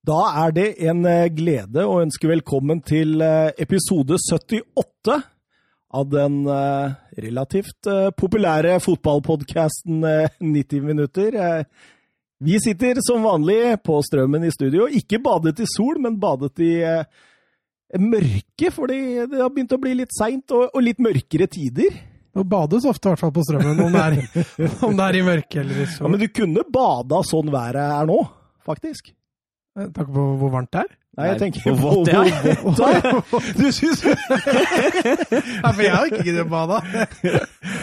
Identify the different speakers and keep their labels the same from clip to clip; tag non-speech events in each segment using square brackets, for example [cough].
Speaker 1: Da er det en eh, glede å ønske velkommen til eh, episode 78 av den eh, relativt populære fotballpodkasten 90 minutter. Vi sitter som vanlig på Strømmen i studio. Ikke badet i sol, men badet i mørke, fordi det har begynt å bli litt seint og, litt mørkere tider.
Speaker 2: Det bades ofte, i hvert fall på Strømmen, om det er, [laughs] om det er i mørke eller i sol.
Speaker 1: Ja, men du kunne bada sånn været er nå, faktisk.
Speaker 2: Eh, takk på hvor varmt det er?
Speaker 1: Nei, jeg tenker på hvor vått det er. Du syns [laughs]
Speaker 2: Nei, for jeg har ikke giddet å bade.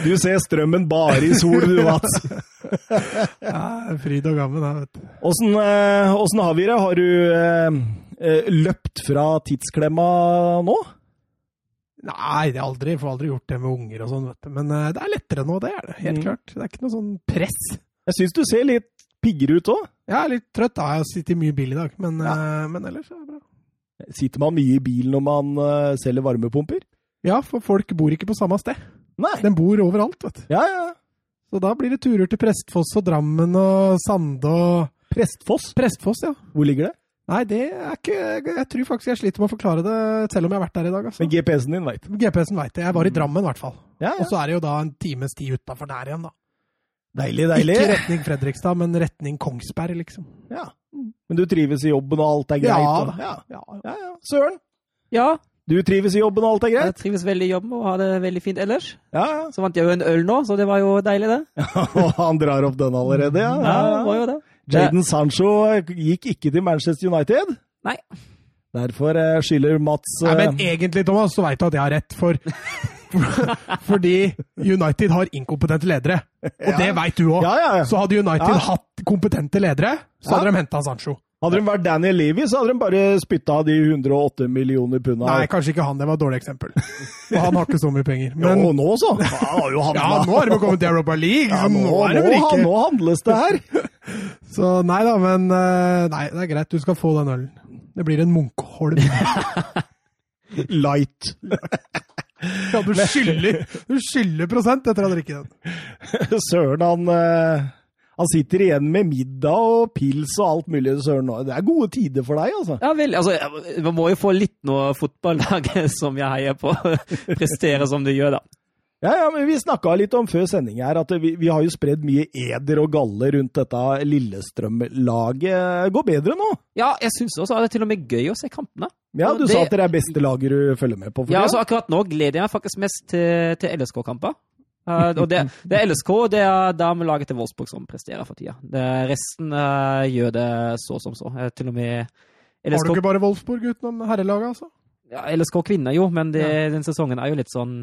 Speaker 1: Du ser strømmen bare i sol, du, Mats.
Speaker 2: Ja, fryd og gammen, da, vet du.
Speaker 1: Åssen, eh, har vi det? Har du eh, eh, løpt fra tidsklemma nå?
Speaker 2: Nei, det er aldri, jeg får aldri gjort det med unger og sånn, vet du. Men det er lettere nå, det er det. Helt mm. klart. Det er ikke noe sånn press.
Speaker 1: Jeg syns du ser litt piggere ut òg.
Speaker 2: Jeg er litt trøtt. da. Jeg har sittet mye i bil i dag, men, ja. uh, men, ellers er det bra.
Speaker 1: Sitter man mye i bil når man uh, selger varmepumper?
Speaker 2: Ja, for folk bor ikke på samme sted.
Speaker 1: Nei.
Speaker 2: De bor overalt, vet du.
Speaker 1: Ja, ja.
Speaker 2: Så da blir det turer til Prestfoss og Drammen og Sande og
Speaker 1: Prestfoss?
Speaker 2: Prestfoss, ja.
Speaker 1: Hvor ligger det?
Speaker 2: Nei, det er ikke Jeg tror faktisk jeg sliter med å forklare det, selv om jeg har vært der i dag. Altså.
Speaker 1: Men GPS-en din veit?
Speaker 2: GPS-en veit det. Jeg var i Drammen, i hvert fall.
Speaker 1: Ja, ja.
Speaker 2: Og så er det jo da en times tid utafor der igjen, da.
Speaker 1: Deilig, deilig.
Speaker 2: Ikke retning Fredrikstad, men retning Kongsberg, liksom.
Speaker 1: Ja. Men du trives i jobben, og alt er greit?
Speaker 2: Ja.
Speaker 1: Og, ja. ja. ja, ja. Søren?
Speaker 3: Ja.
Speaker 1: Du trives i jobben, og alt er greit?
Speaker 3: Jeg trives veldig i jobben og har det veldig fint ellers.
Speaker 1: Ja, ja.
Speaker 3: Så vant jeg jo en øl nå, så det var jo deilig, det. [laughs]
Speaker 1: Og han drar opp den allerede, ja?
Speaker 3: Ja, det var jo det.
Speaker 1: Jaden Sancho gikk ikke til Manchester United?
Speaker 3: Nei.
Speaker 1: Derfor eh, skylder Mats
Speaker 2: Nei, Men eh, egentlig, Thomas, så veit du at jeg har rett, for [laughs] Fordi United har inkompetente ledere. Og ja. det veit du òg.
Speaker 1: Ja, ja,
Speaker 2: så hadde United hatt kompetente ledere, så hadde de henta Sancho.
Speaker 1: Hadde de vært Daniel Levy, så hadde de bare spytta de 108 millioner punda.
Speaker 2: Nei, kanskje ikke han. Det var et dårlig eksempel. Og han har ikke så mye penger. [laughs]
Speaker 1: Men... Jo, nå så! [laughs]
Speaker 2: ja, nå har de kommet til Europa League.
Speaker 1: Ja, nå, nå, nå, nå, handles det her!
Speaker 2: så nei da, men eh, Nei, det er greit. Du skal få den ølen. Det blir en Munkholm.
Speaker 1: Light.
Speaker 2: Ja, du skylder, du skylder prosent etter å ha drukket den. [laughs]
Speaker 1: Søren, han, eh, han sitter igjen med middag og pils og alt mulig. Søren, det er gode tider for deg, altså.
Speaker 3: Ja vel. Altså, man må jo få litt noe fotballag [laughs] som jeg heier på, [laughs] prestere som det gjør, da.
Speaker 1: Ja, ja, men Vi snakka litt om før sending her at vi, vi har jo spredd mye eder og galle rundt dette Lillestrøm-laget. Går bedre nå?
Speaker 3: Ja, jeg syns også det er til og med gøy å se kampene.
Speaker 1: Ja, Du det... sa at det er beste laget du følger med på?
Speaker 3: ja, altså akkurat nå gleder jeg meg faktisk mest til, til LSK-kamper. Uh, og det, det, er LSK, det er damelaget til Wolfsburg som presterer for tida. Det, resten uh, gjør det så som så. Uh, til og med
Speaker 2: LSK... Har du ikke bare Wolfsburg utenom herrelaget, altså?
Speaker 3: Ja, LSK kvinner jo, men det, ja. den sesongen er jo litt sånn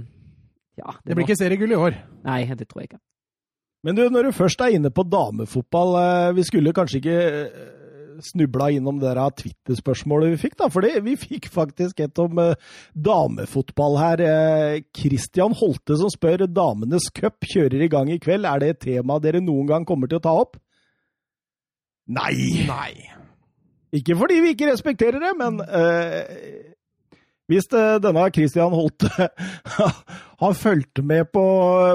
Speaker 3: ja,
Speaker 2: det, det blir ikke seriegull i år.
Speaker 3: Nei, det tror jeg ikke.
Speaker 1: Men du, når du først er inne på damefotball, eh, vi skulle kanskje ikke eh, snubla innom det Twitter-spørsmålet vi fikk, da. For vi [laughs] fikk faktisk et om uh, damefotball her. Christian Holte som spør Damenes cup kjører i gang i kveld. Er det et tema dere noen gang kommer til å ta opp? Nei!
Speaker 2: Nei.
Speaker 1: Ikke fordi vi ikke respekterer det, men uh, hvis denne Christian Holte [laughs] har fulgt med på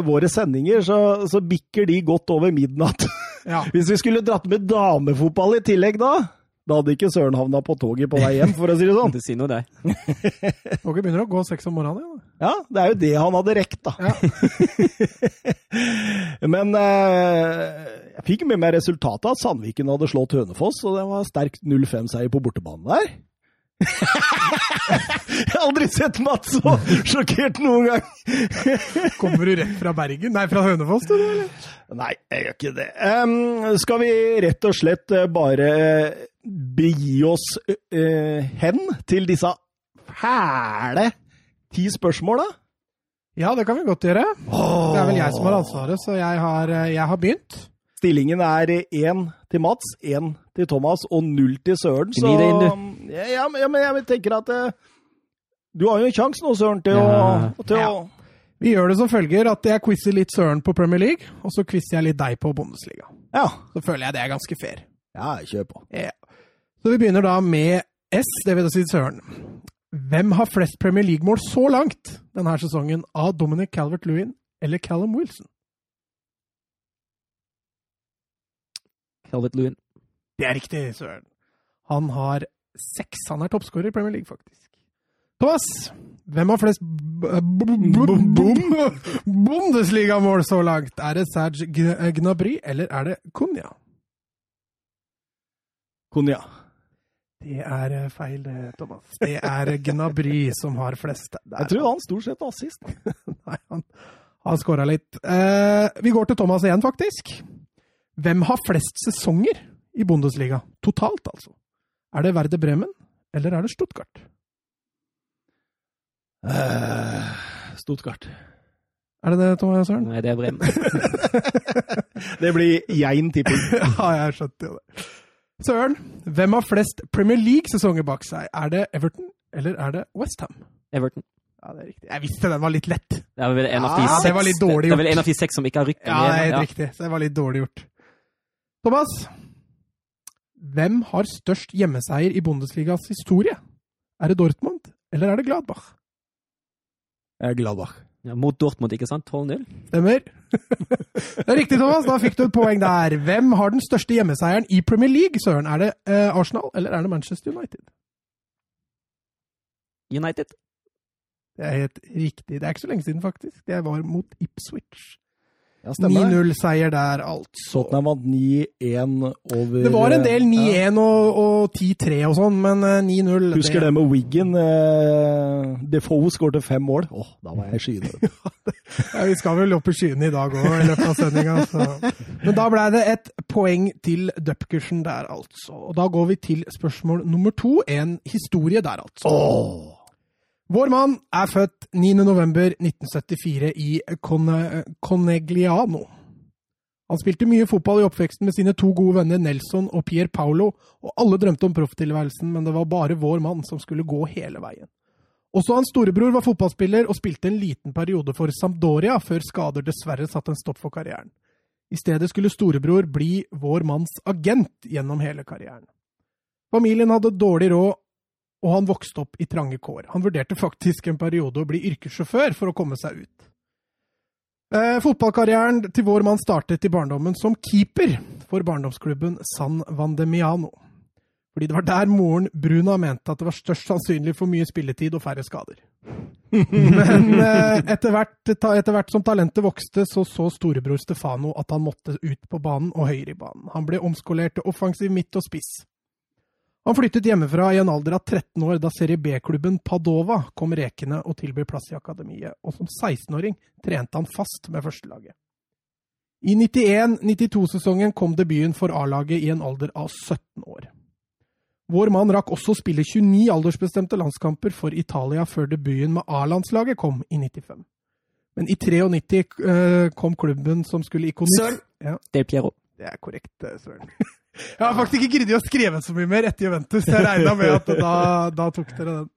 Speaker 1: våre sendinger, så, så bikker de godt over midnatt. Ja. [laughs] Hvis vi skulle dratt med damefotball i tillegg da, da hadde ikke Søren havna på toget på vei hjem, for å si det sånn. [laughs]
Speaker 3: Det sier noe, det.
Speaker 2: Toget begynner å gå seks om morgenen.
Speaker 1: igjen. ja, det er jo det han hadde rekt, da. Ja. Men eh, jeg fikk med meg resultatet at Sandviken hadde slått Hønefoss, og det var sterk 0-5-seier på bortebane der. Jeg har aldri sett Mats så sjokkert noen gang!
Speaker 2: Kommer du rett fra Bergen? Nei, fra Hønefoss, du, eller?
Speaker 1: Nei, jeg gjør ikke det. Um, skal vi rett og slett eh, bare begi oss uh, hen til disse fæle ti spørsmåla?
Speaker 2: Ja, det kan vi godt gjøre. Oh. Det er vel jeg som har ansvaret, så jeg har, jeg har begynt.
Speaker 1: Stillingen er én til Mats, én til Thomas og null til Søren. Så ja, men jeg tenker at eh, du har jo en sjanse nå, Søren, til, ja. å, til ja. å,
Speaker 2: Vi gjør det som følger at jeg quizer litt Søren på Premier League, og så quizer jeg litt deg på Bundesliga.
Speaker 1: Ja.
Speaker 2: Så føler jeg det er ganske fair.
Speaker 1: Ja, kjør på.
Speaker 2: Ja. Så vi begynner da med S, det vil si Søren. Hvem har flest Premier League-mål så langt denne sesongen av Dominic Calvert-Lewin eller Callum Wilson?
Speaker 3: Calvert Lewin.
Speaker 2: Det er riktig, søren. Han har seks. Han er toppskårer i Premier League, faktisk. Thomas, hvem har flest Bundesligamål så langt? Er det Serge Gnabry, eller er det Kunja?
Speaker 1: Konja.
Speaker 2: Det er eh, feil, Thomas. Det er Gnabry som har flest. Der.
Speaker 1: Jeg tror han stort sett var sist. [laughs]
Speaker 2: Nei, han har skåra litt. Eh, vi går til Thomas igjen, faktisk. Hvem har flest sesonger i Bundesliga? Totalt, altså. Er det Verde Bremen, eller er det Stuttgart?
Speaker 1: Uh, Stuttgart.
Speaker 2: Er det det, Thomas Søren?
Speaker 3: Nei, det er Bremen. [laughs]
Speaker 1: Det blir Jein tipping. [laughs]
Speaker 2: Ja, jeg skjønte jo det. Søren, hvem har flest Premier League-sesonger bak seg? Er det Everton, eller er det Westham?
Speaker 3: Everton.
Speaker 2: Ja, det er riktig. Jeg visste den var litt lett.
Speaker 3: Det er vel en av de
Speaker 1: Ja,
Speaker 3: seks,
Speaker 2: det var litt dårlig
Speaker 3: Det er vel en av de seks som ikke har rykket
Speaker 2: Ja, det er helt
Speaker 3: ned.
Speaker 2: riktig. Så det var litt dårlig gjort. Thomas, hvem har størst hjemmeseier i Bundesligas historie? Er det Dortmund, eller er det Gladbach?
Speaker 1: Jeg er Gladbach.
Speaker 3: Ja, mot Dortmund, ikke sant? 12-0.
Speaker 2: Stemmer. [laughs] Det er riktig, Thomas. Da fikk du et poeng der. Hvem har den største hjemmeseieren i Premier League, Søren? Er det uh, Arsenal, eller er det Manchester United?
Speaker 3: United.
Speaker 2: Det er helt riktig. Det er ikke så lenge siden, faktisk. Det var mot Ipswich.
Speaker 1: Ja,
Speaker 2: 9-0-seier der, altså.
Speaker 1: Tottenham vant 9-1 over
Speaker 2: Det var en del 9-1 og, og 10-3 og sånn, men eh, 9-0
Speaker 1: Husker det med Wiggen. Eh, Defoe skårte fem mål. Åh, da var jeg i skyene. [laughs]
Speaker 2: Ja, vi skal vel opp i skyene i dag òg, i løpet av sendinga. Men da ble det et poeng til Dupkersen der, altså. Og da går vi til spørsmål nummer to. En historie der, altså.
Speaker 1: Åh.
Speaker 2: Vår mann er født 9.11.1974 i Cone- Conegliano. Han spilte mye fotball i oppveksten med sine to gode venner Nelson og Pier Paolo, og alle drømte om profftilværelsen, men det var bare vår mann som skulle gå hele veien. Også hans storebror var fotballspiller og spilte en liten periode for Sampdoria, før skader dessverre satte en stopp for karrieren. I stedet skulle storebror bli vår manns agent gjennom hele karrieren. Familien hadde dårlig råd, og han vokste opp i trange kår. Han vurderte faktisk en periode å bli yrkessjåfør for å komme seg ut. Eh, fotballkarrieren til vår mann startet i barndommen som keeper for barndomsklubben San Vandemiano. Fordi det var der moren Bruna mente at det var størst sannsynlig for mye spilletid og færre skader. [laughs] Men eh, etter, hvert, etter hvert som talentet vokste, så så storebror Stefano at han måtte ut på banen og høyere i banen. Han ble omskolert til offensiv midt og spiss. Han flyttet hjemmefra i en alder av 13 år da Serie B-klubben Padova kom rekende og tilbød plass i akademiet, og som 16-åring trente han fast med førstelaget. I 91-92-sesongen kom debuten for A-laget i en alder av 17 år. Vår mann rakk også å spille 29 aldersbestemte landskamper for Italia før debuten med A-landslaget kom i 95. Men i 93 eh, kom klubben som skulle ikonisere
Speaker 3: Søren!
Speaker 2: Ja.
Speaker 3: Del Piero.
Speaker 2: Det er korrekt, eh, Søren. [laughs] Jeg har faktisk ikke giddet å skrive så mye mer etter Juventus. Jeg regna med at da, da tok dere den.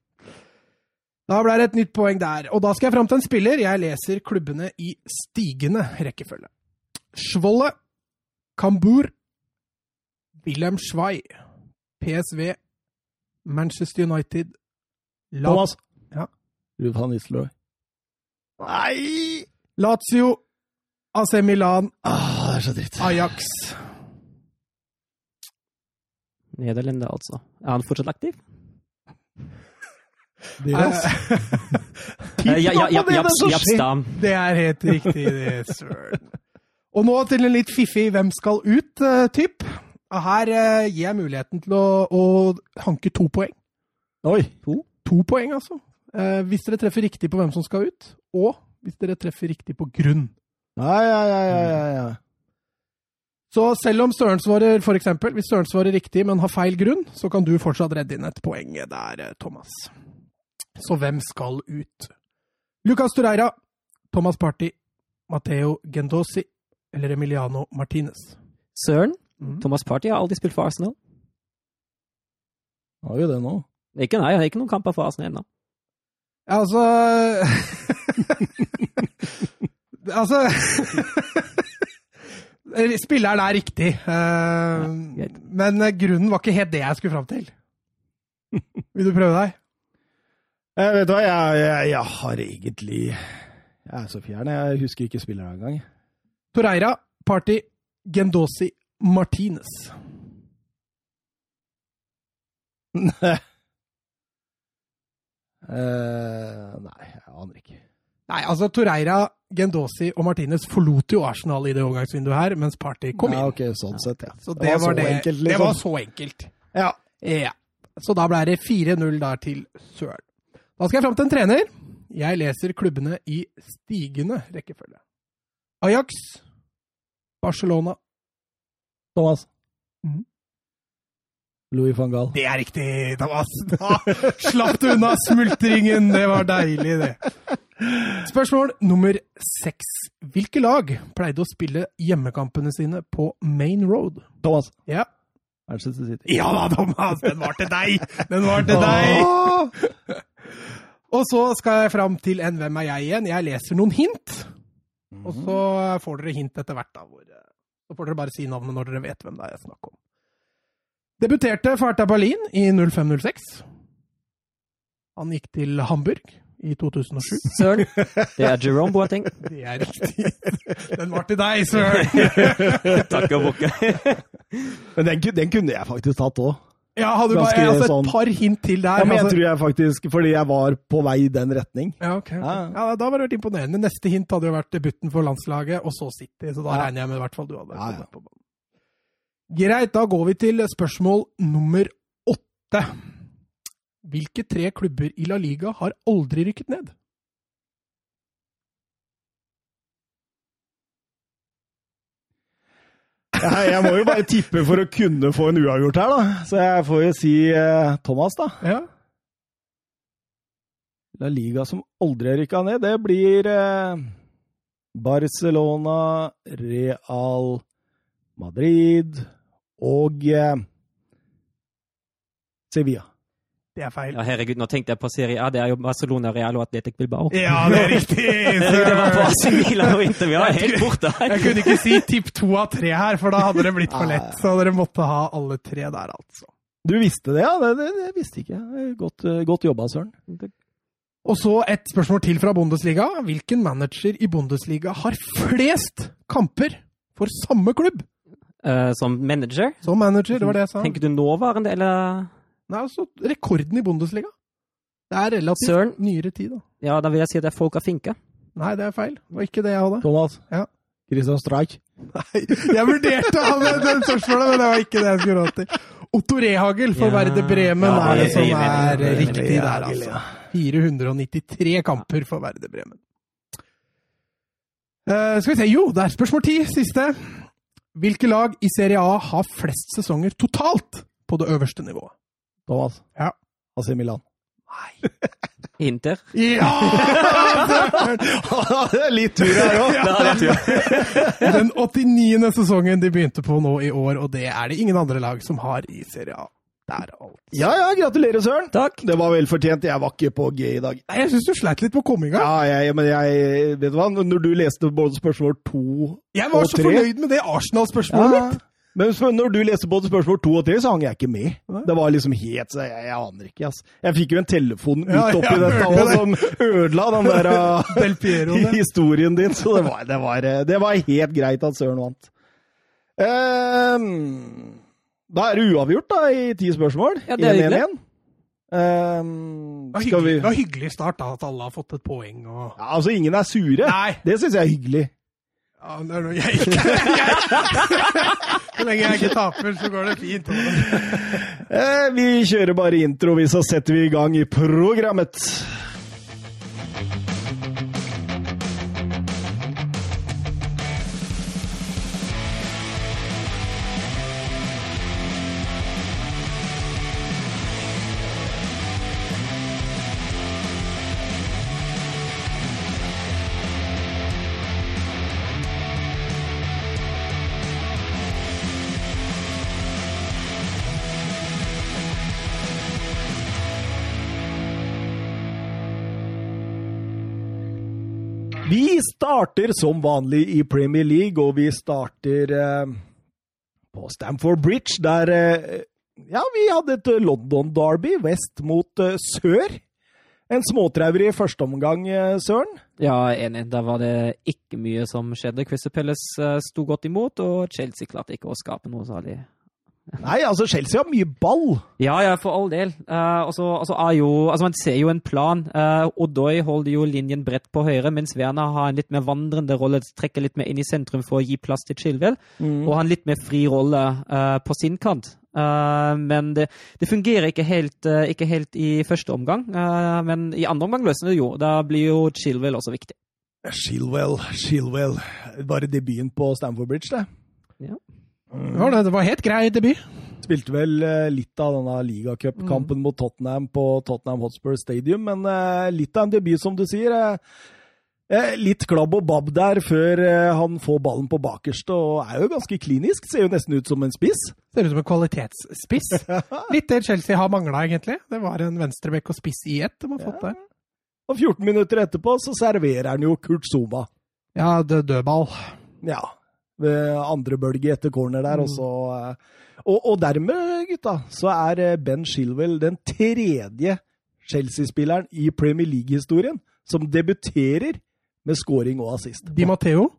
Speaker 2: Da ble det et nytt poeng der. Og da skal jeg fram til en spiller. Jeg leser klubbene i stigende rekkefølge. Svolle, Kambur, Wilhelm Schwei, PSV, Manchester United, Lat
Speaker 1: Thomas.
Speaker 2: Ja.
Speaker 1: Van Nistelrooy. Nei!
Speaker 2: Lazio, AC Milan,
Speaker 1: Ah, det så dritt.
Speaker 2: Ajax.
Speaker 3: Nederlender, altså. Er han fortsatt aktiv?
Speaker 1: Deres.
Speaker 3: Eh, [laughs] ja, ja, ja,
Speaker 2: på det,
Speaker 3: Japs,
Speaker 2: er
Speaker 3: Japs
Speaker 2: Det er helt riktig, det, søren. Og nå til en litt fiffig 'hvem skal ut'-typ. Her eh, gir jeg muligheten til å, å hanke to poeng.
Speaker 1: Oi.
Speaker 2: To to poeng, altså. Eh, hvis dere treffer riktig på hvem som skal ut, og hvis dere treffer riktig på grunn.
Speaker 1: Ja, ja, ja, ja, ja, ja.
Speaker 2: Så selv om Søren svarer for eksempel, hvis Søren svarer riktig, men har feil grunn, så kan du fortsatt redde inn et poeng der, eh, Thomas. Så hvem skal ut? Lucas Tureira, Thomas Party, Matteo Gendosi eller Emiliano Martinez?
Speaker 3: Søren?
Speaker 2: mm.
Speaker 3: Thomas Party har aldri spilt for Arsenal.
Speaker 1: Har jo det nå.
Speaker 3: Ikke, nei, jeg har ikke noen kamper for Arsenal ennå.
Speaker 2: Ja, altså [laughs] [laughs] Altså [laughs] Spilleren er riktig,
Speaker 3: Uh,
Speaker 2: men grunnen var ikke helt det jeg skulle fram til. Vil du prøve deg?
Speaker 1: Jeg vet du hva, jeg, jeg, jeg har egentlig Jeg er så fjern. Jeg husker ikke spilleren engang.
Speaker 2: Torreira, Party, Gendosi, Martinez.
Speaker 1: uh, [laughs] nei, jeg aner ikke.
Speaker 2: Nei, altså Torreira, Gendosi og Martinez forlot jo Arsenal i det overgangsvinduet her, mens Party kom inn.
Speaker 1: Ja, ok, sånn sett, ja.
Speaker 2: Så det, var, det.
Speaker 1: enkelt,
Speaker 2: Det
Speaker 1: liksom.
Speaker 2: var så enkelt.
Speaker 1: Ja.
Speaker 2: Ja. Så da ble det 4-0 der til Søren. Da skal jeg fram til en trener. Jeg leser klubbene i stigende rekkefølge. Ajax, Barcelona
Speaker 1: Thomas.
Speaker 2: Mhm.
Speaker 1: Louis van Gaal.
Speaker 2: Det er riktig, Thomas! Da slapp du unna smultringen! Det var deilig, det. Spørsmål nummer seks. Hvilke lag pleide å spille hjemmekampene sine på Main Road?
Speaker 1: Thomas.
Speaker 2: Ja.
Speaker 1: Manchester City.
Speaker 2: Ja da, Thomas! Den var til deg! Den var til deg! Og så skal jeg fram til en Hvem er jeg igjen? Jeg leser noen hint. Og så får dere hint etter hvert. da. Hvor, eh, så får dere bare si navnet når dere vet hvem det er jeg snakker om. Debuterte for Hertha Berlin i 0506. Han gikk til Hamburg i 2007.
Speaker 3: Søren. Det er Jerome Boateng. [laughs]
Speaker 2: Det er riktig. Den var til deg, Søren! [laughs]
Speaker 3: Takk og bukke. [laughs]
Speaker 1: Men den, den kunne jeg faktisk tatt òg.
Speaker 2: Ja, hadde du bare altså,
Speaker 1: sånn-
Speaker 2: et par hint til der.
Speaker 1: Ja, men jeg
Speaker 2: altså-
Speaker 1: tror jeg faktisk Fordi jeg var på vei i den retning.
Speaker 2: Ja, okay, ok.
Speaker 1: Ja.
Speaker 2: Ja, Da var det vært imponerende. Neste hint hadde jo vært debuten for landslaget, og så City. Så da
Speaker 1: Ja.
Speaker 2: regner jeg med i hvert fall du hadde
Speaker 1: Ja, ja.
Speaker 2: kommet på banen. Greit, da går vi til spørsmål nummer åtte. Hvilke tre klubber i La Liga har aldri rykket ned?
Speaker 1: Jeg, jeg må jo bare tippe for å kunne få en uavgjort her, da. Så jeg får jo si eh, Thomas, da.
Speaker 2: Ja.
Speaker 1: La Liga som aldri har rykka ned, det blir eh, Barcelona, Real Madrid og eh, Sevilla.
Speaker 2: Det er feil.
Speaker 3: Ja, herregud, nå tenkte jeg på Serie A. Det er jo Barcelona, Real og Atletic Bilbao.
Speaker 2: Ja, det er riktig! [laughs]
Speaker 3: Det var på Milan og Inter. Vi var helt borte her.
Speaker 2: Jeg kunne ikke si tipp to av tre her, for da hadde det blitt for lett. Så dere måtte ha alle tre der, altså.
Speaker 1: Du visste det, ja? Det, det, det visste ikke jeg. Godt, eh, godt jobba, Søren.
Speaker 2: Og så et spørsmål til fra Bundesliga. Hvilken manager i Bundesliga har flest kamper for samme klubb?
Speaker 3: Eh, som manager?
Speaker 2: Som manager, det var det jeg sa.
Speaker 3: Tenker du nåværende, eller
Speaker 2: Nei, altså rekorden i Bundesliga. Det er relativt
Speaker 3: Søren?
Speaker 2: nyere tid, da.
Speaker 3: Ja, da vil jeg si at det er folk av Finke.
Speaker 2: Nei, det er feil. Det var ikke det jeg hadde.
Speaker 1: Thomas.
Speaker 2: Ja.
Speaker 1: Christian Streich.
Speaker 2: Nei, jeg vurderte å ha med den spørsmålet, men det var ikke det jeg skulle råd til. Otto Rehagel for
Speaker 3: Ja.
Speaker 2: Verde Bremen
Speaker 3: Ja,
Speaker 2: er det som
Speaker 3: er
Speaker 2: riktig der, altså. 493 kamper for Verde Bremen. Uh, skal vi se, jo, det er spørsmål ti, siste. Hvilke lag i Serie A har flest sesonger totalt på det øverste nivået?
Speaker 1: Thomas.
Speaker 2: Ja.
Speaker 1: AC Milan. Nei. [laughs]
Speaker 3: Inter.
Speaker 2: Ja! [laughs]
Speaker 1: Litt tur her òg.
Speaker 2: Den 89. sesongen de begynte på nå i år, og det er det ingen andre lag som har i Serie A. Der, alt.
Speaker 1: Ja ja, gratulerer, Søren.
Speaker 3: Takk.
Speaker 1: Det var vel fortjent. Jeg var ikke på G i dag.
Speaker 2: Nei, jeg syns du sleit litt på gang.
Speaker 1: Ja, jeg, men jeg Vet du hva, når du leste både spørsmål to
Speaker 2: Jeg var så
Speaker 1: tre
Speaker 2: fornøyd med det Arsenal-spørsmålet
Speaker 1: ja,
Speaker 2: mitt!
Speaker 1: Men når du leste både spørsmål to og tre, så hang jeg ikke med.
Speaker 2: Nei.
Speaker 1: Det var liksom helt så jeg, jeg aner ikke, ass. Jeg fikk jo en telefon ut
Speaker 2: Ja,
Speaker 1: oppi dette òg som ødela den der [laughs] uh, historien din. Så det var, det, var, eh, det var helt greit at Søren vant. Ehm, da er det uavgjort, da, i ti spørsmål.
Speaker 3: Ja, det er
Speaker 1: 1-1
Speaker 3: hyggelig.
Speaker 1: igjen. Ehm,
Speaker 2: Det var
Speaker 1: skal vi
Speaker 2: hyggelig, det var hyggelig start, da, at alle har fått et poeng. Og...
Speaker 1: ja, Altså, ingen er sure.
Speaker 2: Nei!
Speaker 1: Det syns jeg er hyggelig.
Speaker 2: Ja, det er noe [laughs] jeg ikke Så lenge jeg ikke taper, så går det fint. [laughs]
Speaker 1: Eh, vi kjører bare intro, vi, så setter vi i gang i programmet. Starter som vanlig i Premier League, og vi starter eh, på Stamford Bridge, der eh, ja, vi hadde et London Derby, vest mot eh, sør. En småtraurig første omgang, Søren.
Speaker 3: Ja, enig. Der var det ikke mye som skjedde. Christer eh, sto godt imot, og Chelsea klarte ikke å skape noe særlig
Speaker 1: Nei, altså Chelsea har mye ball.
Speaker 3: Ja, ja, for all del. Uh, og så altså, er jo, altså Man ser jo en plan. Uh, Odoi holder jo linjen bredt på høyre, mens Werner har en litt mer vandrende rolle, trekker litt mer inn i sentrum for å gi plass til Chilwell. Mm. Og har en litt mer fri rolle uh, på sin kant. Uh, men det, det, fungerer ikke helt, ikke helt, i første omgang. men i andre omgang løser det jo. Da blir jo Chilwell også viktig.
Speaker 1: Chilwell, Chilwell. Bare debuten på Stamford Bridge, det.
Speaker 2: Ja. Mm. Det var helt grei debut.
Speaker 1: Spilte vel uh, litt av denne ligacupkampen mm. mot Tottenham på Tottenham Hotspur Stadium, men uh, litt av en debut, som du sier. Uh, litt klabb og babb der før han får ballen på bakerste, og er jo ganske klinisk. Ser jo nesten ut som en spiss.
Speaker 2: Ser ut som en kvalitetsspiss. [laughs] litt det Chelsea har mangla, egentlig. Det var en venstrebekk og spiss i ett de har fått der.
Speaker 1: Og 14 minutter etterpå så serverer han jo Kurt Zuma.
Speaker 2: Ja, dødball.
Speaker 1: Ja ved andre bølge etter corner der. Mm. Og, så, og, og, dermed, gutta, så er eh, Ben Shilwell den tredje Chelsea-spilleren i Premier League-historien som debuterer med scoring og assist.
Speaker 2: Di Matteo?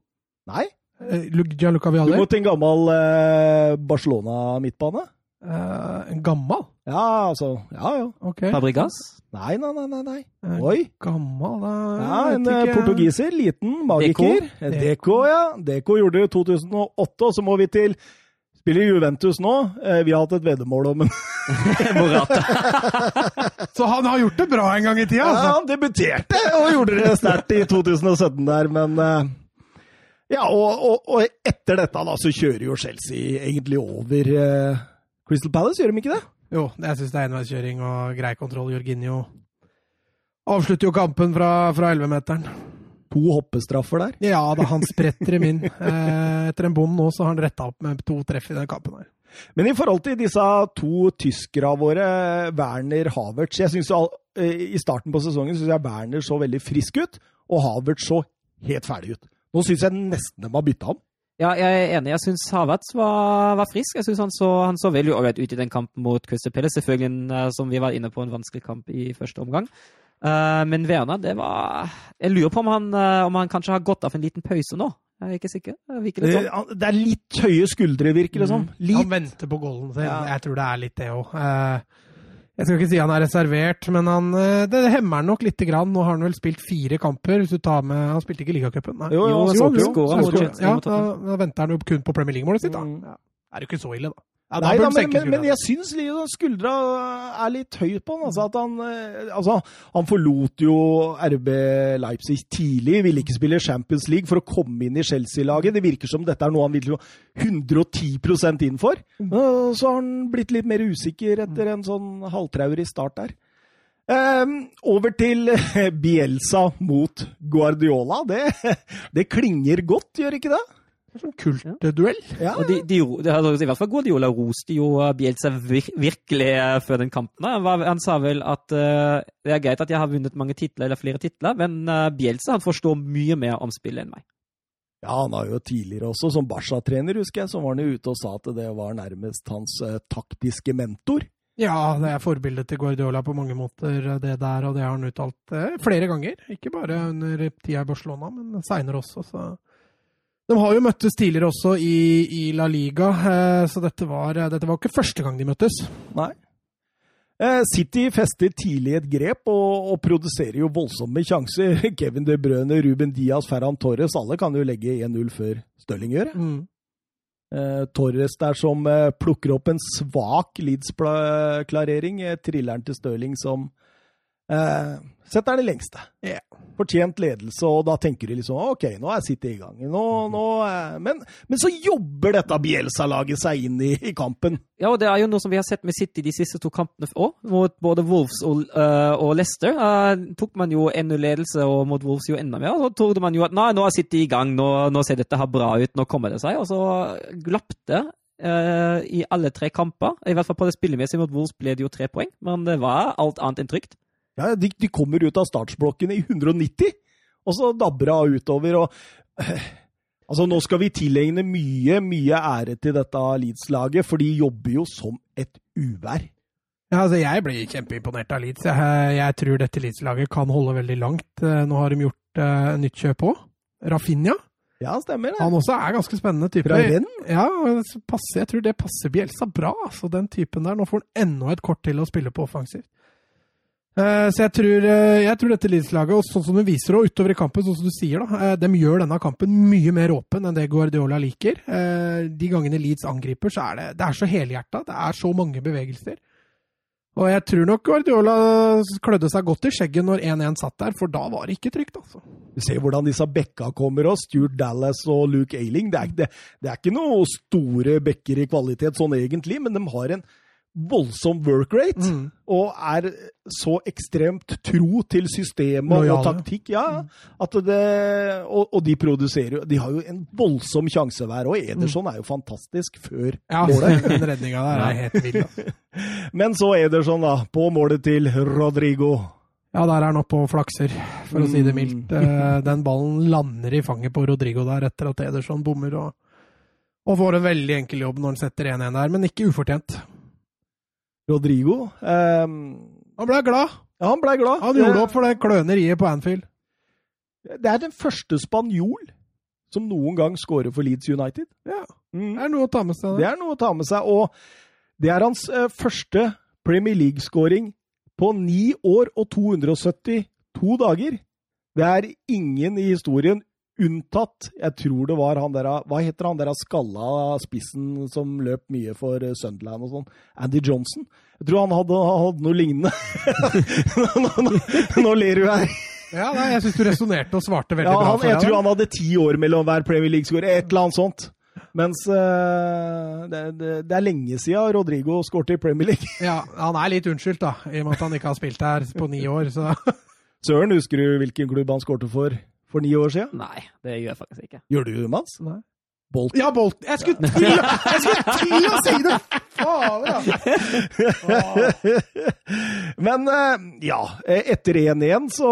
Speaker 1: Nei.
Speaker 2: Eh, Gianluca Vialli?
Speaker 1: Du må til en gammel eh, Barcelona-midtbane.
Speaker 2: Uh, en gammel?
Speaker 1: Ja, altså Ja, jo.
Speaker 3: Okay. Fabregas?
Speaker 1: Nei, nei, nei. nei. Oi.
Speaker 2: Gammel, da
Speaker 1: Ja, En ikke... portugiser. Liten magiker. Deco. Deco, ja. Deco gjorde det i 2008, og så må vi til Spiller Juventus nå. Eh, vi har hatt et veddemål om en [laughs] [laughs]
Speaker 2: Så han har gjort det bra en gang i tida? Altså.
Speaker 1: Ja, han debuterte og gjorde det sterkt i 2017 der, men eh, Ja, og, og, og, etter dette da, så kjører jo Chelsea egentlig over Crystal Palace, gjør de ikke det?
Speaker 2: Jo, jeg syns det er enveiskjøring og grei kontroll. Jorginho avslutter jo kampen fra, fra 11-meteren.
Speaker 1: To hoppestraffer der?
Speaker 2: Ja da, han [laughs] spretter dem inn. Eh, etter en bom nå så har han retta opp med to treff i den kampen her.
Speaker 1: Men i forhold til disse to tyskerne våre, Werner Havertz Jeg synes eh, I starten på sesongen syns jeg Werner så veldig frisk ut, og Havertz så helt ferdig ut. Nå syns jeg nesten de har bytta om.
Speaker 3: Ja, jeg er enig. Jeg syns Havertz var, var, frisk. Jeg synes han så, han så veldig ålreit ut i den kampen mot Crystal Palace. Selvfølgelig, en, eh, som vi var inne på, en vanskelig kamp i første omgang. Uh, men Werner, det var Jeg lurer på om han, uh, om han kanskje har gått av en liten pause nå. Jeg er ikke sikker. Det,
Speaker 1: det, sånn. det er litt høye skuldre, virker det som.
Speaker 2: Litt. Han venter på golden sin. Ja. Jeg tror det er litt det òg. Jeg skal ikke si han er reservert, men han, eh, det hemmer han nok lite grann. Nå har han vel spilt fire kamper. hvis du tar med, Han spilte ikke ligacupen?
Speaker 3: Jo, jo, jo, jo, jo, jo.
Speaker 2: Ja, da, da, venter han jo kun på Premier League-målet sitt. da. Mm. Ja. Er jo ikke så ille, da.
Speaker 1: Ja, Nei, da, men, men, men, jeg syns skuldra er litt høy på han. Altså, han, eh, altså, han forlot jo RB Leipzig tidlig, ville ikke spille Champions League for å komme inn i Chelsea-laget. Det virker som dette er noe han vil 110 inn for. Mm. Så har han blitt litt mer usikker etter en sånn halvtraurig start der. Um, over til [laughs] Bielsa mot Guardiola. Det, [laughs] det klinger godt, gjør ikke det?
Speaker 2: Sånn kultduell.
Speaker 3: Ja. Og de, de, de, I hvert fall Guardiola roste jo Bielsa vir, virkelig eh, før den kampen. Han, han sa vel at uh, det er greit at jeg har vunnet mange titler, eller flere titler, men uh, Bielsa han forstår mye mer om spillet enn meg.
Speaker 1: Ja, han har jo tidligere også, som Barca-trener, husker jeg, så var han jo ute og sa at det var nærmest hans uh, taktiske mentor.
Speaker 2: Ja, det er forbildet til Guardiola på mange måter, det der, og det har han uttalt flere ganger. Ikke bare under tida i Barcelona, men seinere også. så... De har jo møttes tidligere også i, i La Liga, eh, så dette var, eh, dette var, ikke første gang de møttes.
Speaker 1: Nei. Eh, City fester tidlig et grep og, og, produserer jo voldsomme sjanser. [laughs] Kevin De Brøne, Ruben Diaz, Ferran Torres, alle kan jo legge 1-0 før Stirling gjør mm. Torres der som plukker opp en svak Leeds-klarering. Trilleren til Stirling som eh, setter det lengste. Yeah. Fortjent ledelse, og da tenker de liksom OK, nå er City i gang. Nå, nå er... men, men, så jobber dette Bielsa-laget seg inn i, i, kampen.
Speaker 3: Ja, og det er jo noe som vi har sett med City de siste to kampene òg, mot både Wolves og, uh, og Leicester. Uh, tok man jo enda ledelse, og mot Wolves jo enda mer. Og så trodde man jo at nei, nå er City i gang, nå, nå ser dette her bra ut, nå kommer det seg. Og så glapp det. Uh, I alle tre kamper. I hvert fall på det spillemessige mot Wolves ble det jo tre poeng, men det var alt annet enn trygt.
Speaker 1: Ja, de, de, kommer ut av startsblokkene i 190, og så dabber det utover. og [clears throat] Altså, Nå skal vi tilegne mye, mye ære til dette Leeds-laget, for de jobber jo som et uvær.
Speaker 2: Ja, altså, Jeg blir kjempeimponert av Leeds. Jeg, jeg tror dette Leeds-laget kan holde veldig langt. Eh, nå har de gjort uh, nytt kjøp òg. Rafinha.
Speaker 1: Ja, stemmer det.
Speaker 2: Han også er ganske spennende type.
Speaker 1: Fra renn?
Speaker 2: Ja, passer, jeg tror det passer Bielsa bra, altså den typen der. Nå får han enda et kort til å spille på offensivt. Eh, så jeg tror, eh, jeg tror dette Leeds-laget, og sånn som de viser det utover i kampen, sånn som du sier, da, eh, de gjør denne kampen mye mer åpen enn det Guardiola liker. De gangene Leeds angriper, så er det, det er så helhjerta. Det er så mange bevegelser. Og jeg tror nok Guardiola klødde seg godt i skjegget når 1-1 satt der, for da var det ikke trygt, altså.
Speaker 1: Du ser hvordan disse bekka kommer, og Stuart Dallas og Luke Ailing. Det er, det, det er ikke noe store bekker i kvalitet sånn egentlig, men de har en voldsom work rate,
Speaker 2: Mm.
Speaker 1: og er så ekstremt tro til systemet og taktikk. Ja, at det, og, og de produserer jo De har jo en voldsom sjanse hver, og Ederson er jo fantastisk før
Speaker 2: Ja, [laughs]
Speaker 1: målet.
Speaker 2: den redninga der er helt vill. Altså. [laughs]
Speaker 1: Men så Ederson, da, på målet til Rodrigo.
Speaker 2: Ja, der er han oppe og flakser, for å si det
Speaker 1: Mm.
Speaker 2: mildt. Eh, Den ballen lander i fanget på Rodrigo der etter at Ederson bommer, og, og får en veldig enkel jobb når han setter 1-1 der, men ikke ufortjent.
Speaker 1: Rodrigo Um,
Speaker 2: Han ble glad.
Speaker 1: Ja, han blei glad.
Speaker 2: Han gjorde opp for det kløneriet på Anfield.
Speaker 1: Det er den første spanjol som noen gang scorer for Leeds United.
Speaker 2: Ja,
Speaker 1: Mm.
Speaker 2: det er noe å ta med seg.
Speaker 1: Det er noe å ta med seg, og det er hans uh, første Premier League-scoring på ni år og 272 dager. Det er ingen i historien unntatt Jeg tror det var han der Hva heter han der skalla spissen som løp mye for Sunderland og sånn? Andy Johnson. Jeg tror han hadde, hadde noe lignende. [laughs] nå, nå, nå ler du her.
Speaker 2: Ja, nei, jeg syns du resonnerte og svarte veldig
Speaker 1: Ja,
Speaker 2: bra.
Speaker 1: han,
Speaker 2: for
Speaker 1: jeg
Speaker 2: deg
Speaker 1: tror han hadde ti år mellom hver Premier League-skårer. Et eller annet sånt. Mens eh, det, det, det er lenge siden Rodrigo skåret i Premier League.
Speaker 2: Ja, han er litt unnskyldt, da, i og med at han ikke har spilt her på ni år. Så. [laughs]
Speaker 1: Søren, husker du hvilken klubb han skårte for for ni år siden?
Speaker 3: Nei, det gjør jeg faktisk ikke.
Speaker 1: Gjør du det, Mats?
Speaker 2: Nei.
Speaker 1: Bolten.
Speaker 2: Ja, Bolten! Jeg skulle til, jeg skulle til å si det! Fader, ja. [laughs]
Speaker 1: Men eh, ja, etter 1-1 så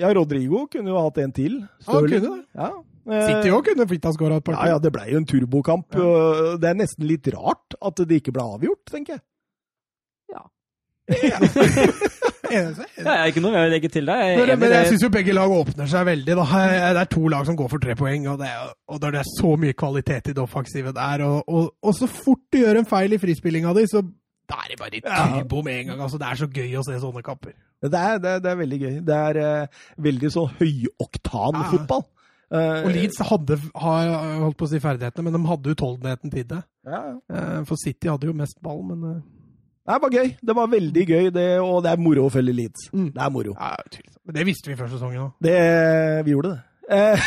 Speaker 1: Ja, Rodrigo kunne jo hatt en til.
Speaker 2: Han
Speaker 1: Stirling.
Speaker 2: kunne det.
Speaker 1: Ja. eh,
Speaker 2: City òg kunne flytta skåra et par
Speaker 1: Ja, ja, det ble jo en turbokamp. Ja. Det er nesten litt rart at det ikke ble avgjort, tenker jeg. [laughs] [laughs]
Speaker 2: Eneste.
Speaker 3: Ja, jeg er ikke noe å legge til deg. Jeg
Speaker 2: Men, jeg syns jo begge lag åpner seg veldig. Da. Det er to lag som går for tre poeng, og, det er, og det er så mye kvalitet i det offensive der, og, og, og så fort du gjør en feil i frispillinga di, så da er det bare turbo med en gang. Altså, det er så gøy å se sånne kamper.
Speaker 1: Det er, det er, det er veldig gøy. Det er eh, veldig sånn høyoktan
Speaker 2: Ja.
Speaker 1: fotball. Eh,
Speaker 2: Og Leeds hadde har, holdt på å si ferdighetene, men de hadde utholdenheten til det.
Speaker 1: ja, ja.
Speaker 2: Eh, For City hadde jo mest ball, men eh,
Speaker 1: Det var gøy. Det var veldig gøy, det, og det er moro å følge Leeds.
Speaker 2: Mm.
Speaker 1: Det er moro.
Speaker 2: ja. Men det visste vi før sesongen òg.
Speaker 1: Vi gjorde det. Eh,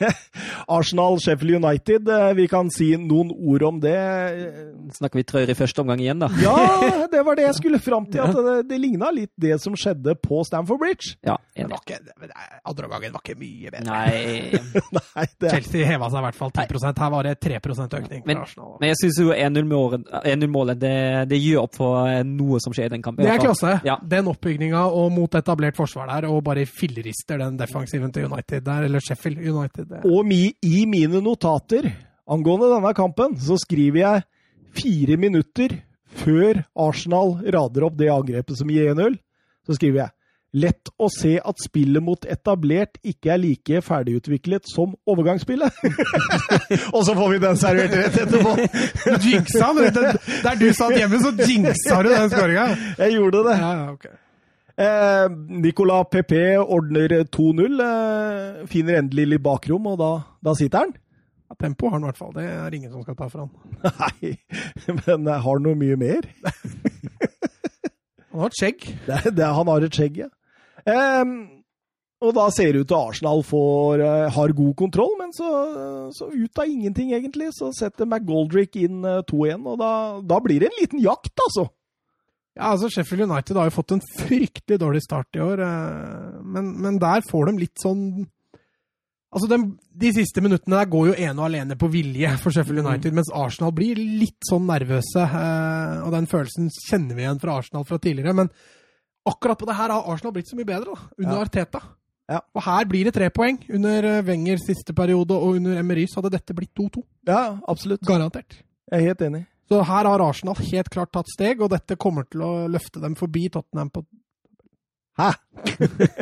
Speaker 1: [laughs] Arsenal, Sheffield United, eh, vi kan si noen ord om det.
Speaker 3: Snakker vi trøyer i første omgang igjen, da? [laughs]
Speaker 1: Ja, [laughs] det var det jeg skulle fram til. At det, det ligna litt det som skjedde på Stamford Bridge.
Speaker 3: Ja, enig.
Speaker 2: andre gangen var ikke mye bedre.
Speaker 3: Nei
Speaker 1: Nei, det,
Speaker 2: Chelsea heva seg i hvert fall 10 Her var det 3 økning
Speaker 3: Men-. Men jeg syns jo 1-0-målet det, det gjør opp for eh, noe som skjer i den kampen.
Speaker 2: Det er klasse.
Speaker 3: Ja.
Speaker 2: Den oppbygninga og mot etablert forsvar der, og bare fillerister den defensiven til United der, eller Sheffield United.
Speaker 1: Og mi, i mine notater angående denne kampen, så skriver jeg fire minutter før Arsenal rader opp det angrepet som gir 1-0, så skriver jeg Lett å se at spillet mot etablert ikke er like ferdigutviklet som overgangsspillet. [laughs] og så får vi den servert rett etterpå.
Speaker 2: Jinxa! Den- Der du satt hjemme, så jinxa du den skåringa!
Speaker 1: Jeg gjorde det.
Speaker 2: Ja, ja, ok.
Speaker 1: Eh, Nicolas Pepe ordner 2-0. Eh, finner endelig litt bakrom, og da, da sitter han.
Speaker 2: Ja, tempo har han i hvert fall. Det er ingen som skal ta fra han.
Speaker 1: Nei, [laughs] men har han noe mye mer.
Speaker 2: Han har et skjegg. [laughs]
Speaker 1: Det, det, han har et skjegg, ja. Um, og da ser det ut til Arsenal får, uh, har god kontroll, men så, så ut av ingenting, egentlig, så setter McGoldrick inn uh, 2-1, og da, da blir det en liten jakt, altså.
Speaker 2: Ja, altså Sheffield United har jo fått en fryktelig dårlig start i år, eh, men, men der får de litt sånn Altså, de, De siste minuttene der går jo ene og alene på vilje for Sheffield United, mens Arsenal blir litt sånn nervøse. eh, og den følelsen kjenner vi igjen fra Arsenal fra tidligere. Men akkurat på det her har Arsenal blitt så mye bedre, da, under
Speaker 1: Ja.
Speaker 2: Arteta.
Speaker 1: Ja.
Speaker 2: Og her blir det tre poeng. Under Wenger Wengers siste periode og under Emery så hadde dette blitt 2-2.
Speaker 1: Ja, absolutt.
Speaker 2: Garantert.
Speaker 1: Jeg er helt enig.
Speaker 2: Så her har Arsenal helt klart tatt steg, og dette kommer til å løfte dem forbi Tottenham på
Speaker 1: Hæ?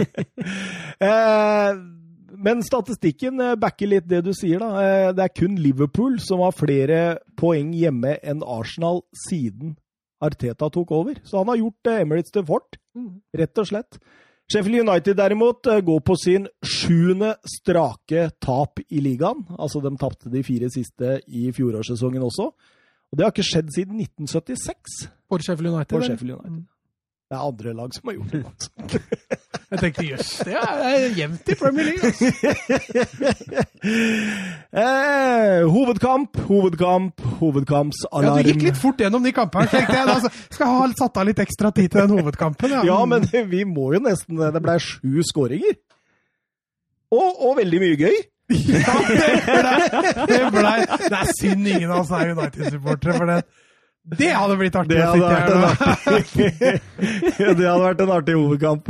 Speaker 1: [laughs] eh, Men statistikken eh, backer litt det du sier, da. Eh, Det er kun Liverpool som har flere poeng hjemme enn Arsenal siden Arteta tok over. Så han har gjort eh, Emirates til fort, rett og slett. Sheffield United derimot går på sin sjuende strake tap i ligaen. Altså, de tapte de fire siste i fjorårssesongen også. Og det har ikke skjedd siden 1976
Speaker 2: For Sheffield United.
Speaker 1: for? Sheffield United. Det er andre lag som har gjort det. Altså. [laughs]
Speaker 2: Jeg tenkte jøss, det er jevnt i Premier League. Altså. [laughs]
Speaker 1: Eh, hovedkamp, hovedkamp,
Speaker 2: Ja, du gikk litt fort gjennom de kampene. tenkte jeg, altså, skal ha satt av litt ekstra tid til den hovedkampen.
Speaker 1: Ja, men vi må jo nesten Det ble sju skåringer. Og, og veldig mye gøy. [laughs]
Speaker 2: Ja, det, blei det, ble, det er synd ingen av oss er United-supportere, for det, det hadde blitt artig
Speaker 1: Det hadde vært en artig, [laughs] det hadde vært en artig hovedkamp.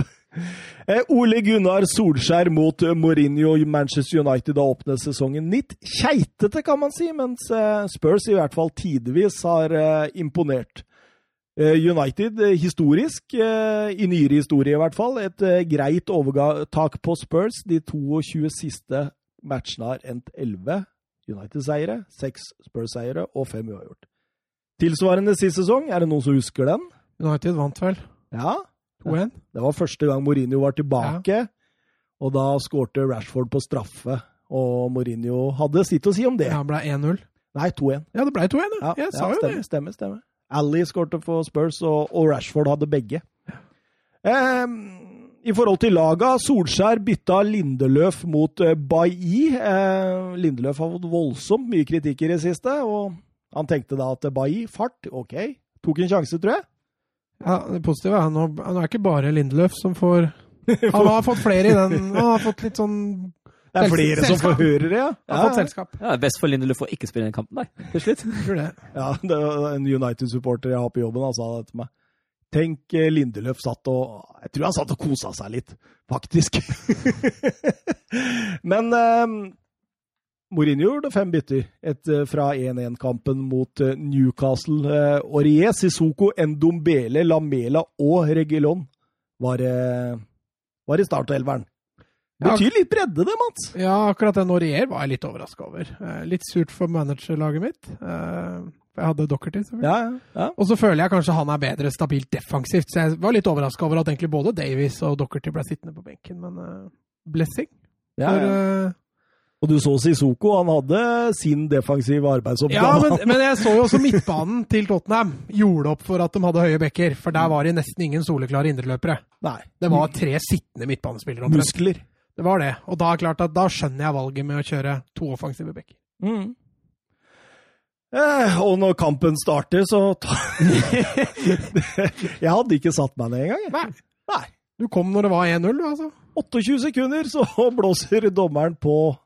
Speaker 1: Eh, Ole Gunnar Solskjær mot Mourinho Manchester United har åpnet sesongen litt keitete, kan man si, mens eh, Spurs i hvert fall tidvis har eh, imponert. United historisk, i nyere historie i hvert fall, et greit overtak på Spurs. De 22 siste matchene har endt 11 United-seiere, 6 Spurs-seiere og 5 uavgjort. Tilsvarende sist sesong, er det noen som husker den?
Speaker 2: United vant vel
Speaker 1: Ja,
Speaker 2: 2-1.
Speaker 1: det var første gang Mourinho var tilbake, og da skårte Rashford på straffe. Og Mourinho hadde sitt å si om det.
Speaker 2: Ja, ble 1-0.
Speaker 1: Nei, 2-1.
Speaker 2: Ja, det ble 2-1, ja.
Speaker 1: Ja,
Speaker 2: Jeg sa
Speaker 1: ja,
Speaker 2: jo
Speaker 1: stemmer,
Speaker 2: det.
Speaker 1: stemmer, stemmer. Ally skårte for Spurs, og, og Rashford hadde begge. Ehm, I forhold til laga, Solskjær bytta Lindeløf mot uh, Bailly. Eh, Lindeløf har fått voldsomt mye kritikk i det siste, og han tenkte da at Bailly, fart, ok. Tok en sjanse, tror jeg.
Speaker 2: Ja, det positive er nå nå er ikke bare Lindeløf som får [laughs] Han har fått flere i den. Han har fått litt sånn
Speaker 1: Det er flere som
Speaker 2: selskap.
Speaker 1: får høre det, ja.
Speaker 2: Han har fått selskap.
Speaker 3: Ja, det er best for Lindeløf å ikke spille den kampen, nei, til slutt.
Speaker 2: Tror det.
Speaker 1: Ja, det var en United-supporter jeg har på jobben, han sa det til meg. Tenk eh, Lindeløf satt og Jeg tror han satt og kosa seg litt, faktisk. [laughs] Men eh, Mourinho gjorde fem bytter et, eh, fra 1-1-kampen mot eh, Newcastle. Eh, Aurier, Sissoko, Ndombele, Lamela og Regilon var, var i startelveren.
Speaker 2: Det
Speaker 1: Betyr litt bredde, det, Mats.
Speaker 2: Ja, akkurat den Aurier var jeg litt overraska over. Litt surt for managerlaget mitt. For Jeg hadde Dockerty, selvfølgelig.
Speaker 1: Ja, ja.
Speaker 2: Og så føler jeg kanskje han er bedre stabilt defensivt, så jeg var litt overraska over at egentlig både Davies og Dockerty ble sittende på benken, men uh, blessing.
Speaker 1: ja,
Speaker 2: For, eh,
Speaker 1: Og du så Sissoko, han hadde sin defensive arbeidsoppgave.
Speaker 2: ja, men, men jeg så jo også midtbanen til Tottenham gjorde opp for at de hadde høye bekker, for der var det nesten ingen soleklare indreløpere.
Speaker 1: Nei.
Speaker 2: Det var tre sittende midtbanespillere. omtrent.
Speaker 1: muskler.
Speaker 2: Det var det. Og da klart at da skjønner jeg valget med å kjøre to offensive bekker.
Speaker 1: Mm. Eh, og når kampen starter, så. [laughs] Jeg hadde ikke satt meg ned engang.
Speaker 2: Nei.
Speaker 1: Nei.
Speaker 2: Du kom når det var 1-0, du, altså.
Speaker 1: 28 sekunder, så [laughs] blåser dommeren på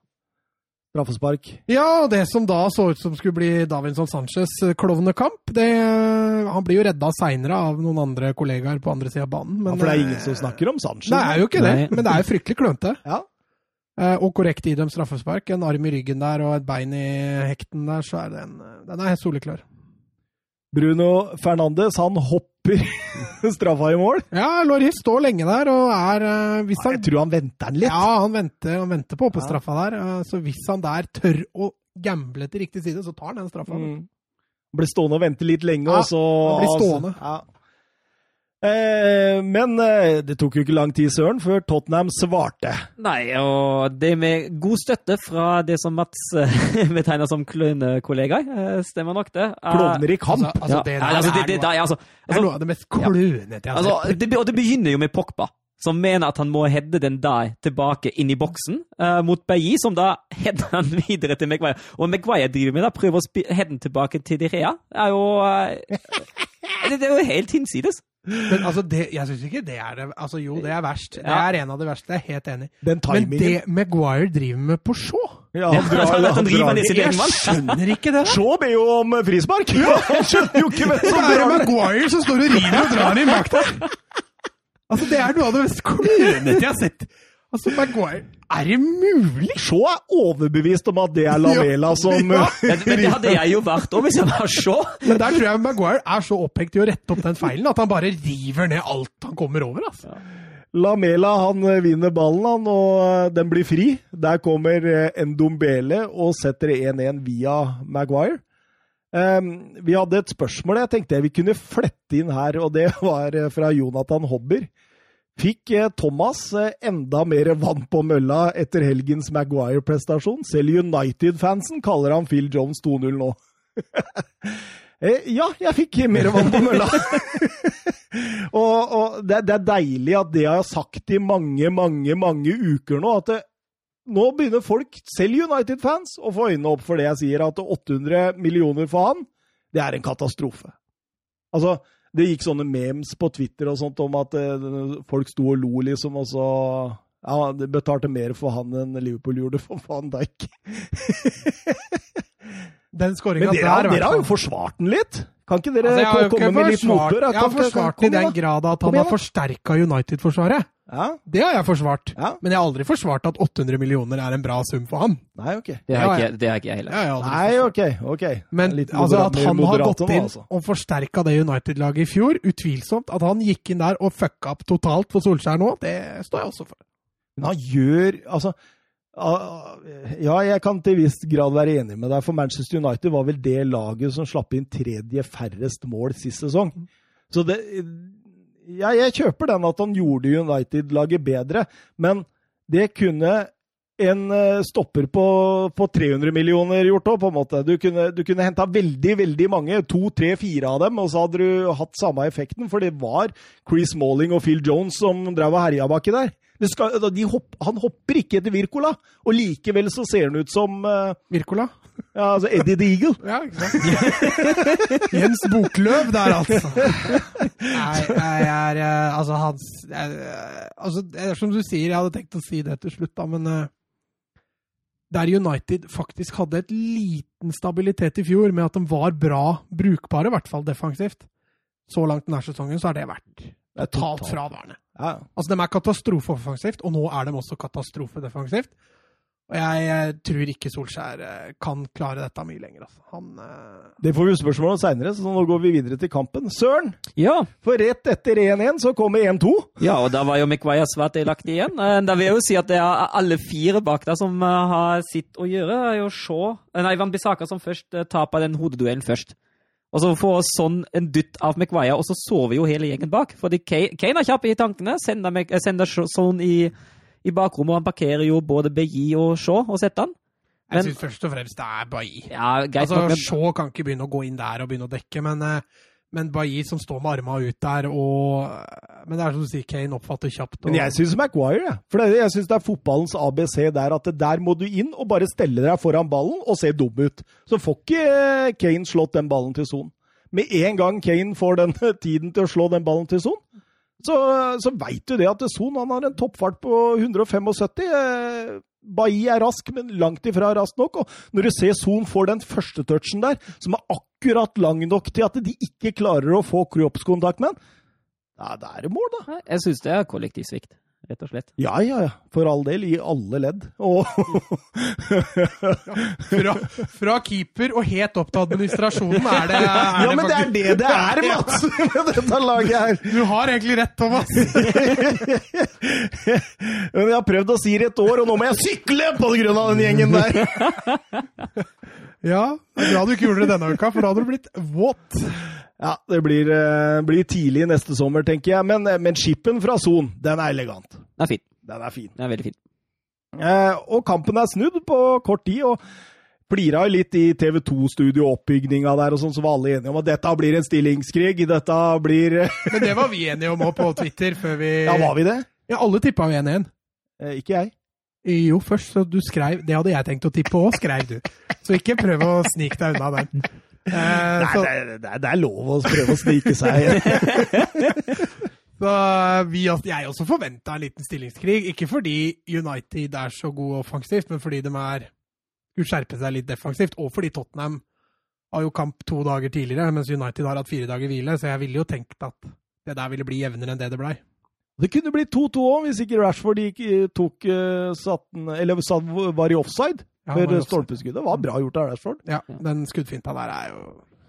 Speaker 1: straffespark.
Speaker 2: Ja, og det som da så ut som skulle bli Davinson Sanchez' eh, klovnekamp, det Han blir jo redda seinere av noen andre kollegaer på andre sida av banen.
Speaker 1: Ja, for det er
Speaker 2: eh,
Speaker 1: ingen som snakker om Sanchez.
Speaker 2: Det er jo ikke det,
Speaker 3: Nei.
Speaker 2: men det er jo fryktelig klønete.
Speaker 1: Ja.
Speaker 2: Eh, Og korrekt idømt straffespark. En arm i ryggen der og et bein i hekten der, så er den, den er helt soleklar.
Speaker 1: Bruno Fernandes, han hopper [laughs] straffa i mål.
Speaker 2: Ja, Loris står lenge der og er eh, Hvis han
Speaker 1: Jeg tror han venter den litt.
Speaker 2: Ja, han venter, han venter på straffa der. eh, Så hvis han der tør å gamble til riktig side, så tar han den straffa.
Speaker 1: Mm. Blir stående og vente litt lenge,
Speaker 2: Ja,
Speaker 1: og så
Speaker 2: han blir stående.
Speaker 1: Ja. Eh, men eh, det tok jo ikke lang tid, Søren, før Tottenham svarte.
Speaker 3: Nei, og det med god støtte fra det som Mats eh, [laughs] betegner som klønekollegaer, stemmer nok det.
Speaker 1: Klovner i kamp.
Speaker 2: Altså, altså, det,
Speaker 3: ja, altså, det,
Speaker 2: er
Speaker 3: det,
Speaker 2: noe-
Speaker 3: altså,
Speaker 2: det er
Speaker 3: altså,
Speaker 2: noe av det mest klønete jeg har
Speaker 3: altså,
Speaker 2: sett.
Speaker 3: og det begynner jo med Pogba, som mener at han må heade den der tilbake inn i boksen, uh, mot Bailly, som da header han [laughs] videre til Maguire. Og Maguire driver med da, prøver å heade den tilbake til De Rea. Det er jo uh, [laughs] det, det er jo helt hinsides.
Speaker 2: Men altså, det, jeg syns ikke det er det Altså, jo, det er verst. Det er en av de verste. Jeg er helt enig.
Speaker 1: Den
Speaker 2: Men det Maguire driver med på Shaw
Speaker 1: Ja, han drar,
Speaker 3: Han
Speaker 1: han drar.
Speaker 2: Jeg skjønner ikke det.
Speaker 1: Shaw ber jo om frispark! [laughs] Han skjønner jo ikke hvem som
Speaker 2: er
Speaker 1: drar det!
Speaker 2: Maguire som står og river og drar inn bak der. Altså, det er noe av det mest klønete jeg har sett. Altså, Maguire Er det mulig?
Speaker 1: Shaw er overbevist om at det er Lamela som
Speaker 2: Ja.
Speaker 3: Men, men det hadde jeg jo vært òg, hvis jeg var så.
Speaker 2: Men der tror jeg Maguire er så opphengt i å rette opp den feilen at han bare river ned alt han kommer over. altså.
Speaker 1: Lamela han eh, vinner ballen, han, og eh, den blir fri. Der kommer eh, Ndombele og setter 1-1 via Maguire. Um, vi hadde et spørsmål jeg tenkte vi kunne flette inn her, og det var fra Jonathan Hobber. Fikk eh, Thomas eh, enda mer vann på mølla etter helgens Maguire-prestasjon? Selv United-fansen kaller han Phil Jones 2-0 nå. [laughs] Eh, ja, jeg fikk mer vann på mølla. [laughs] og, og det, det, er deilig at det jeg har sagt i mange, mange, mange uker nå, at det, nå begynner folk, selv United-fans, å få øynene opp for det jeg sier, at 800 millioner for han, det er en katastrofe. Altså, det gikk sånne memes på Twitter og sånt om at uh, folk sto og lo, liksom, og så Ja, det betalte mer for han enn Liverpool gjorde [laughs] for van Dijk.
Speaker 2: Den skåringa
Speaker 1: der,
Speaker 2: der
Speaker 1: Dere har jo forsvart den litt? Kan ikke dere
Speaker 2: altså,
Speaker 1: komme med litt motbør?
Speaker 2: Jeg har forsvart i den grad at han har forsterka United-forsvaret.
Speaker 1: Ja.
Speaker 2: Det har jeg forsvart.
Speaker 1: Ja.
Speaker 2: Men jeg har aldri forsvart at 800 millioner er en bra sum for han.
Speaker 1: Nei, ok.
Speaker 3: Det har ikke, det har ikke jeg heller.
Speaker 1: Nei, ok. ok.
Speaker 2: Men altså, at han har gått inn altså. og forsterka det United-laget i fjor, utvilsomt. At han gikk inn der og fucka opp totalt for Solskjær nå, det står jeg også for.
Speaker 1: Men han gjør Altså ja, jeg kan til viss grad være enig med deg, for Manchester United var vel det laget som slapp inn tredje færrest mål sist sesong. Så det ja, Jeg kjøper den at han gjorde United-laget bedre, men det kunne en eh, stopper på, på 300 millioner gjort òg, på en måte. Du kunne, du kunne henta veldig, veldig mange, to, tre, fire av dem, og så hadde du hatt samme effekten, for det var Chris Malling og Phil Jones som drev og herja baki der. Skal, hopp, han hopper ikke etter Wirkola, og likevel så ser han ut som uh,
Speaker 2: Wirkola?
Speaker 1: Ja, altså Eddie the Eagle.
Speaker 2: ja, ikke sant? [laughs] Jens Bokløv der, altså. Nei, jeg er uh, Altså, hans uh, altså, Det er som du sier, jeg hadde tenkt å si det til slutt, da, men der United faktisk hadde et liten stabilitet i fjor, med at de var bra brukbare, i hvert fall defensivt, så langt denne sesongen, så har det vært totalt fraværende. Ja. Altså, De er katastrofeoffensivt, og nå er de også katastrofedefensivt. Og jeg, jeg, tror ikke Solskjær eh, kan klare dette mye lenger. Altså. Han, uh...
Speaker 1: Det får vi spørsmål om seinere, så nå går vi videre til kampen. Søren!
Speaker 3: Ja.
Speaker 1: For rett etter 1-1 så kommer 1-2.
Speaker 3: Ja, og da var jo McVier svært delaktig igjen. Eh, da vil jeg jo si at det er alle fire bak der som har sitt å gjøre. Er jo Shaw Nei, Van Bissaka som først taper den hodeduellen først. Og så får sånn en dytt av McVaya, og så sover jo hele gjengen bak. Fordi Kane er kjapp i tankene, sender, Mc, sender sånn i, i bakrommet, og han parkerer jo både Beyi og Shaw og setter han.
Speaker 2: Men, jeg syns først og fremst det er Bailly.
Speaker 3: Ja,
Speaker 2: altså, Shaw kan ikke begynne å gå inn der og begynne å dekke, men uh, men Bailly som står med armene ut der og Men det er som du sier, Kane oppfatter kjapt. Og...
Speaker 1: Men jeg syns Maguire, jeg. For det, jeg syns det er fotballens ABC der. At der må du inn og bare stelle deg foran ballen og se dum ut. Så får ikke eh, Kane slått den ballen til son. Med en gang Kane får den [laughs] tiden til å slå den ballen til son, så, så veit du det at Son han har en toppfart på 175. Bailly er rask, men langt ifra rask nok. Og når du ser Son får den første touchen der, som er akkurat lang nok til at de ikke klarer å få kroppskontakt med den, ja, da er det mål, da.
Speaker 3: Jeg syns det er kollektivsvikt rett og slett.
Speaker 1: Ja, ja, ja. For all del, i alle ledd. Og
Speaker 2: fra, fra, keeper og helt opp til administrasjonen er det er
Speaker 1: Ja, men det er det det er, Mats! Med dette laget her.
Speaker 2: Du har egentlig rett, Thomas.
Speaker 1: men jeg har prøvd å si det et år, og nå må jeg sykle på grunn av den gjengen der.
Speaker 2: ja, det er bra du ikke gjorde det denne uka, for da hadde du blitt våt.
Speaker 1: Ja, det blir, uh, blir, tidlig neste sommer, tenker jeg. Men, men skippen fra Son, den er elegant.
Speaker 3: Den er fin.
Speaker 1: Den er fin.
Speaker 3: Den er veldig fin.
Speaker 1: Eh, og kampen er snudd på kort tid. og flira litt i TV 2-studio-oppbygninga der, og sånn, så var alle enige om at dette blir en stillingskrig. Dette blir
Speaker 2: Men det var vi enige om òg på Twitter før vi
Speaker 1: Ja, var vi det?
Speaker 2: Ja, alle tippa jo 1-1.
Speaker 1: Eh, ikke jeg.
Speaker 2: Jo, først så du skrev Det hadde jeg tenkt å tippe òg, skrev du. Så ikke prøv å snike deg unna den.
Speaker 1: Eh, Nei, så, det, er, det, er, lov å prøve å snike seg. [laughs]
Speaker 2: så vi, jeg også forventa en liten stillingskrig. Ikke fordi United er så god offensivt, men fordi de er skulle skjerpe seg litt defensivt. Og fordi Tottenham har jo kamp to dager tidligere, mens United har hatt fire dager hvile. Så jeg ville jo tenkt at det der ville bli jevnere enn det det blei.
Speaker 1: Det kunne blitt 2-2 òg, hvis ikke Rashford tok, satt, eller var i offside. Ja, for stolpeskuddet var bra gjort av Rashford.
Speaker 2: Ja, den skuddfinta der er jo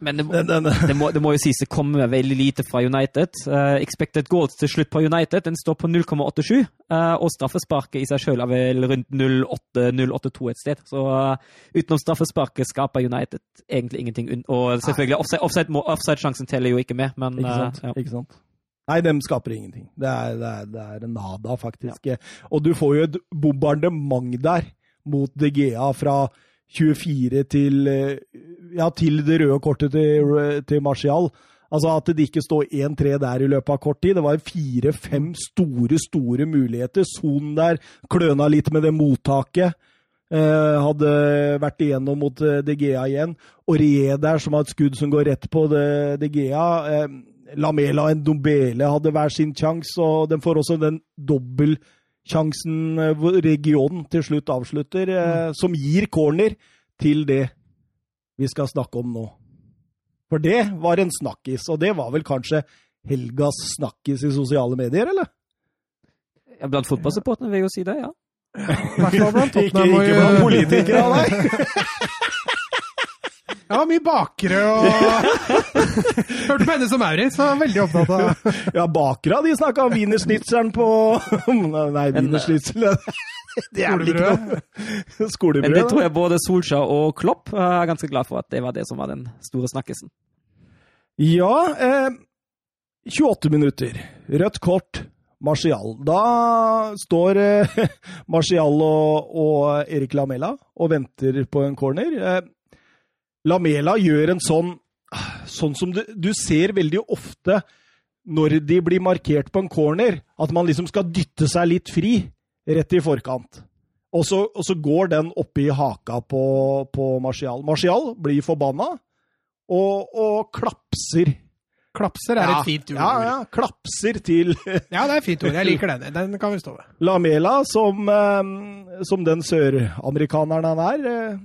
Speaker 3: Men det,
Speaker 1: Den, den,
Speaker 3: det, må, det må jo sies det kommer veldig lite fra United. Uh, expected goals til slutt på United den står på 0,87, Uh, og straffesparket i seg selv er vel rundt 0,8-0,82 et sted. Så uh, utenom straffesparket skaper United egentlig ingenting. Og selvfølgelig, offside- offside- må- offside-sjansen teller jo ikke med, men
Speaker 1: Ikke sant?
Speaker 3: eh, ja.
Speaker 1: Ikke sant? Nei, dem skaper ingenting. Det er, det er, det er nada, faktisk. Og du får jo et bombardement der mot De Gea fra 24 til eh, Ja, til det røde kortet til, til Martial. Altså At det ikke står 1-3 der i løpet av kort tid. Det var fire-fem store, store muligheter. Sonen der kløna litt med det mottaket. Eh, hadde vært igjennom mot eh, De Gea igjen. Aurier der, som har et skudd som går rett på De, Gea. Eh, Lamela og Ndombele hadde hver sin sjanse, og de får også den dobbeltsjansen eh, hvor regionen til slutt avslutter, eh, som gir corner til det vi skal snakke om nå. For det var en snakkis, og det var vel kanskje helgas snakkis i sosiale medier, eller?
Speaker 3: Ja, Blant fotballsupporterne vil jeg jo si det, ja.
Speaker 2: I hvert fall blant [laughs]
Speaker 1: Ikke,
Speaker 2: Tottenham. og-
Speaker 1: ikke blant politikere, nei. [laughs]
Speaker 2: Ja, mye bakere og [laughs] Hørte på henne som Maurits, var veldig opptatt av [laughs]
Speaker 1: Ja, bakere de snakka om wienerschnitzelen på [laughs] Nei,
Speaker 3: Men,
Speaker 1: wienerschnitzel Det er vel ikke noe
Speaker 3: Men det tror jeg både Solskjær og Klopp er ganske glad for at det var det som var den store snakkisen.
Speaker 1: Ja, eh, 28 minutter. Rødt kort. Martial. Da står eh, Martial og, og Erik Lamella og venter på en corner. Eh, Lamela gjør en sånn Sånn som du, du ser veldig ofte når de blir markert på en corner, at man liksom skal dytte seg litt fri rett i forkant. Og så, og så går den oppi haka på, på Martial. Martial blir forbanna og, og klapser
Speaker 2: Klapser er et fint ord.
Speaker 1: Ja, ja, klapser til [laughs]
Speaker 2: Ja, det er et fint ord. Jeg liker den. Den kan vi stå ved.
Speaker 1: Lamela, som, eh, som den søramerikaneren han er, eh,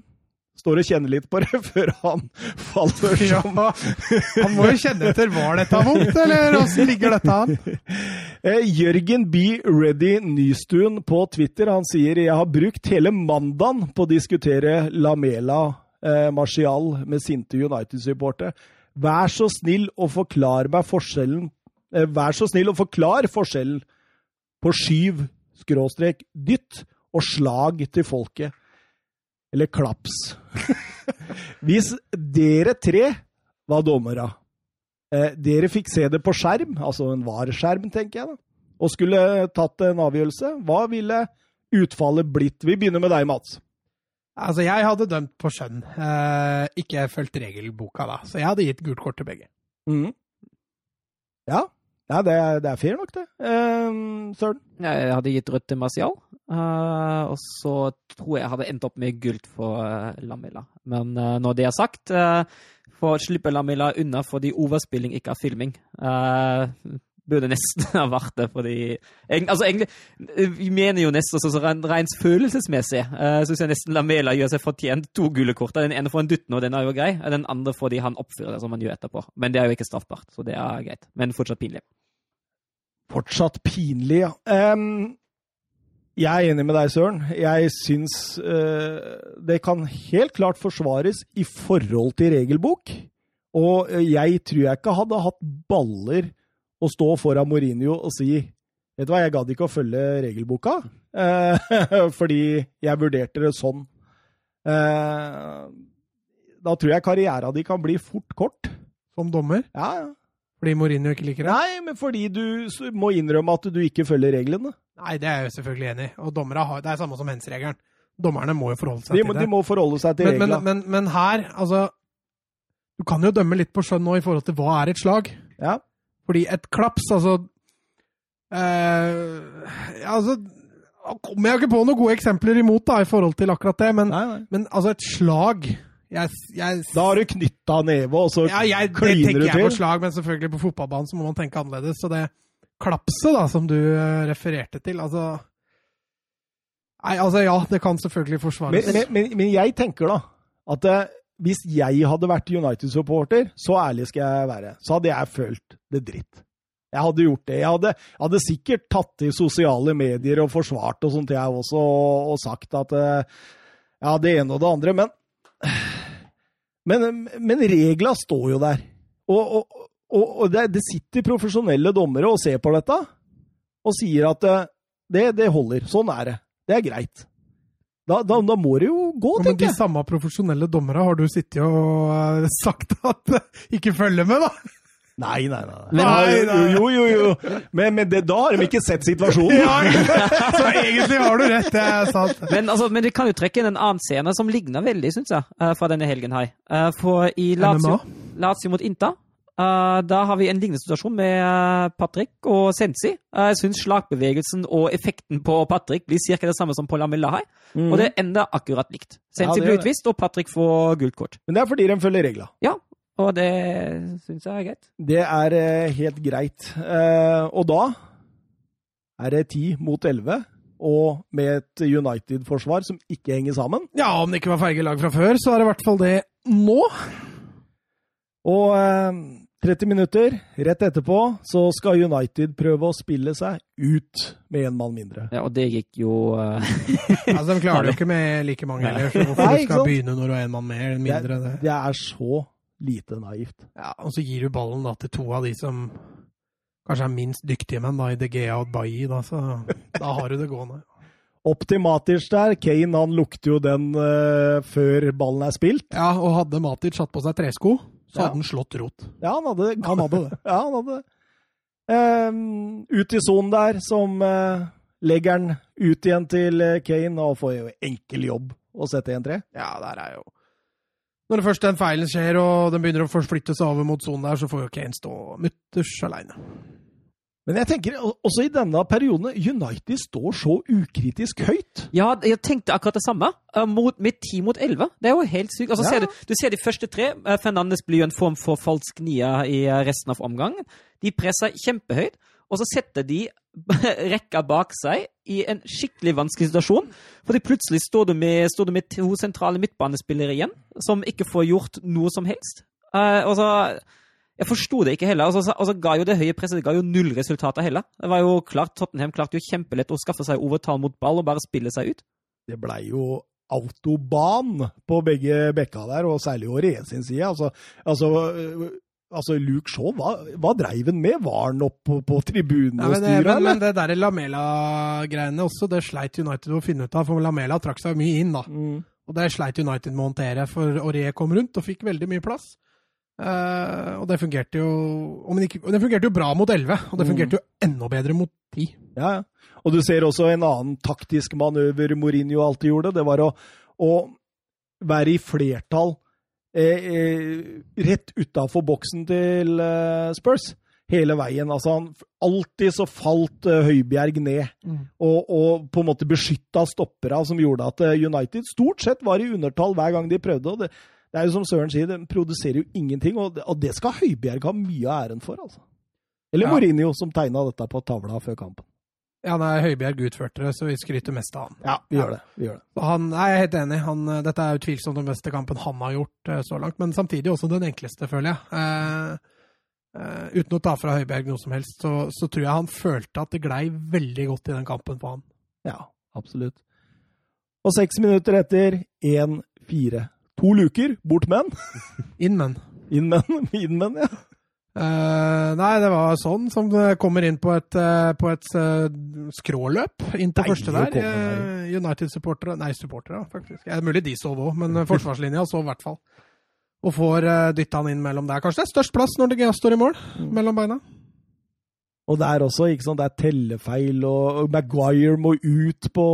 Speaker 1: står og kjenner litt på det [laughs] før han faller
Speaker 2: Ja, han må jo kjenne etter var dette vondt, eller åssen ligger dette an? [laughs]
Speaker 1: Eh, Jørgen B. Ready Nystuen på Twitter han sier jeg har brukt hele mandagen på å diskutere Lamela eh, Martial med sinte United-supportere. Vær så snill å forklare meg forskjellen eh, Vær så snill å forklare forskjellen på skyv, skråstrek, dytt og slag til folket. Eller klaps. Hvis dere tre var dommere Eh, dere fikk se det på skjerm, altså en vareskjerm, tenker jeg, da, og skulle tatt en avgjørelse. Hva ville utfallet blitt? Vi begynner med deg, Mats.
Speaker 2: Altså, jeg hadde dømt på skjønn. Eh, ikke fulgt regelboka da, så jeg hadde gitt gult kort til begge.
Speaker 1: Mm. Ja, ja det, er, det er fair nok, det. Eh, Søren?
Speaker 3: Jeg hadde gitt rødt til Martial, eh, og så tror jeg jeg hadde endt opp med gult for uh, Lamela. Men uh, når det er sagt, uh, får slippe Lamela unna fordi overspilling ikke er filming. Uh, burde nesten [laughs] ha vært det, fordi en, altså, egentlig, eh, Vi mener jo nesten sånn så rent rent følelsesmessig uh, syns jeg nesten Lamela gjør seg fortjent to gule kort. Den ene får en dytten, og den er jo grei. Den andre fordi han oppfører det som han gjør etterpå. Men det er jo ikke straffbart, så det er greit. Men fortsatt pinlig.
Speaker 1: Fortsatt pinlig, ja. Em, jeg er enig med deg, Søren. Jeg syns eh, det kan helt klart forsvares i forhold til regelbok. Og eh, jeg tror jeg ikke hadde hatt baller å stå foran Mourinho og si Vet du hva, jeg gadd ikke å følge regelboka, eh, [laughs] fordi jeg vurderte det sånn. Eh, da tror jeg karriera di kan bli fort kort.
Speaker 2: Som dommer,
Speaker 1: Ja, ja.
Speaker 2: fordi Mourinho ikke liker det.
Speaker 1: Nei, men fordi du må innrømme at du ikke følger reglene.
Speaker 2: Nei, det er jeg jo selvfølgelig enig i. Og dommere har, det er samme som hens-regelen. Dommerne må jo forholde seg
Speaker 1: De
Speaker 2: til det.
Speaker 1: de må forholde seg til
Speaker 2: men, men,
Speaker 1: reglene.
Speaker 2: men, men her, altså Du kan jo dømme litt på skjønn nå i forhold til hva er et slag.
Speaker 1: Ja.
Speaker 2: Fordi et klaps, altså eh, altså kommer jeg ikke på noen gode eksempler imot da, i forhold til akkurat det, men,
Speaker 1: Nei, nei.
Speaker 2: men altså et slag jeg, jeg,
Speaker 1: Da har du knytta neve, og så
Speaker 2: ja, jeg, Det tenker jeg på slag, men selvfølgelig på fotballbanen så må man tenke annerledes. Så det klapset da, som du eh, refererte til, altså Nei, altså ja, det kan selvfølgelig
Speaker 1: Men,
Speaker 2: forsvares.
Speaker 1: men, men, men jeg tenker da at uh, hvis jeg hadde vært United-supporter, så ærlig skal jeg være, så hadde jeg følt det dritt. Jeg hadde gjort det. Jeg hadde, hadde sikkert tatt i sosiale medier og forsvart og sånt, jeg også, og, og sagt at uh, ja, det ene og det andre, men Men, men regla står jo der. Og, og, og det, det, sitter profesjonelle dommere og ser på dette og sier at eh, det, det holder. Sånn er det. Det er greit. Da, da, da, må det jo gå, tenker jeg.
Speaker 2: Men de samme profesjonelle dommere har du sittet og uh, [laughs] sagt at uh, ikke følger med, da?
Speaker 1: Nei, nei, nei. nei, nei. Jo, jo, jo. Men, men det, da har de ikke sett situasjonen.
Speaker 2: ja, [laughs] så egentlig har du rett. det er sant.
Speaker 3: Men, altså, men vi kan jo trekke inn en annen scene som ligner veldig, syns jeg, fra denne helgen her. For i Lazio, Lazio mot Inta Uh, da har vi en lignende situasjon med uh, Patrick og Sensi. Uh, jeg syns slagbevegelsen og effekten på Patrick blir ca. det samme som på Lamella her. Mm. Og det ender akkurat likt. Sensi ja, blir utvist, og Patrick får gult kort.
Speaker 1: Men det er fordi de følger regla.
Speaker 3: Ja, og det syns jeg er greit.
Speaker 1: Det er helt greit. og da er det ti mot elleve. Og med et United-forsvar som ikke henger sammen.
Speaker 2: Ja, om det ikke var feige lag fra før, så er det i hvert fall det nå.
Speaker 1: Og 30 minutter, rett etterpå, så skal United prøve å spille seg ut med én mann mindre.
Speaker 3: Ja, og det gikk jo uh... [laughs]
Speaker 2: Altså, De klarer jo ikke med like mange heller, så hvorfor Nei, du skal begynne når du har én mann mer mindre?
Speaker 1: Det, det, er så lite naivt.
Speaker 2: Ja, Og så gir du ballen da til to av de som kanskje er minst dyktige menn, da, i De Gea og Bailly, da, så da har du det gående.
Speaker 1: Opp til Matic der. Kane han lukter jo den uh, før ballen er spilt.
Speaker 2: Ja, og hadde Matic satt på seg tresko så hadde han slått rot.
Speaker 1: Ja, han hadde, han hadde det. [laughs] ja, han hadde det. Um, ut i sonen der, som uh, legger han ut igjen til uh, Kane, og får jo enkel jobb å sette 1-3.
Speaker 2: Ja, der er jo Når det først den feilen skjer, og den begynner å forflytte seg over mot sonen der, så får jo Kane stå mutters aleine.
Speaker 1: Men jeg tenker også i denne perioden United står så ukritisk høyt.
Speaker 3: Ja, jeg tenkte akkurat det samme. Uh, mot, med 10 mot 11. Det er jo helt sykt. Altså, ja. ser du, du, ser de første tre. Uh, Fernandes blir jo en form for falsk nia i uh, resten av omgangen. De presser kjempehøyt, og så setter de [laughs] rekka bak seg i en skikkelig vanskelig situasjon. Fordi plutselig står du med, står du med to sentrale midtbanespillere igjen, som ikke får gjort noe som helst. Uh, og så jeg forsto det ikke heller. Og så, altså, ga jo det høye presset det ga jo null resultater heller. Det var jo klart, Tottenham klarte jo kjempelett å skaffe seg overtall mot ball og bare spille seg ut.
Speaker 1: Det blei jo autoban på begge bekka der, og særlig Åre sin side. Altså, altså, altså Luke Shaw, hva, hva dreiv han med? Var han oppe på, på tribunen og styra?
Speaker 2: Men, men, det der Lamela-greiene også, det sleit United å finne ut av. For Lamela trakk seg mye inn, da. Mm. Og det sleit United med å håndtere, for Åre kom rundt og fikk veldig mye plass. Uh, og det fungerte jo ikke, det fungerte jo bra mot 11, og det mm. fungerte jo enda bedre mot 10.
Speaker 1: Ja, ja. Og du ser også en annen taktisk manøver Mourinho alltid gjorde. Det var å, å være i flertall eh, eh, rett utafor boksen til eh, Spurs hele veien. Altså, han, alltid så falt uh, Høibjerg ned, mm. og, og, på en måte beskytta stoppera, som gjorde at United stort sett var i undertall hver gang de prøvde. og det det er jo som Søren sier, den produserer jo ingenting, og det, og det skal Høibjerg ha mye av æren for, altså. Eller ja. Mourinho, som tegna dette på tavla før kampen.
Speaker 2: Ja, nei, Høibjerg utførte det, så vi skryter mest av han.
Speaker 1: Ja, vi ja. gjør det. Vi gjør det.
Speaker 2: Han, jeg er helt enig. Han, dette er utvilsomt den beste kampen han har gjort uh, så langt, men samtidig også den enkleste, føler jeg. Uh, uh, uten å ta fra Høibjerg noe som helst, så, så, tror jeg han følte at det glei veldig godt i den kampen på han.
Speaker 1: Ja, absolutt. Og seks minutter etter 1-4 To luker, bort menn. [laughs]
Speaker 2: Inn menn.
Speaker 1: Inn menn, [laughs] inn menn, ja.
Speaker 2: Uh, nei, det var sånn som kommer inn på et, uh, på et uh, skråløp inn på første der. United-supportere Nei, supportere, faktisk. Det er mulig de sov òg, men [laughs] forsvarslinja sov i hvert fall. Og får uh, dytta han inn mellom der. Kanskje det er størst plass når det står i mål, mm. mellom beina.
Speaker 1: Og der også, ikke sant, det er tellefeil, og Maguire må ut på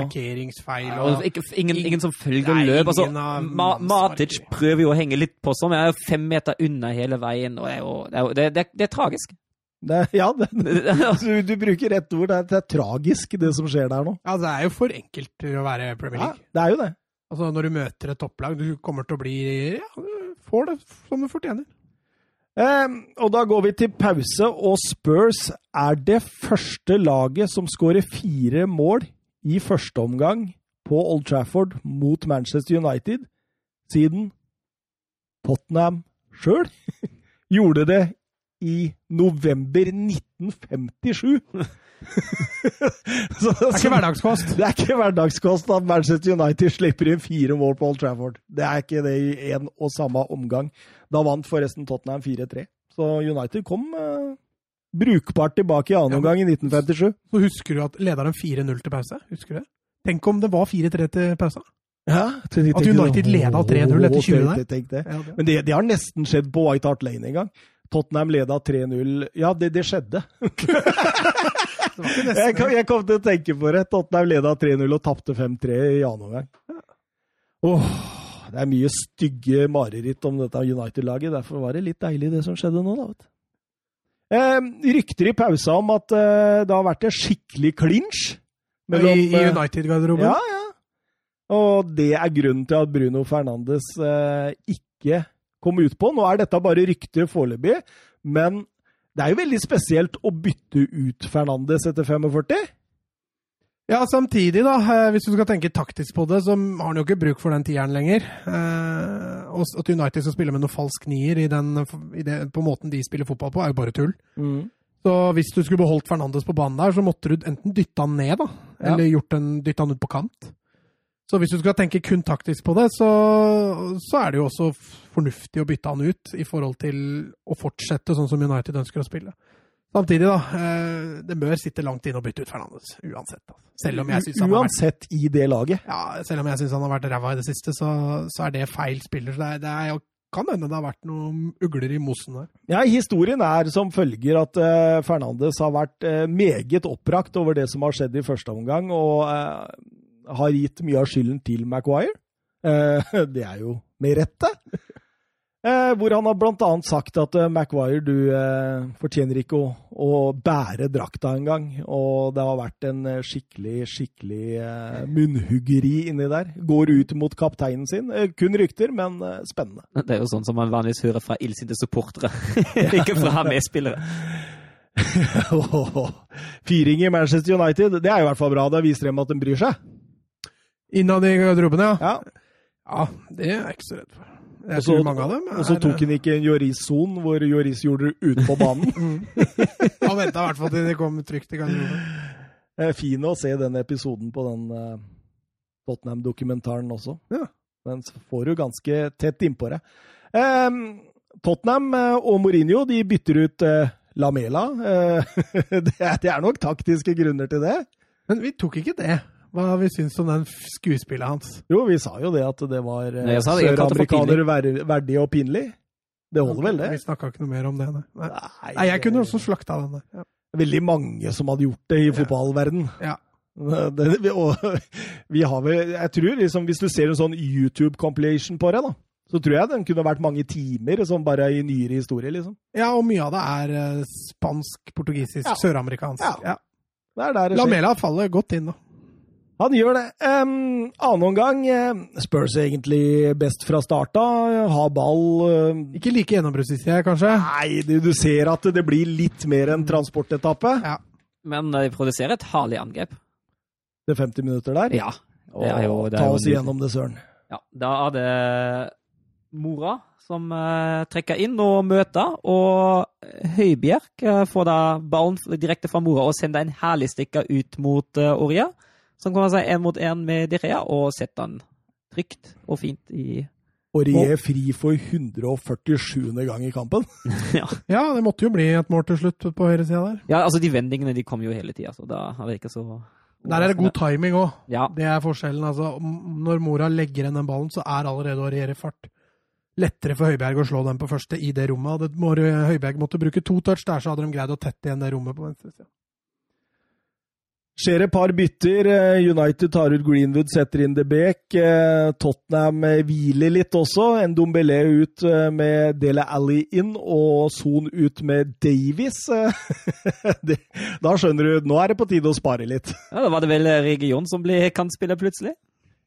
Speaker 2: Markeringsfeil og
Speaker 3: ikke, ingen, ingen, som følger Nei, løp. Altså, Ma Matic prøver jo å henge litt på sånn, men er jo fem meter unna hele veien. og det er, jo, det, er, det, det, det er tragisk.
Speaker 1: ja, det, [laughs] du bruker rett ord. Det er, tragisk, det som skjer der nå.
Speaker 2: Ja, det er jo for enkelt til å være Premier League.
Speaker 1: Ja, det er jo det.
Speaker 2: Altså, Når du møter et topplag, du kommer til å bli Ja, du får det som du fortjener.
Speaker 1: Eh, og da går vi til pause, og Spurs. Er det første laget som skårer fire mål i første omgang på Old Trafford mot Manchester United siden Tottenham sjøl? [laughs] Gjorde det i november 1957. [laughs] Så,
Speaker 2: Det er ikke hverdagskost.
Speaker 1: det er ikke hverdagskost at Manchester United slipper inn fire mål på Old Trafford. Det er ikke det i én og samme omgang. Da vant forresten Tottenham 4-3. Så United kom eh, brukbart tilbake i annen
Speaker 2: Ja,
Speaker 1: omgang i 1957.
Speaker 2: Så husker du at lederen 4-0 til pause? Husker du det? Tenk om det var 4-3 til pause.
Speaker 1: Ja,
Speaker 2: At United leda 3-0 etter 20 der.
Speaker 1: Tenk, tenk. Det. Men det, det har nesten skjedd på White Hart Lane en gang. Tottenham leda 3-0. Ja, det, det skjedde. [laughs]
Speaker 2: Det.
Speaker 1: Jeg kom, jeg kom til å tenke på det. Tottenham leda 3-0 og tapte 5-3 i annen omgang. Oh, det er mye stygge mareritt om dette United-laget. Derfor var det litt deilig, det som skjedde nå, da. vet du. Eh, rykter i pausa om at eh, det har vært en skikkelig klinsj.
Speaker 2: I, i
Speaker 1: eh,
Speaker 2: United-garderoben?
Speaker 1: Ja, ja. Og det er grunnen til at Bruno Fernandes eh, ikke kom ut på. Nå er dette bare rykter foreløpig, men det er jo veldig spesielt å bytte ut Fernandes etter 45.
Speaker 2: Ja, samtidig, da, eh, hvis du skal tenke taktisk på det, så har han jo ikke bruk for den tieren lenger. Eh, og at United skal spille med noen falsk nier i den, i det, på måten de spiller fotball på, er jo bare tull. Så hvis du skulle beholdt Fernandes på banen der, så måtte du enten dytte han ned, da,
Speaker 1: Ja.
Speaker 2: eller gjort en, dytte han ut på kant. Så hvis du skal tenke kun taktisk på det, så, så er det jo også fornuftig å bytte han ut i forhold til å fortsette sånn som United ønsker å spille. Samtidig, da. Eh, det bør sitte langt inne å bytte ut Fernandes, uansett. Da. Selv om jeg syns han, har vært-
Speaker 1: Uansett i det laget.
Speaker 2: ja, selv om jeg synes han har vært ræva i det siste, så, så er det feil spiller. Så det, er, det er, jo- kan hende det har vært noen ugler i mosen der.
Speaker 1: Ja, Historien er som følger at eh, Fernandes har vært eh, meget oppbrakt over det som har skjedd i første omgang, og har gitt mye av skylden til Maguire. Eh, [laughs] det er jo med rette. Eh, hvor han har blant annet sagt at eh, Maguire, du fortjener ikke å, å bære drakta engang. Og det har vært en skikkelig, skikkelig munnhuggeri inni der. Går ut mot kapteinen sin. Kun rykter, men spennende.
Speaker 3: Det er jo sånn som man vanligvis hører fra illsinte supportere, [laughs] [laughs] ikke fra medspillere.
Speaker 1: Fyring i Manchester United, det er i hvert fall bra. Da viser dem at de bryr seg.
Speaker 2: Innad i garderoben, ja.
Speaker 1: Ja.
Speaker 2: Ja, det er jeg ikke så redd for. Jeg tror mange av dem
Speaker 1: Og så tok han ikke en Joris-son, hvor Joris gjorde det ute på banen. [laughs] [laughs]
Speaker 2: Han venta i hvert fall til de kom trygt i garderoben.
Speaker 1: Eh, Fin å se den episoden på den uh, Tottenham-dokumentaren også.
Speaker 2: Ja.
Speaker 1: Den får du ganske tett innpå deg. Um, Tottenham eh, og Mourinho de bytter ut uh, Lamela. Uh, [laughs] det, er, det er nok taktiske grunner til det.
Speaker 2: Men vi tok ikke det. Hva vi syns om den skuespillet hans.
Speaker 1: Jo, vi sa jo det at det var søramerikaner verdig og pinlig. Det holder vel, det?
Speaker 2: Vi snakka ikke noe mer om det. Nei, nei.
Speaker 1: Nei,
Speaker 2: nei jeg kunne også slakta den der. Ja.
Speaker 1: veldig mange som hadde gjort det i fotballverden.
Speaker 2: Ja. [laughs]
Speaker 1: Det, vi- og, [laughs] vi har vel, jeg tror liksom, Hvis du ser en sånn YouTube-compilation på det, da, så tror jeg den kunne vært mange timer, som bare i nyere historie. liksom.
Speaker 2: ja, og mye av det er eh, spansk, portugisisk,
Speaker 1: Ja.
Speaker 2: søramerikansk.
Speaker 1: Ja.
Speaker 2: Ja.
Speaker 1: Det er der det skjer.
Speaker 2: Lamela faller godt inn, da.
Speaker 1: Han gjør det. Um, annen omgang eh, Spurs egentlig best fra starta. Ha ball eh,
Speaker 2: Ikke like gjennombruddssiste, kanskje.
Speaker 1: Nei, du, du ser at det blir litt mer enn transportetappe.
Speaker 2: Ja.
Speaker 3: Men de produserer et herlig angrep.
Speaker 1: Det er 50 minutter der.
Speaker 3: Ja. Det er jo, det er
Speaker 1: Ta oss igjennom det, Søren.
Speaker 3: Ja, da er det Mora som uh, trekker inn og møter, og Høibjerg eh, får da ballen direkte fra Mora og sender en herlig stikker ut mot uh, Oria, som kommer seg én mot én med Direa og setter den trygt og fint i
Speaker 1: Og Rie fri for 147. gang i kampen. [laughs]
Speaker 3: ja.
Speaker 2: Ja, det måtte jo bli et mål til slutt på høyresida der.
Speaker 3: ja, altså de vendingene de kom jo hele tida, så da har det ikke så
Speaker 2: Der er det god timing òg.
Speaker 3: Ja.
Speaker 2: Det er forskjellen. altså. Når Mora legger igjen den ballen, så er allerede Aurier i fart. Lettere for Høibjerg å slå den på første i det rommet. Hadde Høibjerg måtte bruke to touch der, så hadde de greid å tette igjen det rommet på venstre side.
Speaker 1: Skjer et par bytter. Eh, United tar ut Greenwood, setter inn De Beek. Eh, Tottenham eh, hviler litt også. En Dombelé ut med Dele Alli inn, og Son ut med Davies. [laughs] Da skjønner du, nå er det på tide å spare litt.
Speaker 3: ja, Da var det vel Region som ble kantspiller plutselig?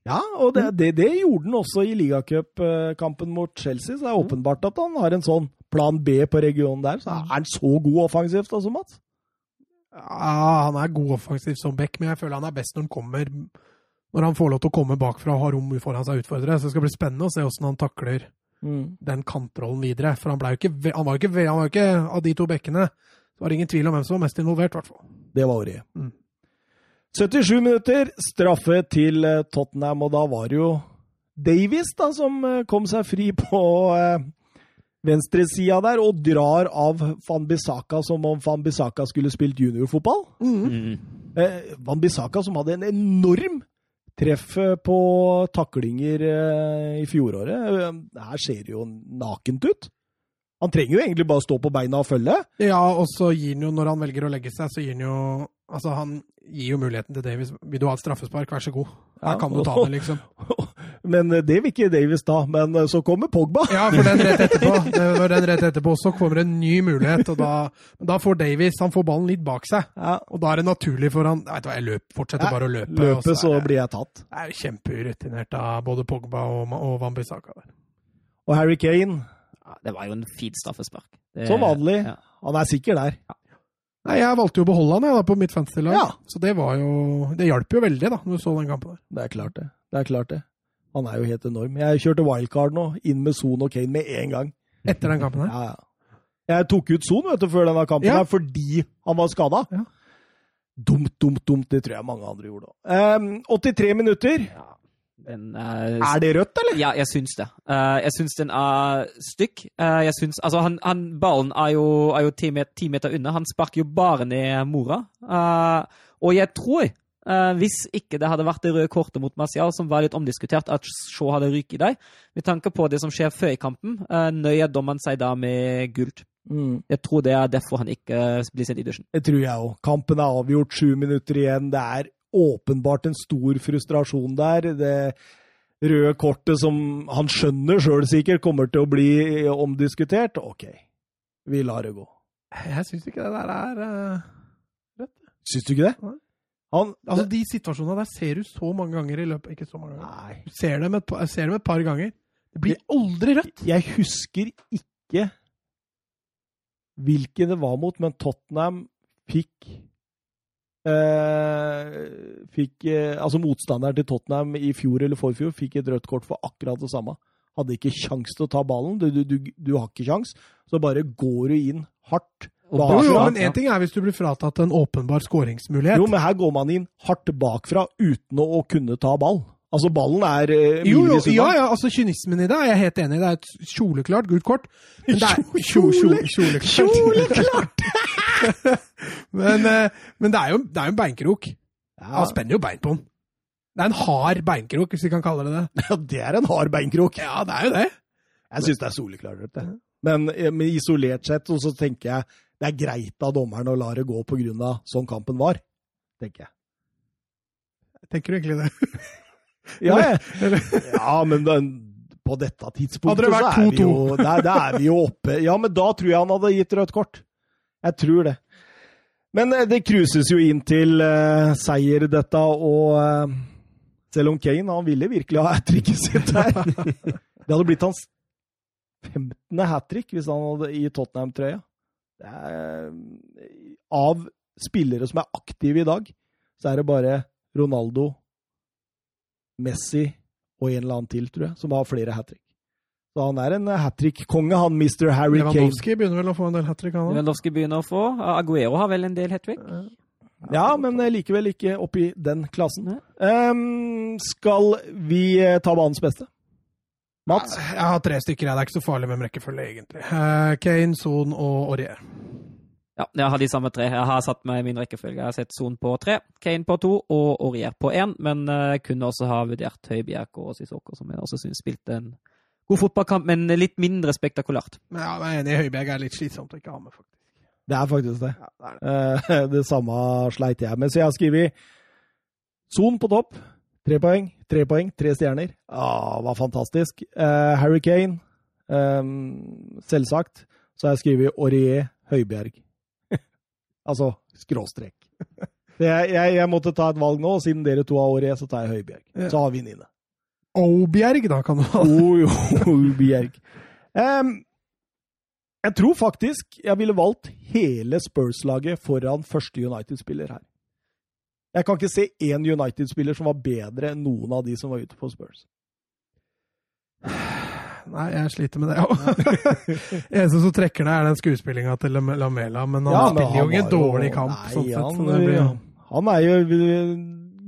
Speaker 1: Ja, og det, det, det gjorde han også i ligacupkampen mot Chelsea. Så det er åpenbart at han har en sånn plan B på regionen der. Så er han så god offensivt altså, Mats?
Speaker 2: Ja, han er god offensivt som back, men jeg føler han er best når han kommer Når han får lov til å komme bakfra og ha rom foran seg og utfordre. Så det skal bli spennende å se hvordan han takler
Speaker 1: Mm.
Speaker 2: den kantrollen videre. For han, jo ikke, han, var jo ikke, han var ikke av de to bekkene. Det var ingen tvil om hvem som var mest involvert, i hvert fall.
Speaker 1: Det var Ori.
Speaker 2: Mm.
Speaker 1: 77 minutter, straffe til eh, Tottenham, og da var det jo Davies da, som eh, kom seg fri på eh, venstresida der, og drar av Van Bissaka som om Van Bissaka skulle spilt juniorfotball.
Speaker 3: Mm.
Speaker 1: Eh, Van Bissaka som hadde en enorm treff eh, på taklinger eh, i fjoråret. Eh, Her ser det jo nakent ut. Han trenger jo egentlig bare stå på beina og følge.
Speaker 2: Ja, og så gir han jo, når han velger å legge seg, så gir han jo Altså, han gir jo muligheten til Davies. Vil du ha et straffespark, vær så god. Her
Speaker 1: Ja,
Speaker 2: kan du ta det, liksom. [laughs]
Speaker 1: Men eh, det vil ikke Davis da. Men eh, så kommer Pogba.
Speaker 2: Ja, for den rett etterpå. [laughs] Det var den rett etterpå, så kommer en ny mulighet, og da, da får Davies han får ballen litt bak seg.
Speaker 1: Ja,
Speaker 2: Og da er det naturlig for han Vet du hva, jeg løp, fortsetter
Speaker 1: Ja,
Speaker 2: bare å løpe.
Speaker 1: Løpe, så,
Speaker 2: så
Speaker 1: blir jeg tatt.
Speaker 2: Det er jo kjempeurutinert av både Pogba og, og Van Bissaka.
Speaker 1: Og Harry Kane,
Speaker 3: Ja, det var jo en fint straffespark. Det-
Speaker 1: som vanlig,
Speaker 3: Ja.
Speaker 1: han er sikker der.
Speaker 2: Nei, Jeg valgte jo å beholde han jeg, da, på mitt fantasy-lag,
Speaker 1: Ja.
Speaker 2: så det var jo Det hjalp jo veldig, da, når du så den kampen der.
Speaker 1: Det er klart det. Det er klart det. Han er jo helt enorm. Jeg kjørte wildcard nå, inn med Son og Kane med en gang.
Speaker 2: Etter den kampen her.
Speaker 1: Ja, ja. Jeg tok ut Son vet du, før denne kampen
Speaker 2: Ja.
Speaker 1: her, fordi han var skada.
Speaker 2: Ja.
Speaker 1: Dumt, dumt, dumt. Det tror jeg mange andre gjorde òg. 83 minutter.
Speaker 3: Den, eh,
Speaker 1: Er det rødt, eller?
Speaker 3: Ja, jeg syns det. Uh, jeg syns den er stygg. Uh, jeg syns, altså han, han, ballen er jo, er jo ti, met, ti meter unna. Han sparker jo bare ned Mora. Eh, og jeg tror, eh, hvis ikke det hadde vært det røde kortet mot Martial, som var litt omdiskutert, at Shaw hadde ryket i deg, med tanke på det som skjer før i kampen, uh, nøyer dommeren seg da med gult.
Speaker 1: Mm.
Speaker 3: Jeg tror det er derfor han ikke blir sendt i dusjen.
Speaker 1: Det tror jeg òg. Kampen er avgjort, sju minutter igjen. Det er åpenbart en stor frustrasjon der. Det røde kortet som han skjønner sjøl sikkert kommer til å bli omdiskutert. OK, vi lar det gå.
Speaker 2: Jeg syns ikke det der er eh,
Speaker 1: Syns du ikke det?
Speaker 2: Nei.
Speaker 1: Han
Speaker 2: Altså, De situasjonene der ser du så mange ganger i løpet Ikke så mange ganger.
Speaker 1: Nei.
Speaker 2: Du ser dem et, par- ser dem et par ganger. Det blir aldri rødt.
Speaker 1: Jeg husker ikke hvilken det var mot, men Tottenham fikk eh, Fikk eh, Altså motstanderen til Tottenham i fjor eller forfjor fikk et rødt kort for akkurat det samme. Hadde ikke kjangs til å ta ballen. Du, du, du, du har ikke kjangs. Så bare går du inn hardt.
Speaker 3: Og
Speaker 1: bakfra.
Speaker 2: Jo, jo, men én ting er hvis du blir fratatt en åpenbar skåringsmulighet.
Speaker 1: Jo, men her går man inn hardt bakfra uten å, kunne ta ball. Altså, ballen er eh,
Speaker 2: Jo, jo, ja, ja, altså kynismen i det er jeg helt enig i. Det er et kjoleklart gult kort. Men det er, kjole, [laughs] kjole, kjoleklart.
Speaker 1: Kjoleklart! [laughs]
Speaker 2: men, eh, men det er jo, det er jo en beinkrok.
Speaker 1: Ja,
Speaker 2: Han spenner jo bein på den. Det er en hard beinkrok, hvis vi kan kalle det det. [laughs]
Speaker 1: ja, det er en hard beinkrok.
Speaker 2: Ja, det er jo det.
Speaker 1: Jeg syns det er soleklart. Det. Men, eh, men isolert sett og så tenker jeg det er greit av dommeren å la det gå på grunn av sånn kampen var. tenker jeg.
Speaker 2: Tenker du egentlig det? [laughs]
Speaker 1: Ja, ja men den, på dette tidspunktet
Speaker 2: det
Speaker 1: så er vi jo der, der er vi jo oppe. Ja, men da tror jeg han hadde gitt rødt kort. Jeg tror det. Men eh, det cruises jo inn til uh, seier, dette, og uh, selv om Kane han ville virkelig ha hat tricket sitt her [laughs] Det hadde blitt hans 15. hat trick hvis han hadde i Tottenham-trøya. Eh, Av spillere som er aktive i dag, så er det bare Ronaldo, Messi og en eller annen til, tror jeg, som har flere hat trick. Så han er en hat trick-konge, han Mr. Harry Kane.
Speaker 2: Lewandowski begynner vel å få en del hat trick, han òg.
Speaker 3: Lewandowski begynner å få. Aguero har vel en del hat trick.
Speaker 1: Ja, men eh, likevel ikke oppi den klassen. Ehm, skal vi eh, ta banens beste? Mats?
Speaker 2: Jeg har tre stykker, det er ikke så farlig med rekkefølge, egentlig. Eh, Kane, Son og Aurier.
Speaker 3: Ja, jeg har de samme tre. Jeg har satt meg i min rekkefølge. Jeg har sett Son på tre, Kane på to og Aurier på én. Men jeg kunne også ha vurdert Høibjerk og Sissoko, som jeg også syns spilte en god fotballkamp, men litt mindre spektakulært.
Speaker 2: Men ja, jeg er enig, Høibjerk er litt slitsomt å ikke ha med, faktisk.
Speaker 1: Det er faktisk det.
Speaker 2: Ja, det er det.
Speaker 1: Eh, [laughs] det samme sleit jeg med. Så jeg har skrevet Son på topp. Tre poeng, tre poeng, tre stjerner. Ah, var fantastisk. Eh, Harry Kane, ehm, selvsagt. Så har jeg skrevet Aurier Høibjerg. [laughs] altså skråstrek. [laughs] Jeg, jeg, jeg måtte ta et valg nå, og siden dere to har Aurier, så tar jeg Høibjerg.
Speaker 2: Ja.
Speaker 1: Så har vi Nine.
Speaker 2: Aubjerg, da, kan du ha. [laughs]
Speaker 1: Aubjerg. Um, jeg tror faktisk jeg ville valgt hele Spurs-laget foran første United-spiller her. Jeg kan ikke se én United-spiller som var bedre enn noen av de som var ute på Spurs.
Speaker 2: Nei, jeg sliter med det òg. [laughs] Eneste som trekker det, er den skuespillinga til Lam- Lamela, men han
Speaker 1: Ja, men
Speaker 2: spiller jo
Speaker 1: han
Speaker 2: ingen
Speaker 1: var
Speaker 2: dårlig kamp.
Speaker 1: Nei,
Speaker 2: sånn sett,
Speaker 1: han,
Speaker 2: så det blir,
Speaker 1: han er jo eh,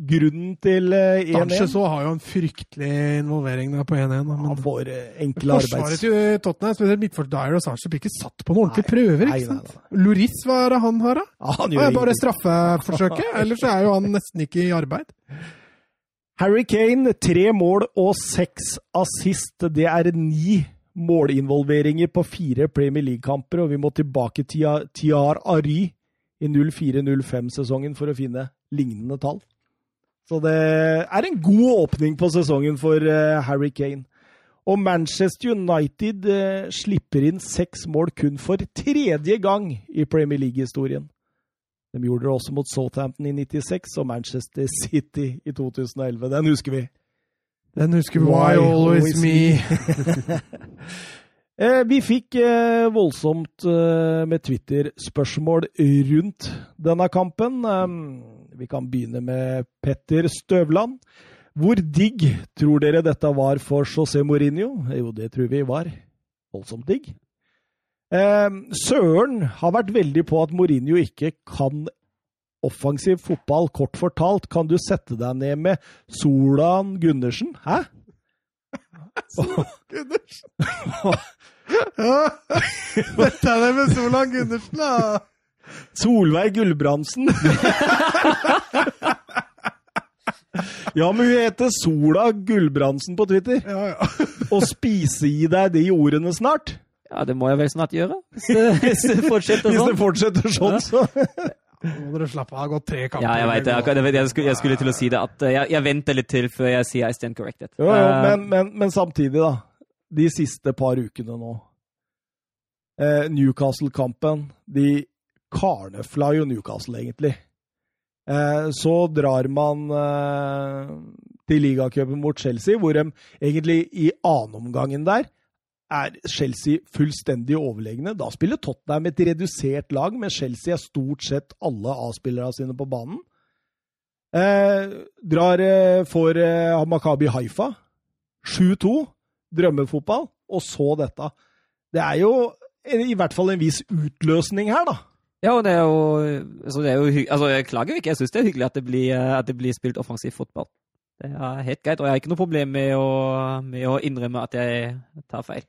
Speaker 1: grunnen til eh, 1-1.
Speaker 2: Sanchez så har jo en fryktelig involvering der på 1-1. da,
Speaker 1: Han
Speaker 2: Men
Speaker 1: får eh, enkle arbeids...
Speaker 2: forsvaret til Tottenham, spesielt midtforsvaret Dyer og Sanchez, blir ikke satt på noen ordentlige prøver.
Speaker 1: nei,
Speaker 2: ikke
Speaker 1: nei,
Speaker 2: sant? Loris, hva er det han har, da?
Speaker 1: Ja, han gjør
Speaker 2: er bare straffeforsøket, [laughs] ellers er jo han nesten ikke i arbeid.
Speaker 1: Harry Kane, tre mål og seks assist. Det er ni målinvolveringer på fire Premier League-kamper, og vi må tilbake til Tiar Ary i 04-05-sesongen for å finne lignende tall. Så det er en god åpning på sesongen for eh, Harry Kane. Og Manchester United eh, slipper inn seks mål kun for tredje gang i Premier League-historien. De gjorde det også mot Southampton i 96 og Manchester City i 2011. Den husker vi.
Speaker 2: Den husker vi. Why always me? [laughs]
Speaker 1: Eh, vi fikk voldsomt med Twitter-spørsmål rundt denne kampen. Vi kan begynne med Petter Støvland. Hvor digg tror dere dette var for José Mourinho? Jo, det tror vi var voldsomt digg. Eh, Søren har vært veldig på at Mourinho ikke kan offensiv fotball. Kort fortalt, kan du sette deg ned med Solan Gundersen? Hæ?
Speaker 2: Gundersen. [laughs] ja. Dette er det med Solan Gundersen, da.
Speaker 1: Solveig Gulbrandsen. ja, men hun heter Sola Gulbrandsen på Twitter.
Speaker 2: Ja, ja.
Speaker 1: Og spise i deg de ordene snart.
Speaker 3: Ja, det må jeg vel snart gjøre. Hvis det, [laughs] hvis det fortsetter
Speaker 1: Hvis det
Speaker 3: sånn.
Speaker 1: fortsetter sånn, så
Speaker 2: Nå må dere slappe av. Det har gått tre kamper.
Speaker 3: Ja, jeg vet det. Jeg, jeg, jeg, skulle, jeg skulle til å si det. At eh, jeg, jeg venter litt til før jeg sier I stand corrected.
Speaker 1: Jo, jo,
Speaker 3: Eh,
Speaker 1: men, men, men samtidig, da. De siste par ukene nå. Eh, Newcastle-kampen. De karnefla jo Newcastle, egentlig. Eh, så drar man eh, til ligacupen mot Chelsea, hvor de egentlig i annenomgangen der er Chelsea fullstendig overlegne. Da spiller Tottenham et redusert lag, men Chelsea er stort sett alle A-spillerne sine på banen. Eh, drar eh, for eh, Makabi Haifa. 7-2. Drømmefotball. Og så dette. Det er jo i hvert fall en viss utløsning her, da.
Speaker 3: Ja, og det er jo, altså det er jo altså Jeg klager jo ikke. Jeg syns det er hyggelig at det, blir, eh, at det blir spilt offensiv fotball. Det er helt greit, og jeg har ikke noe problem med å, med å innrømme at jeg tar feil.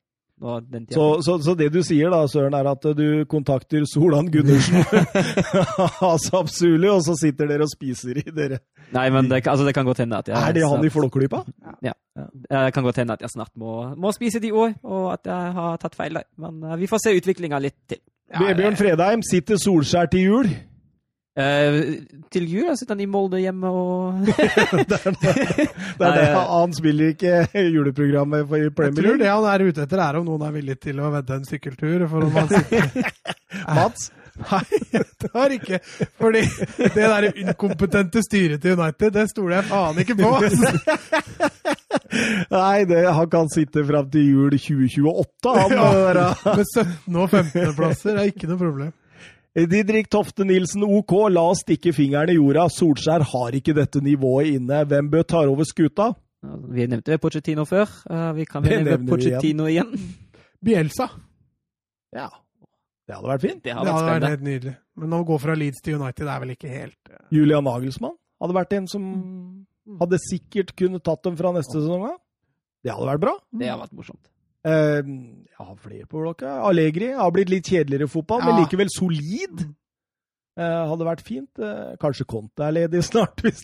Speaker 1: Så, så, så det du sier da, Søren, er at du kontakter Solan Gundersen, [laughs] [laughs] Asap Suli, og så sitter dere og spiser i dere.
Speaker 3: Nei, men det, altså det kan godt hende at jeg
Speaker 1: Er det han i
Speaker 3: snart-
Speaker 1: ja.
Speaker 3: Det kan godt hende at jeg snart må, må spise de òg, og at jeg har tatt feil der. Men uh, vi får se utviklinga litt til.
Speaker 1: Vebjørn Fredheim, sitter Solskjær til jul?
Speaker 3: Uh, til jul sitter han i Molde hjemme og [laughs]
Speaker 1: Det er det.
Speaker 3: Nei,
Speaker 1: Han spiller ikke [laughs] juleprogrammet for- i
Speaker 2: Jeg
Speaker 1: Premier
Speaker 2: tror det han er ute etter, er om noen er villig til å vedde en sykkeltur. For om han sitter
Speaker 1: Mats?
Speaker 2: Nei, [laughs] det har ikke. Fordi det der inkompetente styret til United, det stoler jeg faen ikke på. [laughs]
Speaker 1: Nei, det, han kan sitte fram til jul 2028, han.
Speaker 2: Ja. Med 17. og 15. plasser er ikke noe problem.
Speaker 1: Didrik Tofte Nilsen, OK, la oss stikke fingeren i jorda. Solskjær har ikke dette nivået inne. Hvem bør ta over skuta?
Speaker 3: Vi nevnte Pochettino før. Eh, vi kan vel nevne
Speaker 1: Pochettino igjen.
Speaker 3: Pochettino igjen.
Speaker 2: Bielsa.
Speaker 1: Ja, det hadde vært fint.
Speaker 3: Det
Speaker 2: Det
Speaker 3: hadde vært
Speaker 2: hadde vært helt nydelig. Men å gå fra Leeds til United er vel ikke helt uh...
Speaker 1: Julian Nagelsmann hadde vært en som hadde sikkert kunne tatt dem fra neste sesong. av. Det hadde vært bra.
Speaker 3: Det hadde vært morsomt.
Speaker 1: Uh, jeg har flere på blokka. Allegri har blitt litt kjedeligere i fotball, men likevel solid. Uh, hadde vært fint. Uh, kanskje Conte er ledig [laughs] snart, hvis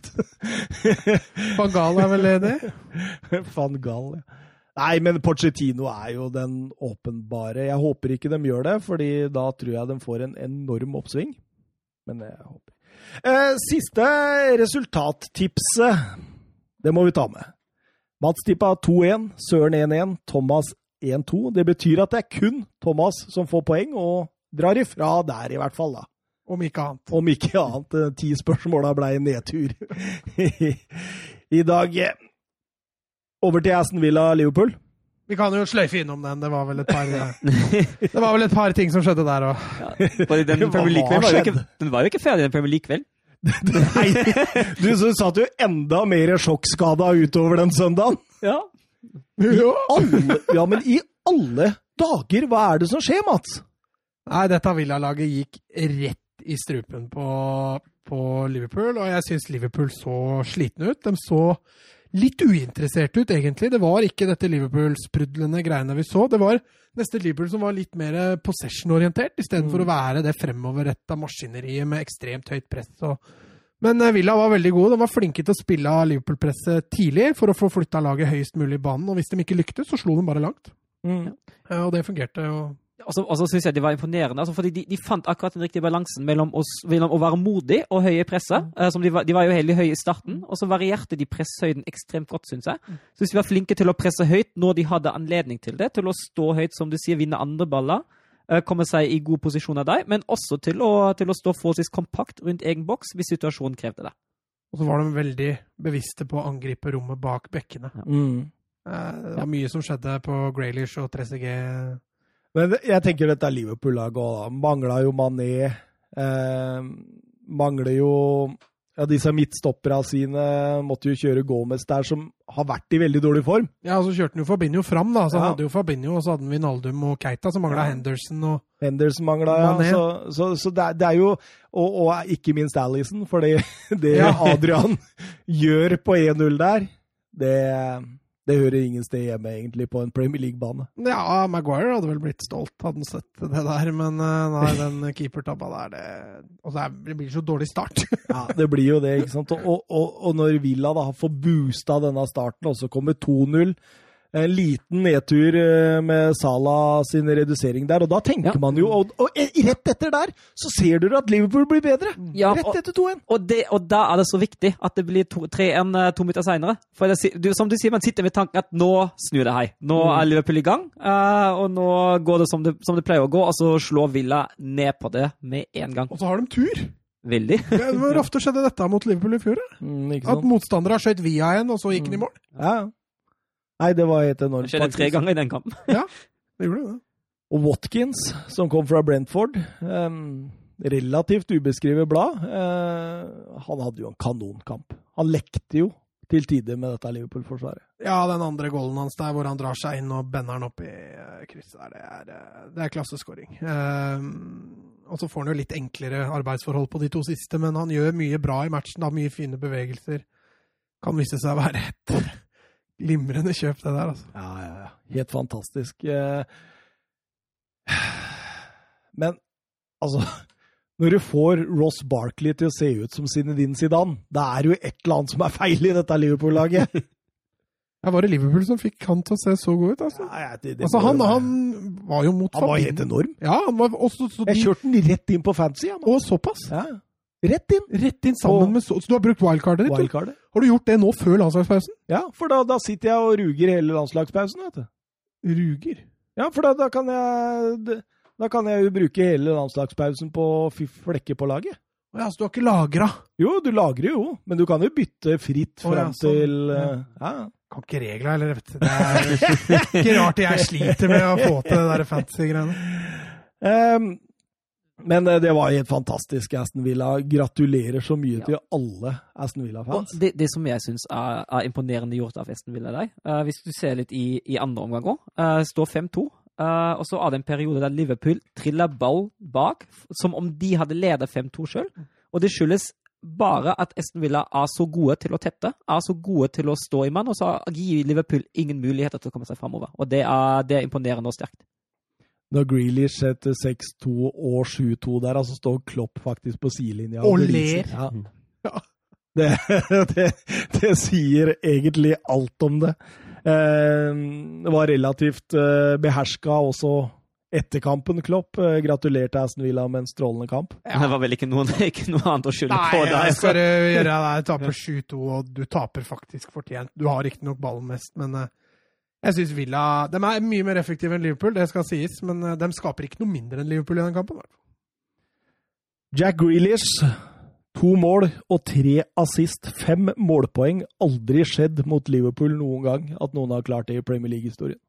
Speaker 2: Van Gaal er vel ledig?
Speaker 1: Van Gaal, ja. Nei, men Pochettino er jo den åpenbare. Jeg håper ikke de gjør det, fordi da tror jeg de får en enorm oppsving. Men jeg håper. Eh, siste resultattipset, det må vi ta med. Mats tippa 2-1, Søren 1-1, Thomas 1-2. Det betyr at det er kun Thomas som får poeng, og drar ifra der, i hvert fall. da.
Speaker 2: Om ikke annet.
Speaker 1: Om ikke annet. eh, Ti spørsmåla ble en nedtur [laughs] i dag. Over til Aston Villa-Liverpool.
Speaker 2: Vi kan jo sløyfe innom den. Det var vel et par, [laughs] det var vel et par ting som skjedde der òg.
Speaker 3: Ja, den [laughs] den var jo ikke ferdig, den Premier League-kvelden. [laughs]
Speaker 1: Nei, du så satt jo enda mer sjokkskada utover den søndagen.
Speaker 3: Ja.
Speaker 2: Ja.
Speaker 1: Alle, ja, men i alle dager, hva er det som skjer, Mats?
Speaker 2: Nei, dette Villa-laget gikk rett i strupen på, på Liverpool, og jeg syns Liverpool så slitne ut. De så litt uinteressert ut, egentlig. Det var ikke dette Liverpool-sprudlende greiene vi så. Det var neste Liverpool som var litt mer possession-orientert, istedenfor
Speaker 1: Mm.
Speaker 2: å være det fremoverretta maskineriet med ekstremt høyt press. Og... Men eh, Villa var veldig gode. De var flinke til å spille av Liverpool-presset tidlig for å få flytta laget høyest mulig i banen, og hvis de ikke lyktes, så slo de bare langt.
Speaker 1: Mm.
Speaker 2: Ja, Og det fungerte. og
Speaker 3: Og så, så syns jeg de var imponerende. Altså, fordi de, de fant akkurat den riktige balansen mellom, oss, mellom å være modig og høy i presset. eh, som de, var, de var jo veldig høye i starten, og så varierte de presshøyden ekstremt godt, syns jeg. Så hvis de var flinke til å presse høyt når de hadde anledning til det, til å stå høyt, som du sier, vinne andre baller, eh, komme seg i god posisjon av deg, men også til å, til å stå forholdsvis kompakt rundt egen boks hvis situasjonen krevde det.
Speaker 2: Og så var de veldig bevisste på å angripe rommet bak bekkene.
Speaker 1: Mm.
Speaker 2: Eh, Det var mye som skjedde på Graylish og 3CG.
Speaker 1: Men jeg tenker dette er Liverpool-laget òg. Mangla jo Mané. Eh, mangler jo ja, disse midtstopperne sine. Måtte jo kjøre Gomez der, som har vært i veldig dårlig form.
Speaker 2: Ja, så kjørte han jo Fabinho fram, da. Så
Speaker 1: Ja.
Speaker 2: hadde jo Fabinho, og så hadde han Vinaldum og Keita, så mangla
Speaker 1: Ja.
Speaker 2: Henderson og
Speaker 1: Henderson mangla, ja. Så, så, så det, det er jo Og, og ikke minst Alison, for [laughs] det, det. Adrian gjør på 1-0 der, det, det hører ingen sted hjemme, egentlig, på en Premier League-bane.
Speaker 2: Ja, Maguire hadde vel blitt stolt, hadde han sett det der, men eh, nei, [laughs] den keepertabba der, det Og er- det blir så dårlig start. [laughs]
Speaker 1: Ja, det blir jo det, ikke sant. Og, og, og når Villa da har fått boosta denne starten, og så kommer 2-0 En liten nedtur eh, med Salah sin redusering der, og da tenker
Speaker 3: Ja.
Speaker 1: man jo og, og rett etter der så ser dere at Liverpool blir bedre!
Speaker 3: Ja,
Speaker 1: rett
Speaker 3: og-
Speaker 1: etter 2-1.
Speaker 3: Og, det, og da er det så viktig at det blir 3-1 eh, to minutter seinere. For det, du, som du sier, man sitter med tanken at nå snur det hei. Nå
Speaker 1: Mm.
Speaker 3: er Liverpool i gang, eh, og nå går det som, det som det pleier å gå, og så slår Villa ned på det med en gang.
Speaker 2: Og så har de tur!
Speaker 3: Veldig. [laughs]
Speaker 2: Hvor ofte skjedde dette mot Liverpool i fjor?
Speaker 1: Mm,
Speaker 2: At
Speaker 1: motstandere
Speaker 2: motstandere skjøt via en, og så gikk den i mål?
Speaker 1: Ja. Nei, det var helt
Speaker 3: Det
Speaker 1: enormt.
Speaker 3: skjedde tre ganger i den kampen.
Speaker 2: ja, [laughs] Det gjorde det.
Speaker 1: Og Watkins, som kom fra Brentford, Um, relativt ubeskrevet blad, Uh, han hadde jo en kanonkamp. Han lekte jo til tider med dette Liverpool-forsvaret.
Speaker 2: Ja, den andre goalen hans der, hvor han drar seg inn og bender den opp i eh, krysset der, det er, eh, det er klasseskåring. Ehm, og så får han jo litt enklere arbeidsforhold på de to siste, men han gjør mye bra i matchen, har mye fine bevegelser. Kan vise seg å være et glimrende kjøp, det der, altså.
Speaker 1: Ja, ja, ja. Helt fantastisk. Eh, [sighs] Men altså [laughs] Når du får Ross Barkley til å se ut som Zinedine Zidane, da er det jo et eller annet som er feil i dette Liverpool-laget. [laughs]
Speaker 2: Ja, var det Liverpool som fikk han til å se så god ut, altså?
Speaker 1: Ja, ja, det- det
Speaker 2: Altså, han, han var jo mot
Speaker 1: han var helt enorm.
Speaker 2: Ja, han var også så,
Speaker 1: Jeg kjørte den rett inn på fancy.
Speaker 2: Og såpass.
Speaker 1: ja. Rett inn.
Speaker 2: Rett inn sammen
Speaker 1: og,
Speaker 2: med så, så du har brukt wildcardet ditt?
Speaker 1: Wildcardet.
Speaker 2: Har du gjort det nå før landslagspausen?
Speaker 1: Ja, for da, da sitter jeg og ruger hele landslagspausen, vet du.
Speaker 2: Ruger.
Speaker 1: Ja, for da, da kan jeg Da kan jeg jo bruke hele landslagspausen på å flekke på laget.
Speaker 2: Ja, så du har ikke lagra?
Speaker 1: Jo, du lagrer jo, men du kan jo bytte fritt
Speaker 2: Å, ja, sånn.
Speaker 1: til
Speaker 2: Ja.
Speaker 1: eh, ja.
Speaker 2: Kan ikke regla, eller vet du. Det er ikke rart jeg sliter med å få til det der fantasy-greiene. [laughs]
Speaker 1: Ehm, men eh, det var helt fantastisk, Aston Villa. Gratulerer så mye
Speaker 3: Ja.
Speaker 1: til alle Aston Villa-fans.
Speaker 3: det, det som jeg syns er, er imponerende gjort av Aston Villa der, uh, hvis du ser litt i, i andre omgang òg, står 5-2. Uh, og så er det en periode der Liverpool triller ball bak, som om de hadde ledet 5-2 sjøl. Og det skyldes bare at Aston Villa er så gode til å tette, er så gode til å stå i mann, og så gir Liverpool ingen muligheter til å komme seg framover. Og det er, det er imponerende og sterkt.
Speaker 1: Når Grealish setter 6-2 og 7-2 der, altså står Klopp faktisk på sidelinja.
Speaker 2: Og ler.
Speaker 1: Ja. [laughs]
Speaker 2: Ja.
Speaker 1: Det, det, det sier egentlig alt om det. Eh, Det var relativt eh, beherska også etter kampen, Klopp. Eh, Gratulerte Aston Villa med en strålende kamp.
Speaker 3: Det var vel ikke noe, [laughs] ikke noe annet å skylde
Speaker 2: Nei,
Speaker 3: på der.
Speaker 2: jeg skal [laughs] gjøre det. Taper 7-2, og du taper faktisk fortjent. Du har ikke nok ballen mest, men jeg syns Villa De er mye mer effektive enn Liverpool, det skal sies, men eh, de skaper ikke noe mindre enn Liverpool i den kampen.
Speaker 1: Jack Grealish, to mål og tre assist. Fem målpoeng. Aldri skjedd mot Liverpool noen gang at noen har klart det i Premier League-historien.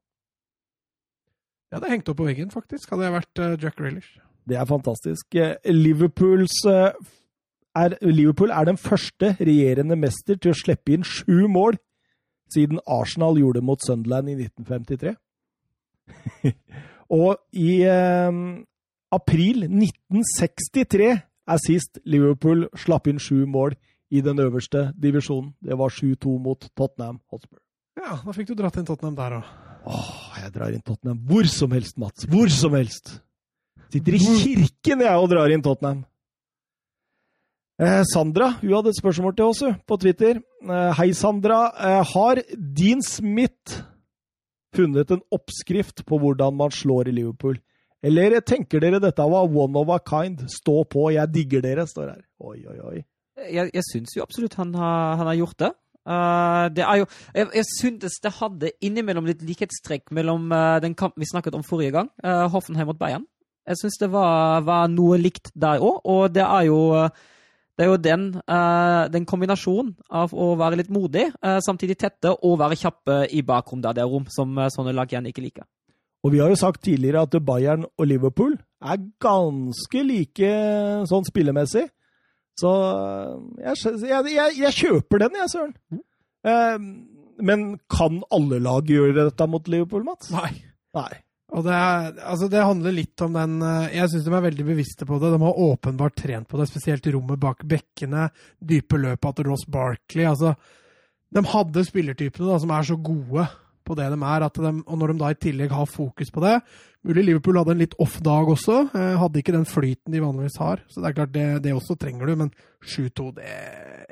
Speaker 2: Ja, det hengte opp på veggen, faktisk, hadde jeg vært eh, Jack Grealish.
Speaker 1: Det er fantastisk. Eh, Liverpools er, Liverpool er den første regjerende mester til å slippe inn sju mål siden Arsenal gjorde det mot Sunderland i 1953. [laughs] og i eh, april 1963 er sist Liverpool slapp inn sju mål i den øverste divisjonen. Det var 7-2 mot Tottenham Hotspur.
Speaker 2: Ja, da fikk du dratt inn Tottenham der òg.
Speaker 1: Åh, jeg drar inn Tottenham hvor som helst, Mats. Hvor som helst. Sitter i kirken, jeg, og drar inn Tottenham. Eh, Sandra hun hadde et spørsmål til oss på Twitter. Eh, Hei, Sandra. Eh, har Dean Smith funnet en oppskrift på hvordan man slår i Liverpool? Eller tenker dere dette var one of a kind? Stå på, jeg digger dere, står her. Oi, oi, oi.
Speaker 3: Jeg, jeg syns jo absolutt han har, han har gjort det. Uh, det er jo Jeg, jeg syntes det hadde innimellom litt likhetstrekk mellom uh, den kampen vi snakket om forrige gang, uh, Hoffenheim mot Bayern. Jeg syns det var, var, noe likt der òg, og det er jo det er jo den, den kombinasjonen av å være litt modig, samtidig tette, og være kjappe i bakrom der det er rom, som sånne lag igjen ikke liker.
Speaker 1: Og vi har jo sagt tidligere at Bayern og Liverpool er ganske like sånn spillemessig. Så jeg, jeg, jeg, jeg kjøper den, jeg, Søren. Mm. Uh, men kan alle lag gjøre dette mot Liverpool, Mats?
Speaker 2: Nei.
Speaker 1: Nei.
Speaker 2: Og det, er, altså det, handler litt om den eh, Jeg syns de er veldig bevisste på det. De har åpenbart trent på det, spesielt i rommet bak bekkene. Dype løpet til Ross Barkley. Altså, de hadde spillertypene da, som er så gode på det de er. De, og når de da i tillegg har fokus på det Mulig Liverpool hadde en litt off dag også. Eh, hadde ikke den flyten de vanligvis har. Så det er klart, det, det også trenger du. Men 7-2, det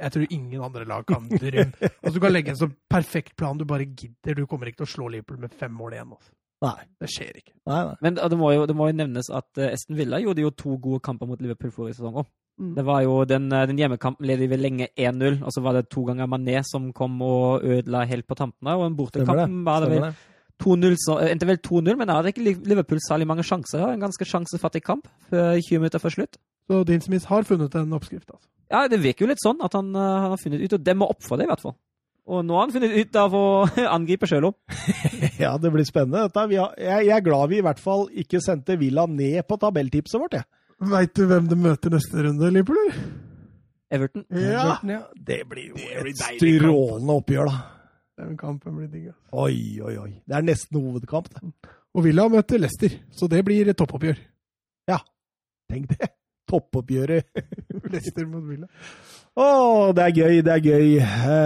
Speaker 2: Jeg tror ingen andre lag kan drømme. [laughs] altså, du kan legge en så perfekt plan du bare gidder. Du kommer ikke til å slå Liverpool med fem mål igjen. Altså.
Speaker 1: Nei.
Speaker 2: Det skjer ikke.
Speaker 1: Nei, nei.
Speaker 3: Men det må, jo, det må, jo, nevnes at Esten Villa gjorde jo to gode kamper mot Liverpool forrige sesong òg. Mm. Det var jo Den, eh, den hjemmekampen ledet vi lenge 1-0, og så var det to ganger Mané som kom og ødela helt på tampene. Og en bortekamp var det vel 2-0, endte vel 2-0, men da hadde ikke Liverpool særlig mange sjanser. En ganske sjansefattig kamp 20 minutter før slutt.
Speaker 2: Så Dean Smith har funnet en oppskrift? altså?
Speaker 3: Ja, det virker jo litt sånn at han, han har funnet ut og det opp for det, i hvert fall. Og nå har han funnet ut av å [laughs] angripe sjøl òg. [laughs]
Speaker 1: ja, det blir spennende. Har, jeg, jeg, er glad vi i hvert fall ikke sendte Villa ned på tabelltipset vårt. jeg.
Speaker 2: Veit du hvem de møter neste runde, Liverpool?
Speaker 3: Everton.
Speaker 1: Ja. Everton, ja. Det blir jo et strålende oppgjør, da.
Speaker 2: Den kampen blir digg.
Speaker 1: Oi, oi, oi. Det er nesten hovedkamp, det.
Speaker 2: Og Villa møter Leicester, så det blir toppoppgjør.
Speaker 1: Ja, tenk det. Toppoppgjøret. [laughs]
Speaker 2: Leicester mot Villa.
Speaker 1: Å, det er gøy, det er gøy.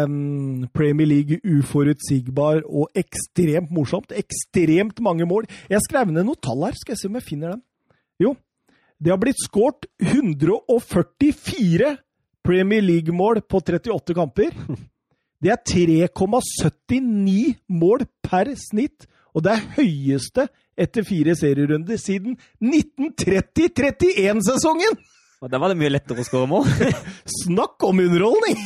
Speaker 1: Um, Premier League uforutsigbar og ekstremt morsomt. Ekstremt mange mål. Jeg skrev ned noen tall her, skal jeg se om jeg finner dem. Jo, det har blitt skåret 144 Premier League-mål på 38 kamper. Det er 3,79 mål per snitt, og det er høyeste etter fire serierunder siden 1930-31-sesongen!
Speaker 3: Og Da var det mye lettere å skåre mål. [laughs]
Speaker 1: Snakk om underholdning!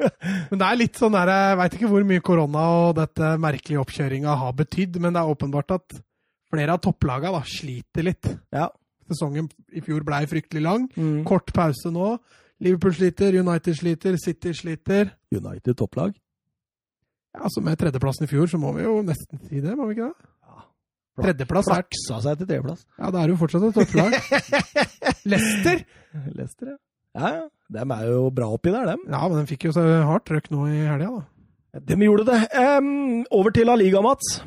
Speaker 1: [laughs]
Speaker 2: men det er litt sånn der, Jeg veit ikke hvor mye korona og dette merkelige oppkjøringa har betydd, men det er åpenbart at flere av topplaga da, sliter litt.
Speaker 1: Ja.
Speaker 2: Sesongen i fjor blei fryktelig lang.
Speaker 1: Mm.
Speaker 2: Kort pause nå. Liverpool sliter, United sliter, City sliter.
Speaker 1: United topplag?
Speaker 2: Ja, altså Med tredjeplassen i fjor så må vi jo nesten si det, må vi ikke det? Tredjeplass er
Speaker 1: Flaksa seg til tredjeplass.
Speaker 2: Ja, det er jo fortsatt et topplag. [laughs] Lester!
Speaker 1: Lester, [laughs] ja. Ja, ja. Dem er jo bra oppi der, dem.
Speaker 2: Ja, men de fikk jo så hardt trøkk nå i helga, da.
Speaker 1: De gjorde det. Um, over til La Liga, Mats.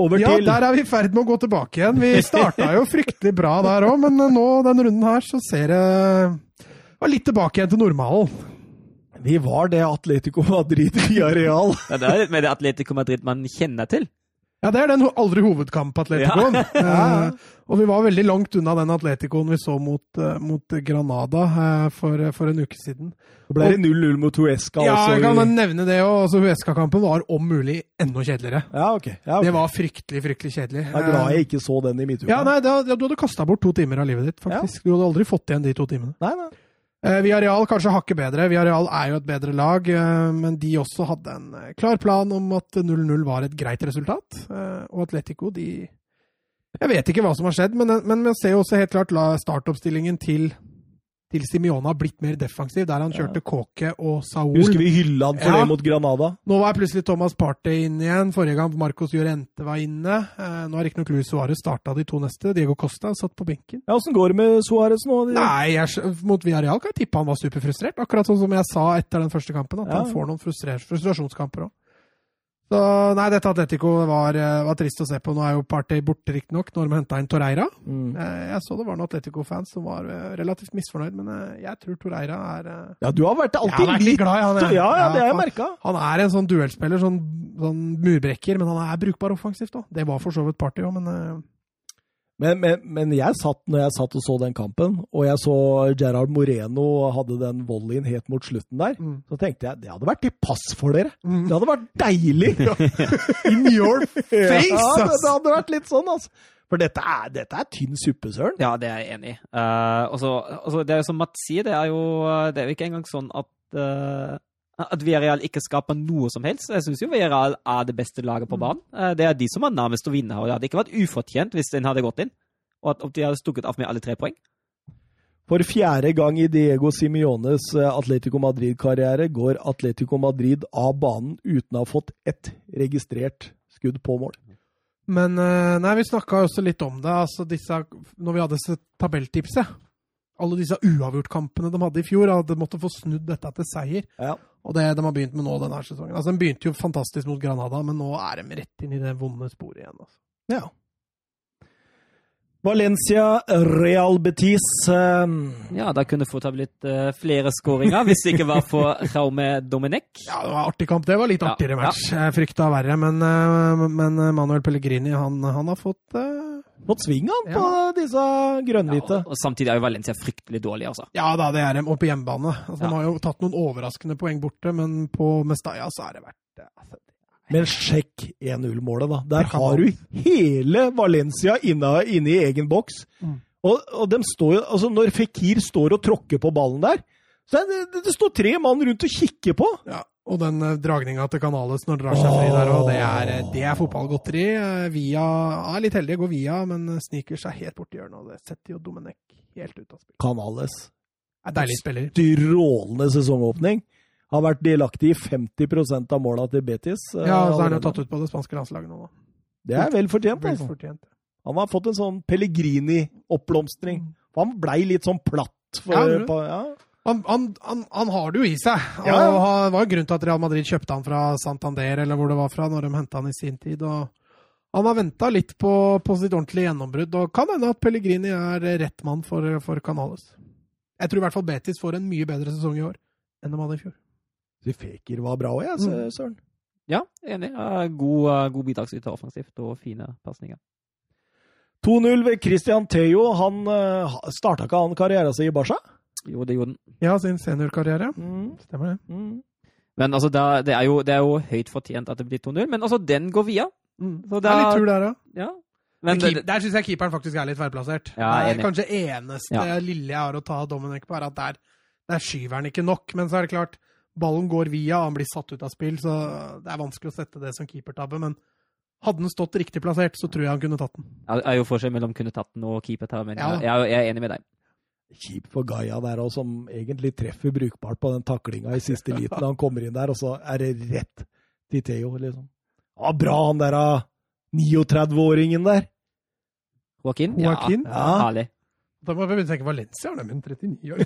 Speaker 1: Over
Speaker 2: ja,
Speaker 1: til...
Speaker 2: der er vi i ferd med å gå tilbake igjen. Vi starta jo fryktelig bra der òg, men nå denne runden her så ser det var litt tilbake igjen til normalen.
Speaker 1: Vi var det Atletico Madrid via Real.
Speaker 3: ja, det er litt med det Atletico Madrid man kjenner til.
Speaker 2: Ja, det er den aldri hovedkamp-Atleticoen. Ja. uh, [laughs] og vi var veldig langt unna den Atleticoen vi så mot, uh, mot Granada uh, for, for, en uke siden.
Speaker 1: Det ble det 0-0 mot Huesca
Speaker 2: ja,
Speaker 1: også.
Speaker 2: Ja, jeg kan nevne det. Altså, Huesca-kampen var om mulig enda kjedeligere.
Speaker 1: Ja, okay. Ja, okay.
Speaker 2: Det var fryktelig, fryktelig kjedelig.
Speaker 1: Jeg er glad jeg ikke så den i midtuka.
Speaker 2: Ja, nei, det, du hadde kasta bort to timer av livet ditt, faktisk. Du hadde aldri fått igjen de to timene.
Speaker 1: Nei, nei.
Speaker 2: Eh, Villarreal kanskje hakket bedre. Villarreal er jo et bedre lag, eh, men de også hadde en eh, klar plan om at 0-0 var et greit resultat. Og Atletico, de Jeg vet ikke hva som har skjedd, men, men man ser jo også helt klart startoppstillingen til til Simione har blitt mer defensiv, der han kjørte. Kåke og Saul.
Speaker 1: Husker vi hylla han for ja. det mot Granada?
Speaker 2: Nå var plutselig Thomas Partey inn igjen. Forrige gang Marcos Llorente var inne. Eh, nå har riktignok Luis Suárez starta de to neste. Diego Costa satt på benken.
Speaker 1: Ja, Åssen går det med Suárez nå?
Speaker 2: De... Nei, jeg, Mot Villarreal kan jeg tippe han var superfrustrert. Akkurat sånn som jeg sa etter den første kampen, at ja. han får noen frustrasjonskamper òg. Så nei, dette Atletico var, eh, var trist å se på. Nå er jo Partey borte, riktignok, når de henta inn Torreira.
Speaker 1: Mm.
Speaker 2: Eh, Jeg så det var noen Atletico-fans som var eh, relativt misfornøyd, men jeg tror Torreira er
Speaker 1: Ja, du har vært alltid
Speaker 2: vært litt glad i han. jeg.
Speaker 1: Ja, ja, det har jeg merka.
Speaker 2: Han er en sånn duellspiller, sånn, sånn murbrekker, men han er brukbar offensivt òg. Det var for så vidt Partey òg, men
Speaker 1: Men, men, men jeg satt når jeg satt og så den kampen, og jeg så Gerard Moreno hadde den volleyen helt mot slutten der,
Speaker 2: Mm.
Speaker 1: så tenkte jeg det hadde vært til pass for dere.
Speaker 2: Mm.
Speaker 1: Det hadde vært deilig! [laughs]
Speaker 2: In your [laughs] face,
Speaker 1: ja, det, det hadde vært litt sånn, altså. For dette er, dette er tynn suppe, søren.
Speaker 3: Ja, det er jeg enig i. Uh, og så- og det er jo som Mats sier, det er jo, det er jo ikke engang sånn at eh, at Villarreal ikke skaper noe som helst. Jeg syns jo Villarreal er det beste laget på banen. Eh, Det er de som er nærmest å vinne, og det hadde ikke vært ufortjent hvis den hadde gått inn. Og at de hadde stukket av med alle tre poeng.
Speaker 1: For fjerde gang i Diego Simiones eh, Atletico Madrid-karriere går Atletico Madrid av banen uten å ha fått ett registrert skudd på mål.
Speaker 2: Men eh, nei, vi snakka også litt om det. altså disse, Når vi hadde disse tabelltipset. Alle disse uavgjortkampene de hadde i fjor, hadde måttet få snudd dette til seier.
Speaker 1: Ja.
Speaker 2: Og det de har begynt med nå denne sesongen. Altså, De begynte jo fantastisk mot Granada, men nå er de rett inn i det vonde sporet igjen. altså.
Speaker 1: ja. Valencia, Real Betis eh,
Speaker 3: Ja, da kunne fort ha blitt eh, flere skåringer hvis det ikke var for Raume Domenech. [laughs]
Speaker 2: Ja, det var artig kamp. Det var litt
Speaker 3: Ja,
Speaker 2: artigere match. Jeg frykta verre, men, eh, men Manuel Pellegrini han, han har fått eh,
Speaker 1: Fått sving han på disse grønnhvite.
Speaker 3: Og, og samtidig er jo Valencia fryktelig dårlig, altså.
Speaker 2: Ja da, det er dem. Og på hjemmebane. Altså,
Speaker 3: Ja.
Speaker 2: De har jo tatt noen overraskende poeng borte, men på Mestalla så er det verdt det. Altså,
Speaker 1: Men sjekk 1-0-målet, da. Der har du hele Valencia inne, inne i egen boks.
Speaker 2: Mm.
Speaker 1: Og, og står jo, altså når Fikir står og tråkker på ballen der, så er det, det står tre mann rundt og kikker på.
Speaker 2: Ja, og den uh, dragninga til Canales når det drar seg fri der, òg, det er, eh, det er fotballgodteri. Eh, Via er litt heldig, går via, men eh, sniker seg helt borti hjørnet, og det setter jo Domenech helt ut av spill.
Speaker 1: Canales.
Speaker 2: Er deilig spiller.
Speaker 1: Strålende sesongåpning. Har vært delaktig i 50% av måla til Betis. eh,
Speaker 2: Ja, så er han jo tatt ut på det spanske landslaget nå, da.
Speaker 1: Det er vel fortjent,
Speaker 2: Vel
Speaker 1: altså.
Speaker 2: fortjent.
Speaker 1: Han har fått en sånn Pellegrini-oppblomstring. Han blei litt sånn platt. For,
Speaker 2: Ja,
Speaker 1: på, ja.
Speaker 2: Han, han, han, han har det jo i seg.
Speaker 1: Ja, ja.
Speaker 2: Det var jo grunnen til at Real Madrid kjøpte han fra Santander, eller hvor det var fra, når de henta han i sin tid. og Han har venta litt på, på sitt ordentlige gjennombrudd, og kan hende at Pellegrini er rett mann for, for Canales. Jeg tror i hvert fall Betis får en mye bedre sesong i år enn de hadde i fjor.
Speaker 1: Så Feker var bra òg, jeg,
Speaker 2: Mm.
Speaker 1: Søren.
Speaker 3: Ja, enig. Eh, God, eh, god bidragsyter offensivt og fine pasninger.
Speaker 1: 2-0 ved Christian Theo. Han uh, starta ikke han karrieren sin i Barca?
Speaker 3: Jo, det gjorde den.
Speaker 2: Ja, sin seniorkarriere.
Speaker 1: Mm.
Speaker 2: Stemmer det.
Speaker 1: Mm.
Speaker 3: Men altså, det, er- det, er jo, det er jo høyt fortjent at det blir 2-0, men altså, den går via. Så
Speaker 2: Det er litt tur der òg.
Speaker 3: Ja.
Speaker 2: Men
Speaker 3: Men det,
Speaker 2: der syns jeg keeperen faktisk er litt feilplassert.
Speaker 3: Ja,
Speaker 2: det er kanskje eneste
Speaker 3: Ja.
Speaker 2: lille jeg har å ta Dominic på, er at der, der skyver han ikke nok. Men så er det klart, ballen går via, og han blir satt ut av spill, så det er vanskelig å sette det som keepertabbe. Men hadde den stått riktig plassert, så tror jeg han kunne tatt den.
Speaker 3: Det er jo forskjell mellom kunne tatt den og keepertabbe, men
Speaker 2: Ja.
Speaker 3: jeg, jeg er enig med deg.
Speaker 1: Kjipt for Gaia der òg, som egentlig treffer brukbart på den taklinga i siste liten. [laughs] Han kommer inn der, og så er det rett til Theo, liksom. Ja, bra han der ah, 39-åringen der!
Speaker 3: Joaquin?
Speaker 2: Joaquin?
Speaker 3: Ja,
Speaker 1: Ja.
Speaker 3: herlig.
Speaker 2: Da må vi tenke Valencia har en 39 år.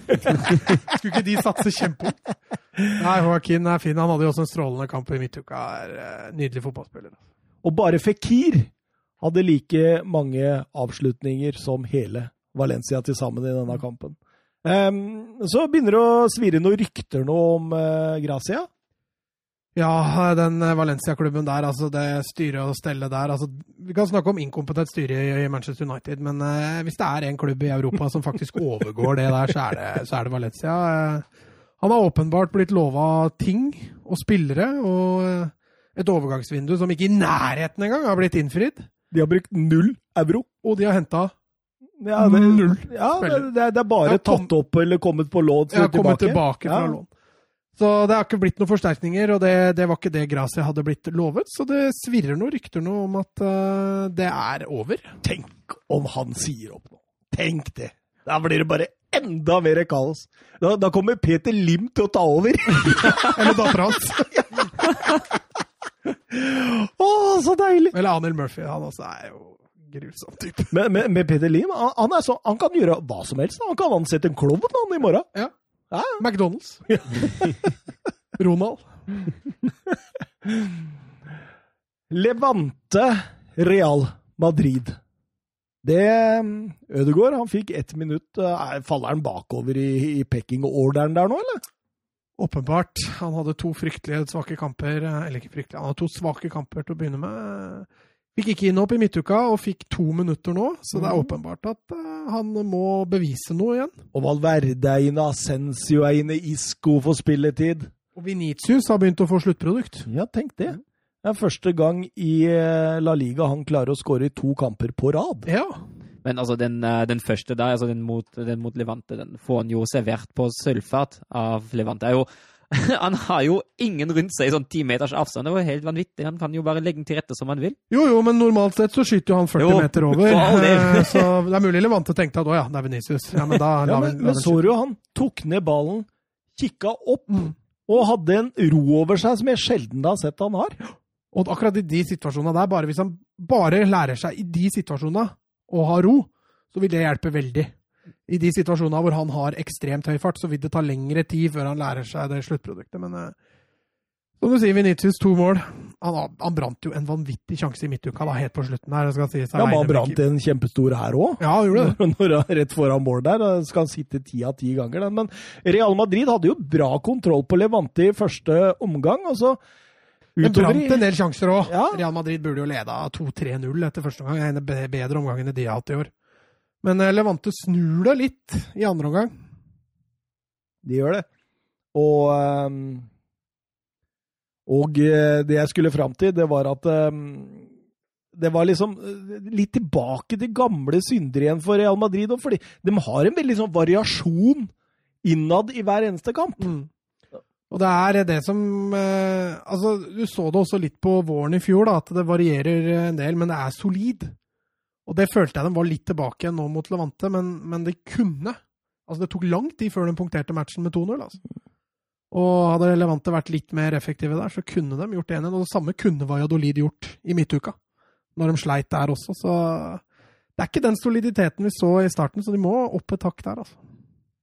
Speaker 2: [laughs] Skulle ikke de satse kjempeopp? Nei, Joaquin er fin. Han hadde jo også en strålende kamp i midtuka. Er eh, Nydelig fotballspiller.
Speaker 1: Og bare Fikir hadde like mange avslutninger som hele Valencia til sammen i denne kampen. Um, så begynner det å svire noen rykter nå om uh, Gracia.
Speaker 2: Ja, den Valencia-klubben der, altså det styret og stellet der altså, Vi kan snakke om inkompetent styre i Manchester United, men uh, hvis det er en klubb i Europa som faktisk overgår det der, så er det, så er det Valencia. Uh, han har åpenbart blitt lova ting og spillere, og et overgangsvindu som ikke i nærheten engang har blitt innfridd.
Speaker 1: De har brukt null euro.
Speaker 2: Og de har henta
Speaker 1: Ja, det,
Speaker 2: Null
Speaker 1: ja, det, det er- bare
Speaker 2: Tom-
Speaker 1: tatt opp eller kommet på lån
Speaker 2: Ja, kommet tilbake fra
Speaker 1: Ja.
Speaker 2: lån. Så det har ikke blitt noen forsterkninger, og det, det var ikke det Gracia hadde blitt lovet. Så det svirrer noen rykter nå om at uh, det er over.
Speaker 1: Tenk om han sier opp nå. Tenk det. Da blir det bare enda mer kaos. Da, da kommer Peter Lim til å ta over. [laughs]
Speaker 2: Eller dattera hans. [laughs]
Speaker 1: Å, så deilig!
Speaker 2: Eller Anil Murphy. Han også er jo grusom type.
Speaker 1: Men, men, men Peter Lim han, så, han kan gjøre hva som helst. Han kan ansette en klovn han i morgen.
Speaker 2: Ja.
Speaker 1: Ja.
Speaker 2: McDonald's. [laughs] Ronald.
Speaker 1: Levante Real Madrid. Det Ødegaard han fikk ett minutt. Eh, faller han bakover i, i pecking-orderen der nå, eller?
Speaker 2: Åpenbart. Han hadde to fryktelige svake kamper. eh, Eller ikke fryktelige, han hadde to svake kamper til å begynne med. Fikk ikke innhopp i midtuka og fikk to minutter nå, så det er
Speaker 1: Mhm.
Speaker 2: åpenbart at eh, han må bevise noe igjen.
Speaker 1: Og Valverde er inne, Ascensio er inne, Isco får spilletid.
Speaker 2: Og Venitius har begynt å få sluttprodukt.
Speaker 1: Ja, tenk det. Det er første gang i eh, La Liga han klarer å skåre i to kamper på rad.
Speaker 2: Ja.
Speaker 3: Men altså, den, eh, den første der, altså den mot, den mot Levante, den får han jo servert på sølvfat av Levante. Det er jo, [laughs] han har jo ingen rundt seg i sånn ti meters avstand. Det var helt vanvittig. Han kan jo bare legge den til rette som han vil.
Speaker 2: Jo, jo, men normalt sett så skyter jo han 40
Speaker 3: Jo,
Speaker 2: meter over. [laughs] Eh, så det er mulig Levante tenkte at å ja, det er Venitius. Ja, men da
Speaker 1: Ja, men, men så du jo han tok ned ballen, kikka opp
Speaker 2: Mm.
Speaker 1: og hadde en ro over seg som jeg sjelden har sett han har.
Speaker 2: Og akkurat i de situasjonene der, bare hvis han bare lærer seg i de situasjonene å ha ro, så vil det hjelpe veldig. I de situasjonene hvor han har ekstremt høy fart, så vil det ta lengre tid før han lærer seg det sluttproduktet. Men eh, som du sier, Vinicius to mål. Han, han brant jo en vanvittig sjanse i midtuka da, helt på slutten her. det sies.
Speaker 1: Ja, men han brant en kjempestor her òg.
Speaker 2: Ja, han gjorde det. [laughs]
Speaker 1: Når rett foran mål der, skal han sitte ti av ti ganger. Den. Men Real Madrid hadde jo bra kontroll på Levante i første omgang. og så utover
Speaker 2: brant en del sjanser òg.
Speaker 1: Ja.
Speaker 2: Real Madrid burde jo leda 2-3-0 etter første omgang. En be- bedre omgang enn de har hatt i år. Men eh, Levante snur det litt i andre omgang.
Speaker 1: De gjør det. Og ehm, Og eh, det jeg skulle fram til, det var at det var liksom eh, litt tilbake til gamle synder igjen for Real Madrid. Fordi de har en veldig sånn variasjon innad i hver eneste kamp.
Speaker 2: Og det er det som eh, Altså, du så det også litt på våren i fjor, da, at det varierer en del, men det er solid. Og det følte jeg de var litt tilbake nå mot Levante, men, men det kunne. Altså, det tok lang tid før de punkterte matchen med 2-0. altså. Og hadde Levante vært litt mer effektive der, så kunne de gjort 1-1. Og det samme kunne Valladolid gjort i midtuka, når de sleit der også. Så det er ikke den soliditeten vi så i starten, så de må opp et hakk der, altså.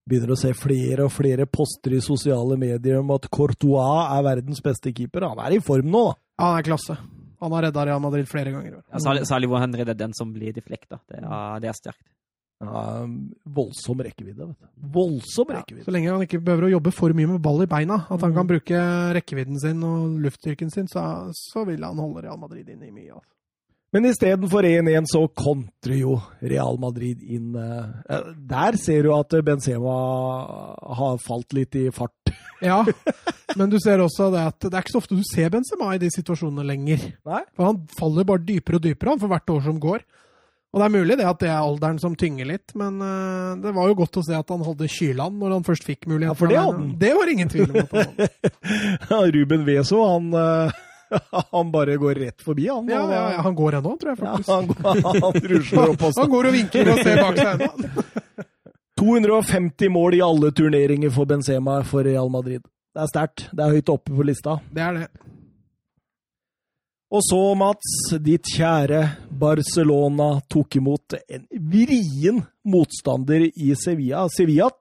Speaker 1: Begynner å se flere og flere poster i sosiale medier om at Courtois er verdens beste keeper. Han er i form nå, da.
Speaker 2: Ja, han er klasse. Han har redda Real Madrid flere ganger.
Speaker 3: Ja, særlig, hvor er redder den som blir deflekta. Det, er- det er sterkt.
Speaker 1: Ja, voldsom rekkevidde, vet du. Voldsom
Speaker 2: Ja,
Speaker 1: rekkevidde.
Speaker 2: så lenge han ikke behøver å jobbe for mye med ball i beina, at han kan bruke rekkevidden sin og luftstyrken sin, så, så vil han holde Real Madrid inne i mye. Altså.
Speaker 1: Men istedenfor 1-1 så kontrer jo Real Madrid inn eh, eh, Der ser du at Benzema har falt litt i fart. [laughs]
Speaker 2: Ja, men du ser også det at det er ikke så ofte du ser Benzema i de situasjonene lenger.
Speaker 1: Nei?
Speaker 2: For han faller bare dypere og dypere han for hvert år som går. Og det er mulig det at det er alderen som tynger litt, men eh, det var jo godt å se at han hadde kyland når han først fikk muligheten.
Speaker 1: Ja, for det hadde han.
Speaker 2: Det var ingen tvil om at han hadde. [laughs]
Speaker 1: Ruben Veso, han, eh, [laughs] han bare går rett forbi, han.
Speaker 2: Ja, ja, ja, han går ennå, tror jeg
Speaker 1: Ja, han, går- han [laughs] rusler opp også.
Speaker 2: Han går og vinker og ser bak seg ennå. [laughs]
Speaker 1: 250 mål i alle turneringer for Benzema for Real Madrid. Det er sterkt. Det er høyt oppe på lista.
Speaker 2: Det er det.
Speaker 1: Og så, Mats, ditt kjære Barcelona tok imot en vrien motstander i Sevilla. Sevilla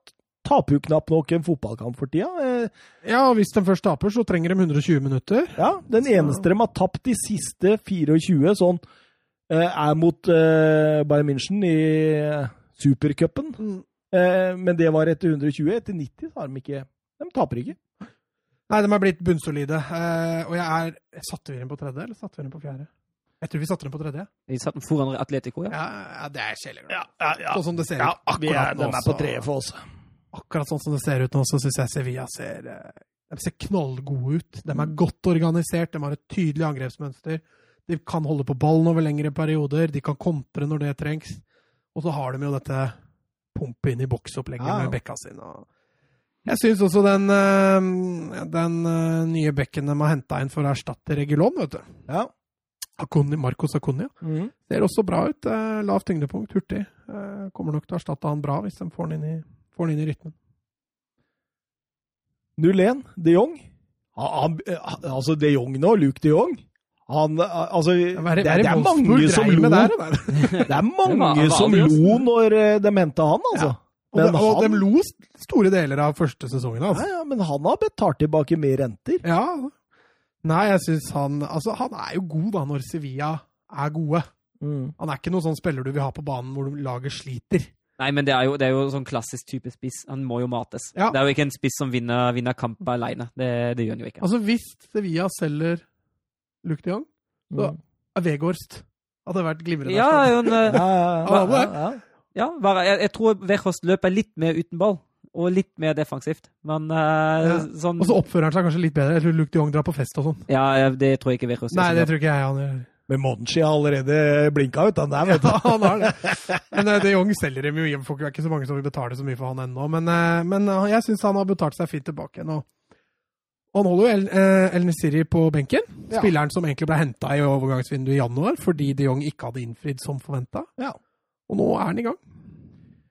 Speaker 1: taper jo knapt nok en fotballkamp for tida. Eh,
Speaker 2: Ja, og hvis de først taper, så trenger de 120 minutter.
Speaker 1: Ja, Den eneste de har tapt de siste 24, sånn, eh, er mot eh, Bayern München i supercupen.
Speaker 2: Mm.
Speaker 1: Eh, Men det var etter 120. Etter 90 så har de ikke De taper ikke.
Speaker 2: Nei, de er blitt bunnsolide. Eh, og jeg er Satte vi dem på tredje, eller satte vi dem på fjerde? Jeg tror vi satte dem på tredje.
Speaker 3: De satt foran Atletico, ja.
Speaker 2: Ja, ja det er kjedelig.
Speaker 1: Ja, ja, ja.
Speaker 2: Sånn som det ser
Speaker 1: ja
Speaker 2: ut
Speaker 1: vi er,
Speaker 2: akkurat
Speaker 1: de
Speaker 2: nå.
Speaker 1: er på
Speaker 2: tredje
Speaker 1: treet for oss.
Speaker 2: Akkurat sånn som det ser ut nå, så syns jeg Sevilla ser eh, ser knallgode ut. De er godt organisert, de har et tydelig angrepsmønster. De kan holde på ballen over lengre perioder, de kan kontre når det trengs. Og så har de jo dette pumpe inn i boksopplegget
Speaker 1: Ja, ja.
Speaker 2: med bekka sine. Jeg syns også den, eh, den eh, nye bekken de har henta inn for å erstatte Regulon, vet du.
Speaker 1: Ja.
Speaker 2: Akuni, Marcos Acuna.
Speaker 1: Mm.
Speaker 2: Ser også bra ut. Lavt tyngdepunkt, hurtig. Kommer nok til å erstatte han bra hvis de får han inn i, får han inn i rytmen.
Speaker 1: 0-1, de Jong. Han, han, eh, altså de Jong nå, Luke de Jong han, eh, altså, det,
Speaker 2: er [laughs]
Speaker 1: det, er mange som lo
Speaker 2: med der.
Speaker 1: Det er mange som lo når eh, de henta han, altså.
Speaker 2: Og, de, og
Speaker 1: han-
Speaker 2: de lo store deler av første sesongen.
Speaker 1: hans.
Speaker 2: Altså.
Speaker 1: ja, men han har betalt tilbake mer renter.
Speaker 2: Ja, Nei, jeg syns han Altså, han er jo god da når Sevilla er gode.
Speaker 1: Mm.
Speaker 2: Han er ikke noen sånn spiller du vil ha på banen hvor laget sliter.
Speaker 3: Nei, men det er jo, det er jo sånn klassisk type spiss. Han må jo mates.
Speaker 2: Ja.
Speaker 3: Det er jo ikke en spiss som vinner, vinner kamper alene. Det, det gjør han jo ikke.
Speaker 2: Altså, hvis Sevilla selger Luc de Jong, så
Speaker 1: Mm.
Speaker 2: er Vegårst hadde vært glimrende.
Speaker 3: Ja, jo, en,
Speaker 1: Ja, ja,
Speaker 2: Ja,
Speaker 1: ja,
Speaker 3: bare, jeg, jeg tror Vegårst løper litt mer uten ball. Og litt mer defensivt. Men uh,
Speaker 2: Ja.
Speaker 3: sånn
Speaker 2: Og så oppfører han seg kanskje litt bedre. Jeg tror Luc de Jong drar på fest og sånn.
Speaker 3: Ja, det tror jeg ikke
Speaker 2: Vegårst
Speaker 3: gjør Nei,
Speaker 2: det tror ikke jeg han gjør.
Speaker 1: Men Monchi har allerede blinka ut, han der, vet du. [laughs]
Speaker 2: Ja, han har det. Men uh, de Jong selger dem jo hjem. Folk er ikke så mange som vil betale så mye for han ennå. Men, uh, men uh, jeg syns han har betalt seg fint tilbake nå. Og, han holder jo El, El Nesiri på benken.
Speaker 1: Ja.
Speaker 2: Spilleren som egentlig ble henta i overgangsvinduet i januar fordi de Jong ikke hadde innfridd som forventa.
Speaker 1: Ja.
Speaker 2: Og nå er han i gang.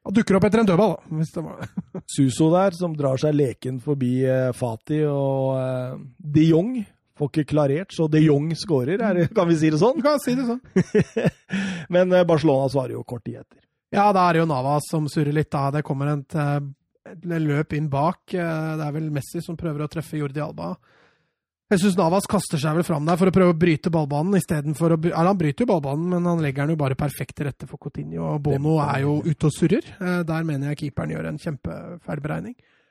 Speaker 2: Han dukker opp etter en dødball, da. Hvis det var.
Speaker 1: Suso der, som drar seg leken forbi Fati, og de Jong får ikke klarert, så de Jong skårer, er, kan vi si det
Speaker 2: Du
Speaker 1: sånn?
Speaker 2: kan si det sånn. [laughs]
Speaker 1: Men eh, Barcelona svarer jo kort tid etter.
Speaker 2: Ja, da er det jo Navas som surrer litt. da. Det kommer et, eh, et løp inn bak. Eh, Det er vel Messi som prøver å treffe Jordi Alba. Jeg syns Navas kaster seg vel fram der for å prøve å bryte ballbanen. Istedenfor å bry- eller Han bryter jo ballbanen, men han legger den jo bare perfekt til rette for Coutinho. Og Bono er jo ute og surrer. Der mener jeg keeperen gjør en kjempefeilberegning. Eh,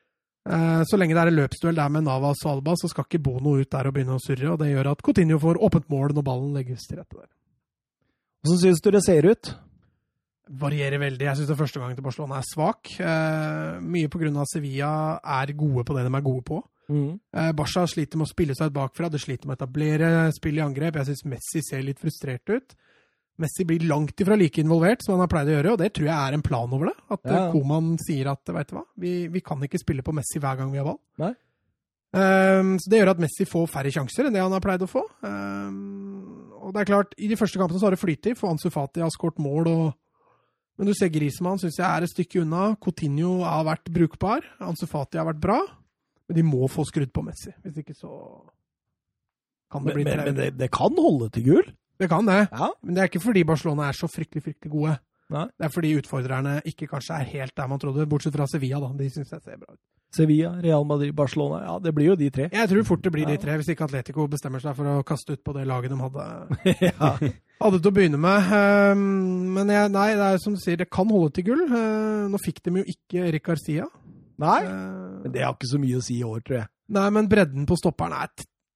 Speaker 2: Så lenge det er en løpsduell der med Navas og Alba, så skal ikke Bono ut der og begynne å surre. og Det gjør at Coutinho får åpent mål når ballen legges til rette der.
Speaker 1: Hvordan syns du det ser ut?
Speaker 2: varierer veldig. Jeg syns det første gangen til Barcelona er svak. Eh, mye pga. Sevilla er gode på det de er gode på.
Speaker 1: Mm.
Speaker 2: Eh, Barca sliter med å spille seg ut bakfra, det sliter med å etablere spill i angrep. Jeg syns Messi ser litt frustrert ut. Messi blir langt ifra like involvert som han har pleid å gjøre, og det tror jeg er en plan over det. At eh,
Speaker 1: Ja.
Speaker 2: Koman sier at vet du hva, vi, vi kan ikke spille på Messi hver gang vi har ball.
Speaker 1: Nei.
Speaker 2: Um, så Det gjør at Messi får færre sjanser enn det han har pleid å få. Um, og det er klart, I de første kampene så har det flytet, for Ansu Fati har skåret mål. og Men du ser Griezmann syns jeg er et stykke unna. Coutinho har vært brukbar. Ansu Fati har vært bra. Men de må få skrudd på Messi. Hvis ikke så kan det
Speaker 1: Men,
Speaker 2: bli
Speaker 1: men, men det, det kan holde til gull?
Speaker 2: Det kan det.
Speaker 1: Ja.
Speaker 2: Men det er ikke fordi Barcelona er så fryktelig fryktelig gode.
Speaker 1: Nei.
Speaker 2: Det er fordi utfordrerne ikke kanskje er helt der man trodde, bortsett fra Sevilla. da. De syns jeg ser bra ut.
Speaker 1: Sevilla, Real Madrid, Barcelona. Ja, det blir jo de tre.
Speaker 2: Jeg tror fort det blir de tre, hvis ikke Atletico bestemmer seg for å kaste ut på det laget de hadde, [laughs]
Speaker 1: ja.
Speaker 2: hadde til å begynne med. Ehm, Men jeg, nei, det er som du sier, det kan holde til gull. Eh, Nå fikk de jo ikke Erik Garcia.
Speaker 1: Nei,
Speaker 2: Eh,
Speaker 1: men det har ikke så mye å si i år, tror jeg.
Speaker 2: Nei, men bredden på stopperen er,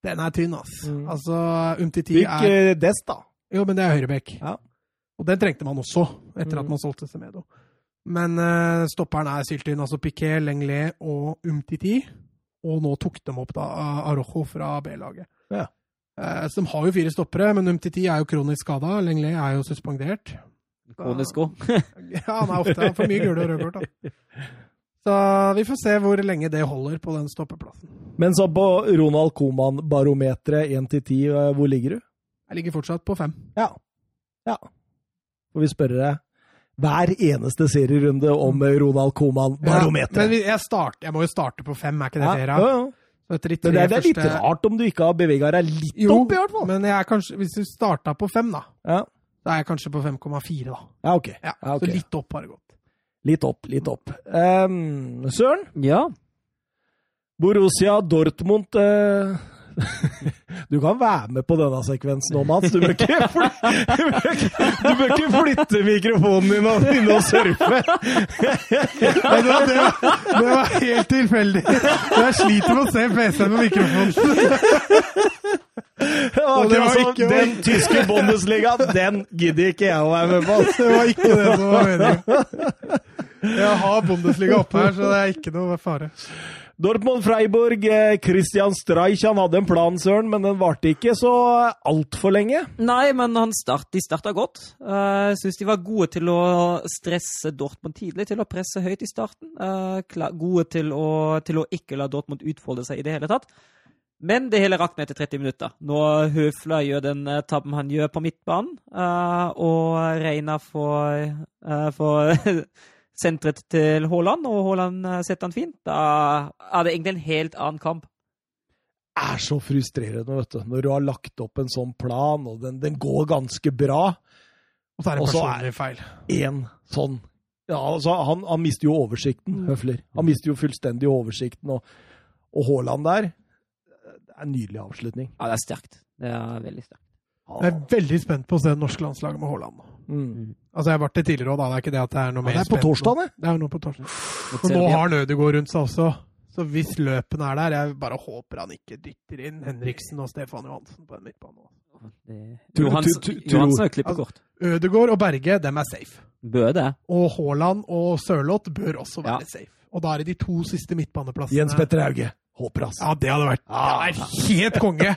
Speaker 2: den er tynn, ass.
Speaker 1: Mm.
Speaker 2: Altså, Umtiti er
Speaker 1: Fikk Dest, da.
Speaker 2: Jo, men det er høyrebekk.
Speaker 1: Ja.
Speaker 2: Og den trengte man også, etter at
Speaker 1: Mm.
Speaker 2: man solgte Semedo. Men uh, stopperen er syltynn. Altså Piquet, Lenglet og Umtiti. Og nå tok de opp da Arojo fra B-laget.
Speaker 1: Ja.
Speaker 2: Uh, så de har jo fire stoppere, men Umtiti er jo kronisk skada. Lenglet er jo suspendert.
Speaker 3: Kronesko.
Speaker 2: Ja, han er ofte han får mye gule og røde kort. da. [laughs] Så vi får se hvor lenge det holder på den stoppeplassen.
Speaker 1: Men så på Ronald Koman-barometeret 1 til 10, eh, hvor ligger du?
Speaker 2: Jeg ligger fortsatt på fem.
Speaker 1: Ja. ja. Får vi spørre deg hver eneste serierunde om Ronald
Speaker 2: Ja,
Speaker 1: Coman-barometeret.
Speaker 2: men jeg, start, jeg må jo starte på fem, er ikke det
Speaker 1: Ja, ja, ja.
Speaker 2: De
Speaker 1: Men det, er- det er litt
Speaker 2: første-
Speaker 1: rart om du ikke har bevega deg litt
Speaker 2: Jo,
Speaker 1: opp, i hvert fall.
Speaker 2: men jeg kanskje, hvis du starta på fem, da,
Speaker 1: Ja,
Speaker 2: da er jeg kanskje på 5,4, da.
Speaker 1: ja ok.
Speaker 2: Ja,
Speaker 1: Ja, ok.
Speaker 2: Så litt opp har det gått.
Speaker 1: Litt opp, litt opp. Um, Søren,
Speaker 3: Ja.
Speaker 1: Borussia Dortmund eh, [laughs] Du kan være med på denne sekvensen nå, Mats. Du bør ikke, [laughs] fly, du bør ikke, flytte mikrofonen din og begynne å surfe. [laughs]
Speaker 2: Det, var, det, var, det var helt tilfeldig. Jeg sliter med å se PC-en med mikrofonen. Og det var ikke-
Speaker 1: Den tyske Bundesliga, den gidder ikke jeg å være med på.
Speaker 2: Det var ikke det som var meningen. Jeg har Bundesliga oppe her, så det er ikke noe fare.
Speaker 1: Dortmund Freiburg, eh, Christian Streich han hadde en plan, Søren, men den varte ikke så altfor lenge.
Speaker 3: Nei, men start, de starta godt. Eh, Jeg syns de var gode til å stresse Dortmund tidlig, til å presse høyt i starten. Eh, gode til å, til å ikke la Dortmund utfolde seg i det hele tatt. Men det hele rakner etter 30 minutter. Når Høfler gjør den eh, tabben han gjør på midtbanen, eh, og Reina får, eh, får [laughs] sentret til Haaland, og Haaland eh, setter han fint, da er det egentlig en helt annen kamp.
Speaker 1: er så frustrerende, vet du. Når du har lagt opp en sånn plan, og den, den går ganske bra.
Speaker 2: Og så er det
Speaker 1: Og så er-
Speaker 2: personlig feil.
Speaker 1: Én sånn ja, altså, han, han mister jo oversikten, Høfler. Han mister jo fullstendig oversikten, og, og Haaland der Det er en nydelig avslutning.
Speaker 3: Ja, det er sterkt. Det er veldig sterkt.
Speaker 2: Jeg er veldig spent på å se det norske landslaget med Haaland.
Speaker 1: Mm.
Speaker 2: Altså, Jeg har vært det tidligere òg, da. Det er ikke det at det er noe
Speaker 1: Ja,
Speaker 2: mer
Speaker 1: det er på torsdag, det.
Speaker 2: Det er jo noe på torsdag. Og nå har han Ødegaard rundt seg også. Så hvis løpene er der Jeg bare håper han ikke dytter inn Henriksen og Stefan Johansen på en midtbane.
Speaker 3: Det- Johans- Johansen har klippet
Speaker 2: Altså-
Speaker 3: kort.
Speaker 2: Ødegaard og Berge, dem er safe.
Speaker 3: Bør det.
Speaker 2: Og Haaland og Sørloth bør også være
Speaker 3: Ja.
Speaker 2: safe. Og da er det de to siste midtbaneplassene.
Speaker 1: Jens Petter Hauge. Håper, altså.
Speaker 2: Ja, det hadde vært
Speaker 1: Ah.
Speaker 2: det er helt konge!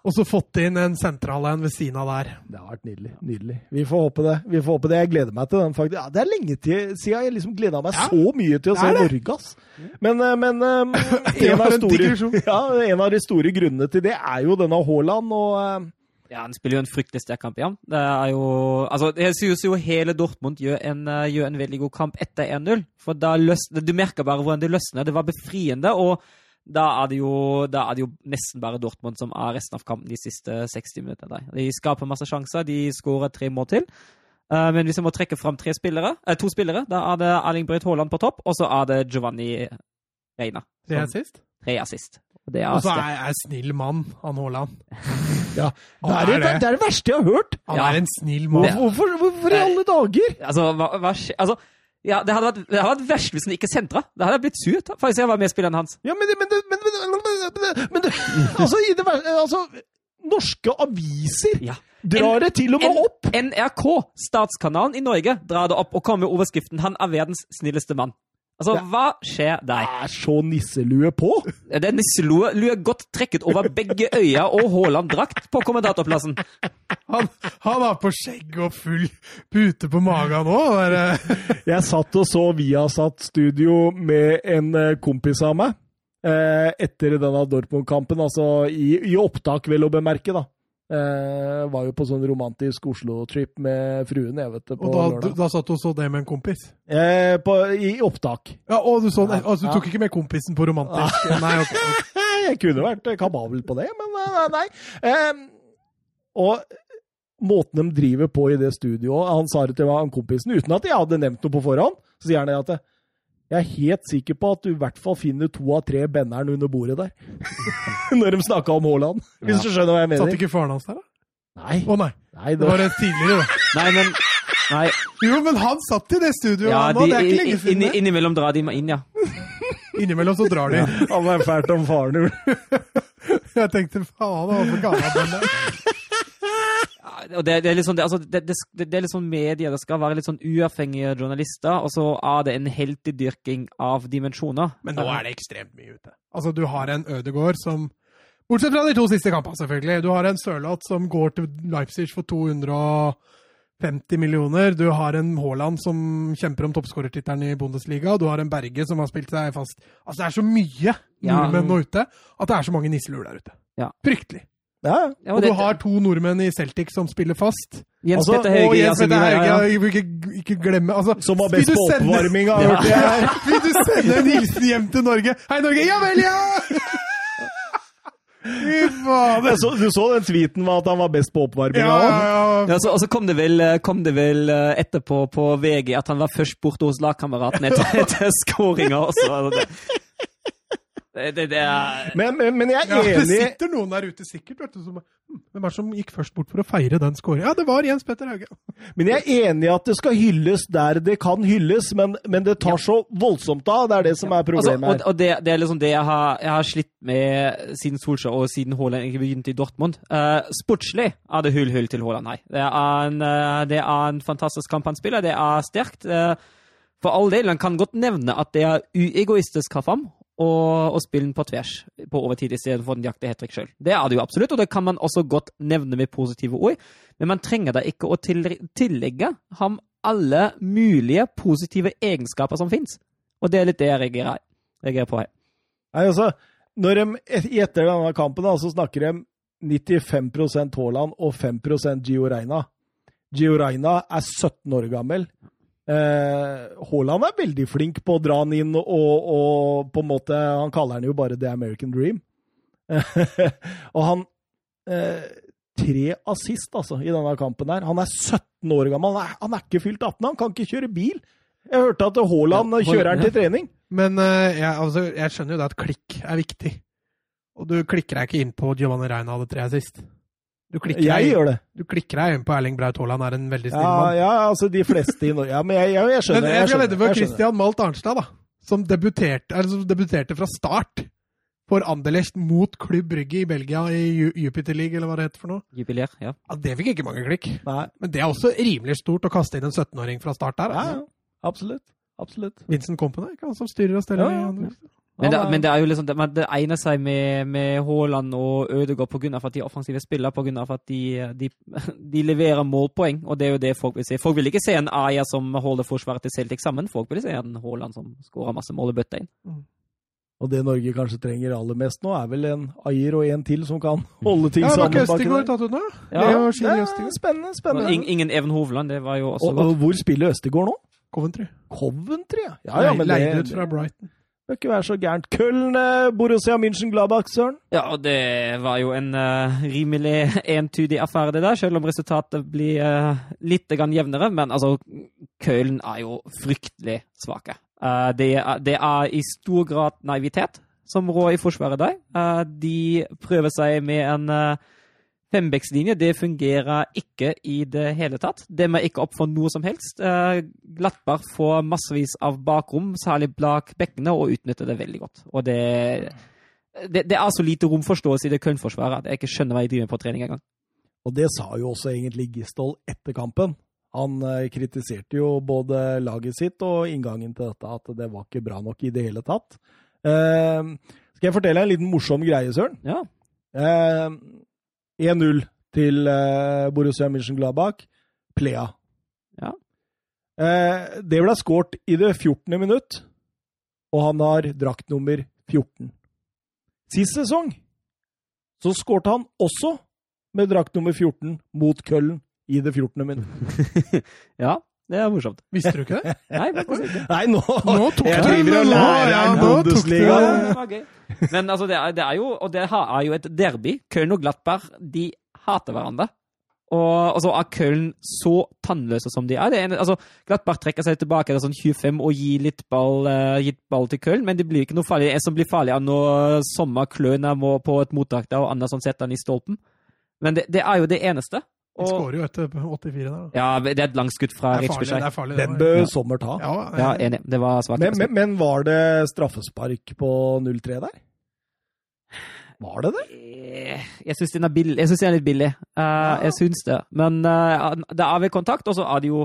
Speaker 2: Og så fått inn en sentral en ved siden av der.
Speaker 1: Det har vært nydelig. nydelig. Vi får håpe det. Vi får håpe det. Jeg gleder meg til den. faktisk. Ja, det er lenge til, siden jeg liksom gleda meg
Speaker 2: Ja,
Speaker 1: så mye til å se. Norge. ass. Men, eh, men [laughs]
Speaker 2: um,
Speaker 1: en, av store, [laughs] ja, en av de store grunnene til det er jo denne Haaland og uh,
Speaker 3: Ja, Han spiller jo en fryktelig sterk kamp igjen. Det er jo Altså, jeg synes jo hele Dortmund gjør en, gjør en veldig god kamp etter 1-0. For da løsner Du merker bare hvordan det løsner. Det var befriende. og da er, det jo, da er det jo nesten bare Dortmund som er resten av kampen de siste 60 minuttene. De skaper masse sjanser, de skårer tre mål til. Eh, men hvis jeg må trekke fram tre spillere, eh, to spillere, da er det Erling Braut Haaland på topp, og så er det Giovanni Reina.
Speaker 2: Tre er sist.
Speaker 3: Tre assist. Og er
Speaker 2: Og så er jeg snill mann, han Haaland. [laughs]
Speaker 1: ja, det, er
Speaker 2: er
Speaker 1: det,
Speaker 2: det.
Speaker 1: er det verste jeg har hørt!
Speaker 2: Han
Speaker 3: Ja.
Speaker 2: er en snill mann.
Speaker 1: Hvorfor, hvorfor i alle dager?
Speaker 3: Altså, hva, hva altså ja, det hadde vært, det hadde vært verst hvis han ikke sentra. Da hadde jeg blitt sur. Faktisk, jeg var med spilleren hans.
Speaker 1: Ja, men, men, men, men, men, men altså, i det, altså, norske aviser
Speaker 3: Ja.
Speaker 1: drar det til og med opp!
Speaker 3: NRK, statskanalen i Norge, drar det opp og kommer med overskriften 'Han er verdens snilleste mann'. Altså,
Speaker 1: det,
Speaker 3: hva skjer der?
Speaker 1: Er så nisselue på!
Speaker 3: Det er nisselue lue godt trekket over begge øya og Haaland-drakt på kommentatorplassen.
Speaker 2: Han, han har på skjegg og full pute på magen nå. Eh,
Speaker 1: Jeg satt og så Viasat Studio med en eh, kompis av meg. Eh, etter denne Dortmund-kampen, altså i, i opptak, vel å bemerke, da. Eh, var jo på sånn romantisk Oslo-trip med fruen, jeg vet det, på
Speaker 2: og da,
Speaker 1: lørdag.
Speaker 2: da satt du og så det med en kompis?
Speaker 1: Eh, på, I opptak.
Speaker 2: Ja, og du, så,
Speaker 1: Ja,
Speaker 2: altså, du
Speaker 1: ja.
Speaker 2: tok ikke med kompisen på romantisk? Nei, ok. ok. [laughs]
Speaker 1: Jeg kunne vært kababel på det, men nei. nei. Eh, og måten de driver på i det studioet Han sa det til meg, han kompisen, uten at jeg hadde nevnt noe på forhånd. Så sier han det at jeg er helt sikker på at du i hvert fall finner to av tre benneren under bordet der. [laughs] Når de snakka om Haaland. Hvis
Speaker 3: Ja.
Speaker 1: du skjønner hva jeg mener.
Speaker 2: Satt ikke faren hans der, da?
Speaker 1: Nei,
Speaker 2: Å nei,
Speaker 1: nei
Speaker 2: det var det tidligere, da. [laughs]
Speaker 3: Nei, men Nei.
Speaker 2: Jo, men han satt i det studioet
Speaker 3: Ja, de,
Speaker 2: nå, det er ikke lenge siden.
Speaker 3: inni, innimellom drar de meg inn, ja. [laughs]
Speaker 2: Innimellom så drar de.
Speaker 1: han er fælt om faren din.
Speaker 2: Jeg tenkte faen, han var for
Speaker 3: gammel. Ja, det, det, er litt sånn, det, altså, det, er litt sånn media, det skal være litt sånn uavhengige journalister, og så er det en heltedyrking av dimensjoner.
Speaker 2: Men nå er det ekstremt mye ute. Altså, du har en Ødegård som Bortsett fra de to siste kampene, selvfølgelig. Du har en Sørloth som går til Leipzig for 250 millioner. Du har en Haaland som kjemper om toppskårertittelen i Bundesliga. Du har en Berge som har spilt seg fast Altså, det er så mye
Speaker 3: Ja.
Speaker 2: nordmenn nå ute at det er så mange nisseluer der ute.
Speaker 3: Ja.
Speaker 2: Fryktelig.
Speaker 1: Ja,
Speaker 3: Ja,
Speaker 2: Og du har to nordmenn i Celtic som spiller fast.
Speaker 3: Jens
Speaker 1: altså,
Speaker 3: Petter
Speaker 2: Og
Speaker 3: Hauge,
Speaker 2: Jens Petter Hauge,
Speaker 3: ja.
Speaker 2: ja. ikke, ikke glemme altså,
Speaker 1: Som var best på oppvarminga, [laughs] hørte jeg.
Speaker 2: Vil du sende en hilsen hjem til Norge? Hei, Norge! Ja vel, ja! [laughs] Fy fader!
Speaker 1: Så, du så den tweeten med at han var best på oppvarminga
Speaker 2: Ja,
Speaker 1: òg?
Speaker 2: ja, ja.
Speaker 3: Ja, så, og så kom det, vel, eh, kom det vel eh, etterpå på VG at han var først borte hos lagkameraten etter, [laughs] etter skåringa også. Altså, Det, det, er
Speaker 1: Men, men, men jeg
Speaker 2: Ja,
Speaker 1: er
Speaker 2: det sitter noen der ute sikkert, vet du, som hm, Hvem er det som gikk først bort for å feire den scoringen? Ja, det var Jens Petter Hauge. [laughs]
Speaker 1: Men jeg er enig i at det skal hylles der det kan hylles, men, men det tar så voldsomt av. Det er det som er
Speaker 3: Altså,
Speaker 1: problemet
Speaker 3: her.
Speaker 1: her.
Speaker 3: og det, det er liksom det jeg har, jeg har slitt med siden Solskjær og siden Haaland ikke begynte i Dortmund. Uh, sportslig er det hull-hull til Haaland, nei. Det er, en, uh, det er en fantastisk kamp han spiller. Det er sterkt. Uh, for all del, han kan godt nevne at det er uegoistisk av ham å, og spille den på tvers på overtid istedenfor den jakte hat trick sjøl. Det er det jo absolutt, og det kan man også godt nevne med positive ord. Men man trenger da ikke å tillegge ham alle mulige positive egenskaper som fins. Og det er litt det jeg reagerer, reagerer på her.
Speaker 1: Nei, altså, når de etter denne kampen da, så snakker de 95% Haaland og 5 Gio Reina. Gio Reina er 17 år gammel. Eh, Haaland er veldig flink på å dra han inn og, og på en måte Han kaller han jo bare The American Dream. [laughs] og han eh, Tre assist, altså, i denne kampen her. Han er 17 år gammel. Han er, han er ikke fylt 18, han kan ikke kjøre bil. Jeg hørte at Haaland kjører han til trening.
Speaker 2: Men uh, jeg, altså, jeg skjønner jo det at klikk er viktig. Og du klikker deg ikke inn på Giovanni Reina hadde tre sist. Du klikker,
Speaker 1: Jeg
Speaker 2: deg,
Speaker 1: gjør det.
Speaker 2: du klikker deg inn på Erling Braut Haaland er en veldig snill
Speaker 1: Ja,
Speaker 2: mann.
Speaker 1: ja, altså de fleste i Norge Ja, men jeg, jeg, jeg skjønner.
Speaker 2: Men jeg skal vedde på. Christian Malt Arnstad, da. Som debuterte, altså, som debuterte fra start for Anderlecht mot Klubb Brygge i Belgia i Jupiter League, eller hva det heter for noe.
Speaker 3: Jubileer, ja.
Speaker 2: Ja, det fikk ikke mange klikk.
Speaker 1: Nei.
Speaker 2: Men det er også rimelig stort å kaste inn en 17-åring fra start der.
Speaker 1: Ja,
Speaker 2: Altså.
Speaker 1: ja. Absolutt. Absolutt.
Speaker 2: Vincent Company, ikke han som styrer og steller
Speaker 1: Ja,
Speaker 2: i
Speaker 1: ja.
Speaker 3: Men det, men det er jo liksom, det, det egner seg med, med Haaland og Ødegaard pga. at de er offensive spillere, pga. at de, de, [laughs] de leverer målpoeng. Og det er jo det folk vil se. Folk vil ikke se en Aya som holder forsvaret til Celtic sammen. Folk vil se en Haaland som skårer masse mål og bøtter inn.
Speaker 1: Og det Norge kanskje trenger aller mest nå, er vel en Ayer og en til som kan [laughs] holde ting
Speaker 2: Ja,
Speaker 1: sammen
Speaker 2: ikke Østegård
Speaker 1: der.
Speaker 2: tatt ut nå?
Speaker 3: Ja,
Speaker 1: Det er spennende. Spennende.
Speaker 3: ing- ingen Even Hovland, det var jo også
Speaker 1: Og,
Speaker 3: godt.
Speaker 1: og hvor spiller Østegård nå?
Speaker 2: Coventry.
Speaker 1: Coventry, ja. ja, ja men
Speaker 2: Leid ut fra Brighton.
Speaker 1: Bør ikke være så gærent. Köln, eh, Borussia München-Gladbach, Søren.
Speaker 3: Ja, og det var jo en uh, rimelig entydig affære, det der, selv om resultatet blir uh, litt grann jevnere. Men altså, Køln er jo fryktelig svake. Uh, det, er, det er i stor grad naivitet som rår i forsvaret der. Uh, de prøver seg med en fembekslinje. Det fungerer ikke i det hele tatt. Demmer ikke opp for noe som helst. Glattbar Glattberg får massevis av bakrom, særlig bak bekkene, og utnytter det veldig godt. Og det det, det er så lite romforståelse i det Köln-forsvaret at jeg ikke skjønner hva jeg driver med på trening engang.
Speaker 1: Og det sa jo også egentlig Gistol etter kampen. Han eh, kritiserte jo både laget sitt og inngangen til dette, at det var ikke bra nok i det hele tatt. Eh, skal jeg fortelle en liten morsom greie, Søren?
Speaker 3: Ja.
Speaker 1: Eh, 1-0 til eh, Borussia München-Gladbach. Plea.
Speaker 3: Ja.
Speaker 1: Eh, det ble skåret i det 14. minutt, og han har drakt nummer 14. Sist sesong så skårte han også med drakt nummer 14 mot Køllen i det 14. minutt. [laughs]
Speaker 3: ja, det er morsomt.
Speaker 2: Visste du ikke det? [laughs]
Speaker 3: Nei, faktisk ikke.
Speaker 1: Nei, nå,
Speaker 2: Nå tok
Speaker 1: Jeg
Speaker 2: du
Speaker 1: driver og lærer
Speaker 2: ja, nå tok du
Speaker 1: Bundesliga.
Speaker 3: Det var. Men altså, det er, det er jo Og det er jo et derby. Köln og Glattberg, de hater hverandre. Og, og så er Köln så tannløse som de er. Det ene, altså, Glattberg trekker seg tilbake til sånn 25 og gir litt ball, uh, gitt ball til Köln, men det blir ikke noe farlig. Det som blir farlig, av når Sommer kløner må på et mottak der, og Andersson setter den i stolpen. Men det, det er jo det eneste.
Speaker 2: De skårer jo etter 84 der. da.
Speaker 3: ja, det er et langt skudd fra
Speaker 2: Det. Det det
Speaker 1: Den bør
Speaker 3: Ja.
Speaker 1: Sommer ta.
Speaker 2: Ja,
Speaker 3: Ja, enig. Det var svakt.
Speaker 1: Men, men, men var det straffespark på 0-3 der? Var det det?
Speaker 3: Eh, Jeg syns den er billig. Jeg synes den er litt billig. Eh, Jeg syns det. Men uh, det er vel kontakt, og så er det jo,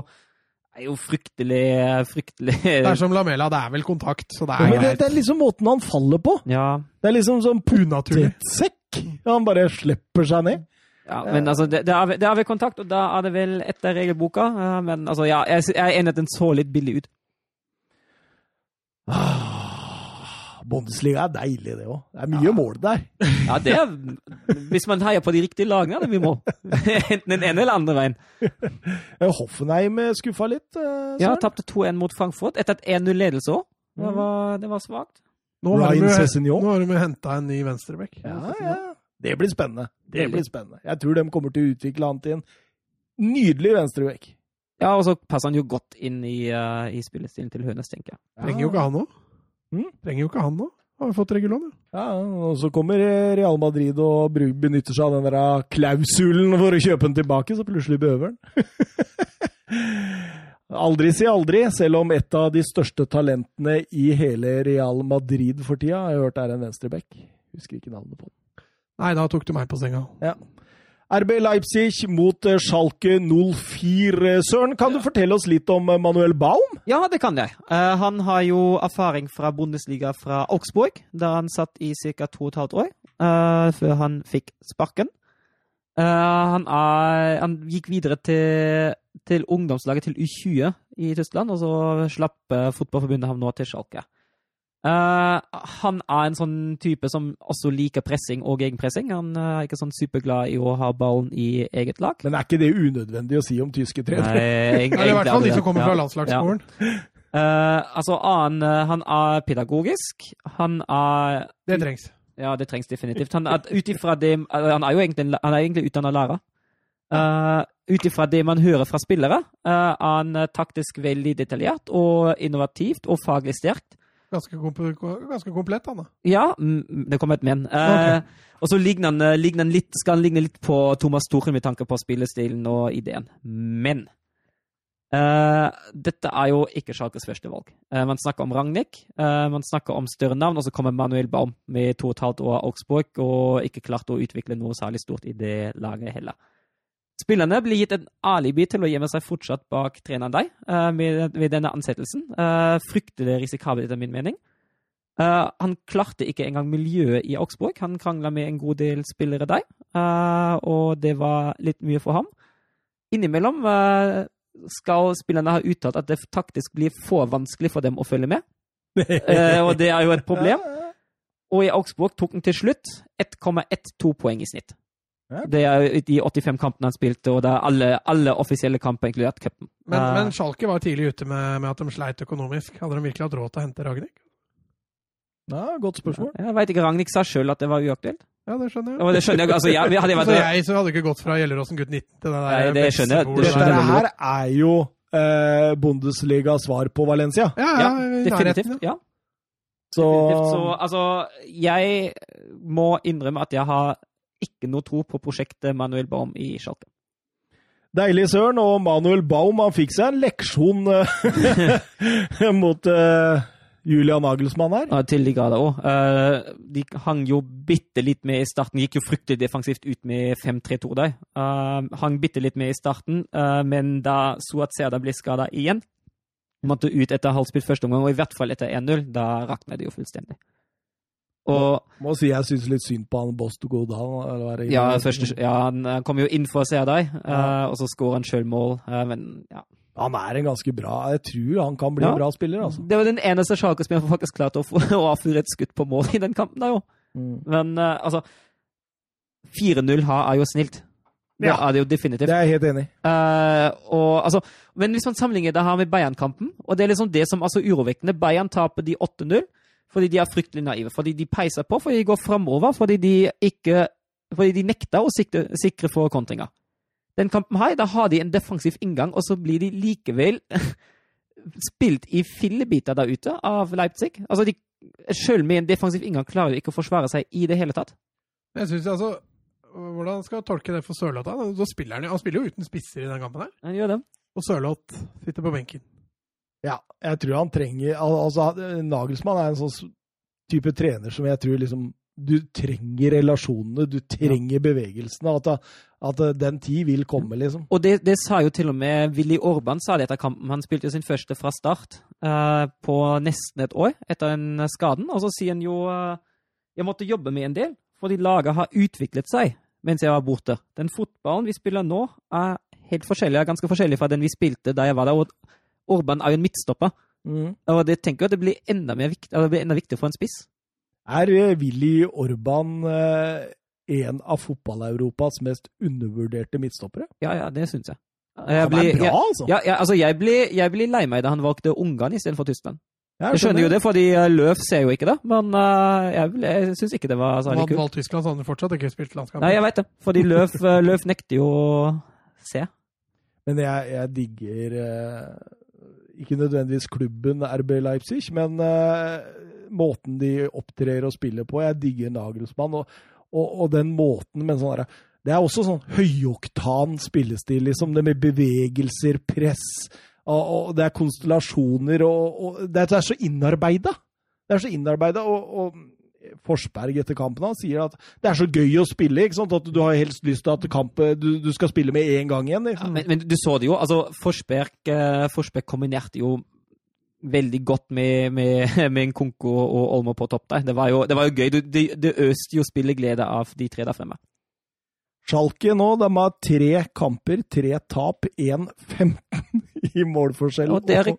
Speaker 3: er jo fryktelig Fryktelig
Speaker 2: Det er som Lamela, det er vel kontakt, så det
Speaker 1: Men
Speaker 2: er
Speaker 1: det,
Speaker 2: greit.
Speaker 1: det er liksom måten han faller på.
Speaker 3: Ja.
Speaker 1: Det er liksom sånn
Speaker 2: Unaturlig.
Speaker 1: potetsekk. Han bare slipper seg ned.
Speaker 3: Ja men altså, det, det, vi, vi det kontakt, og da er det vel etter regelboka. eh, Men altså, ja, jeg, jeg er enig at den så litt billig ut.
Speaker 1: Ah, Bundesliga er deilig, det òg. Det er mye mål der.
Speaker 3: Ja, det er Hvis man heier på de riktige lagene, er det mye mål. [laughs] Enten den ene eller andre veien.
Speaker 1: Eh, Hoffenheim eh, skuffa litt. Søren.
Speaker 3: Ja, tapte 2-1 mot Frankfurt etter et 1-0-ledelse òg. Det var, det var svakt.
Speaker 2: Nå har de- Nå har de henta en ny venstrebekk.
Speaker 1: Ja, ja. Det blir spennende. Det blir spennende. Jeg tror de kommer til å utvikle han til en nydelig venstrevekk.
Speaker 3: Ja, og så passer han jo godt inn i, uh, i spillestilen til Hønes, tenker jeg.
Speaker 2: Trenger jo ikke han nå.
Speaker 1: Mm.
Speaker 2: Trenger jo ikke han nå. Har vi fått regulån, ja.
Speaker 1: Ja, og så kommer Real Madrid og benytter seg av den der klausulen for å kjøpe den tilbake, så plutselig behøver den. [laughs] aldri si aldri, selv om et av de største talentene i hele Real Madrid for tida, har jeg hørt er en venstreback. Husker ikke navnet på den.
Speaker 2: Nei, da tok du meg på senga.
Speaker 1: RB Leipzig mot eh, Schalke 04. Søren, kan du fortelle oss litt om eh, Manuel Baum?
Speaker 3: Ja, det kan jeg. Eh, han har jo erfaring fra Bundesliga fra Augsburg, der han satt i ca. to og et halvt år eh, før han fikk sparken. Eh, han, er, han gikk videre til, til ungdomslaget til U20 i Tyskland, og så slapp Fotballforbundet ham nå til Schalke. Eh, han er en sånn type som også liker pressing og egenpressing. Han eh, er ikke sånn superglad i å ha ballen i eget lag.
Speaker 1: Men er ikke det unødvendig å si om tyske trenere?
Speaker 3: Nei,
Speaker 2: Eller i hvert fall de som kommer fra
Speaker 3: Ja.
Speaker 2: landslagsskolen.
Speaker 3: Eh, altså, han, han er pedagogisk. Han er
Speaker 2: Det trengs.
Speaker 3: Ja, det trengs definitivt. Han er, ut ifra det, han er jo egentlig, en- han er egentlig utdanna lærer. Uh, ut ifra det man hører fra spillere, uh, er han taktisk veldig detaljert og innovativt og faglig sterkt.
Speaker 2: Ganske, ganske komplett, han da.
Speaker 3: Ja, mm, det kommer et men. Eh, og så ligner han, eh, ligner han litt, skal han ligne litt på Thomas Tuchel med tanke på spillestilen og ideen. Men eh, dette er jo ikke Schalkes første valg. Eh, man snakker om Ragnhild, eh, man snakker om større navn, og så kommer Manuel Baum med to og et halvt år Augsburg og ikke klart å utvikle noe særlig stort i det laget heller. Spillerne blir gitt en alibi til å gjemme seg fortsatt bak treneren deg uh, med, ved denne ansettelsen. Uh, fryktelig risikabelt, etter min mening. Uh, han klarte ikke engang miljøet i Augsburg. Han krangla med en god del spillere der, og det var litt mye for ham. Innimellom skal spillerne ha uttalt at det taktisk blir for vanskelig for dem å følge med. [laughs] og det er jo et problem. [laughs] Og i Augsburg tok han til slutt 1,12 poeng i snitt. Det er de 85 kampene han spilte, og det er alle, alle offisielle kamper, inkludert cupen.
Speaker 2: Men, uh, men Schalke var tidlig ute med, med, at de sleit økonomisk. Hadde de virkelig hatt råd til å hente Ragnhild?
Speaker 1: Ja, Godt spørsmål.
Speaker 3: Jeg veit ikke. Ragnhild sa sjøl at det var uaktuelt.
Speaker 2: Ja, det skjønner jeg.
Speaker 3: Og det skjønner jeg. Altså, jeg, hadde jeg, [laughs]
Speaker 2: vært, så jeg så hadde ikke gått fra Gjelleråsen gutt 19 til det der
Speaker 3: Nei, det skjønner jeg. Det
Speaker 1: skjønner jeg. her er jo eh, Bundesligas svar på Valencia.
Speaker 2: Ja, ja, ja
Speaker 3: definitivt. Ja. Så... Definitivt. så altså, jeg må innrømme at jeg har ikke noe tro på prosjektet Manuel Baum i Schalke.
Speaker 1: Deilig, Søren. Og Manuel Baum han fikk seg en leksjon eh, [laughs] mot uh, Julian Nagelsmann her.
Speaker 3: Ja, til de grader òg. Uh, de hang jo bitte litt med i starten. Gikk jo fryktelig defensivt ut med 5-3-2 der. Uh, hang bitte litt med i starten, men da Suat Serda ble skada igjen, måtte ut etter halvspilt første omgang, og i hvert fall etter 1-0, da rakna det jo fullstendig.
Speaker 1: Og, må si jeg syns litt synd på han Bosto Godal.
Speaker 3: Ja, første, ja, han kom jo inn for å se deg, ja. uh, og så skårer han sjøl mål. Uh, men ja.
Speaker 1: Han er en ganske bra Jeg tror han kan bli ja. en bra spiller. altså.
Speaker 3: Det var den eneste Schalke-spilleren som faktisk klarte å, [laughs] å avfyre et skudd på mål i den kampen. da jo. Mm. Men altså 4-0 er jo snilt. Det ja, er det jo definitivt.
Speaker 1: Det er jeg helt enig i.
Speaker 3: Uh, altså, men hvis man sammenligner det her med Bayern-kampen, og det er liksom det som er så urovekkende Bayern taper de 8-0 fordi de er fryktelig naive. Fordi de peiser på, fordi de går framover, fordi de ikke fordi de nekter å sikre, sikre for kontringer. Den kampen her, da har de en defensiv inngang, og så blir de likevel [laughs] spilt i fillebiter der ute av Leipzig. Altså, de, Selv med en defensiv inngang klarer de ikke å forsvare seg i det hele tatt.
Speaker 2: Jeg synes altså, Hvordan skal jeg tolke det for Sørloth? Han han spiller jo uten spisser i den kampen her.
Speaker 3: Han gjør det.
Speaker 2: Og Sørloth sitter på benken.
Speaker 1: Ja, jeg tror han trenger Altså, Nagelsmann er en sånn type trener som jeg tror liksom Du trenger relasjonene, du trenger bevegelsene. At, at, den tid vil komme, liksom.
Speaker 3: Og det, det, sa jo til og med Willy Orban sa det etter kampen. Han spilte sin første fra start uh, på nesten et år etter den skaden. Og så sier han jo uh, Jeg måtte jobbe med en del, fordi laget har utviklet seg mens jeg var borte. Den fotballen vi spiller nå, er helt forskjellig, er ganske forskjellig fra den vi spilte da jeg var der. Og Orban er jo en midtstopper. Mm. Og det tenker jeg at det blir enda, viktig, det blir enda viktigere for en spiss.
Speaker 1: Er eh, Willy Orban eh, en av fotball-Europas mest undervurderte midtstoppere?
Speaker 3: Ja, ja, det syns jeg.
Speaker 1: jeg han blir, er bra, altså!
Speaker 3: Ja, ja, altså jeg blir, jeg blir lei meg da han valgte Ungarn istedenfor Tyskland. Jeg, jeg skjønner jo det, fordi Løv Løf ser jo ikke det, men uh, jeg, jeg syns ikke det var særlig kult.
Speaker 2: Hadde valgt Tyskland, så hadde han fortsatt ikke spilt landskamp.
Speaker 3: Nei, jeg veit det, fordi Løf, Løf nekter jo å se.
Speaker 1: Men jeg, jeg digger uh, ikke nødvendigvis klubben RB Leipzig, men uh, måten de opptrer og spiller på. Jeg digger Nagelsmann, og, og, og den måten med sånn Det er også sånn høyoktan spillestil, liksom. Det med bevegelser, press, og, og det er konstellasjoner, og, og det er så innarbeida. Det er så innarbeida, og, Forsberg etter kampen han sier at det er så gøy å spille. ikke sant? At du har helst lyst til at kamp, du, du skal spille med én gang igjen.
Speaker 3: Liksom. Ja, men, men, du så det jo. altså Forsberg, eh, Forsberg kombinerte jo veldig godt med, med, [laughs] med en Konko og Olmo på topp der. Det var jo, det var jo gøy. Du, det, det øste jo spilleglede av de tre der fremme.
Speaker 1: Schalke nå, de har tre kamper, tre tap, 1-15 [laughs] i målforskjell.
Speaker 3: Og det er,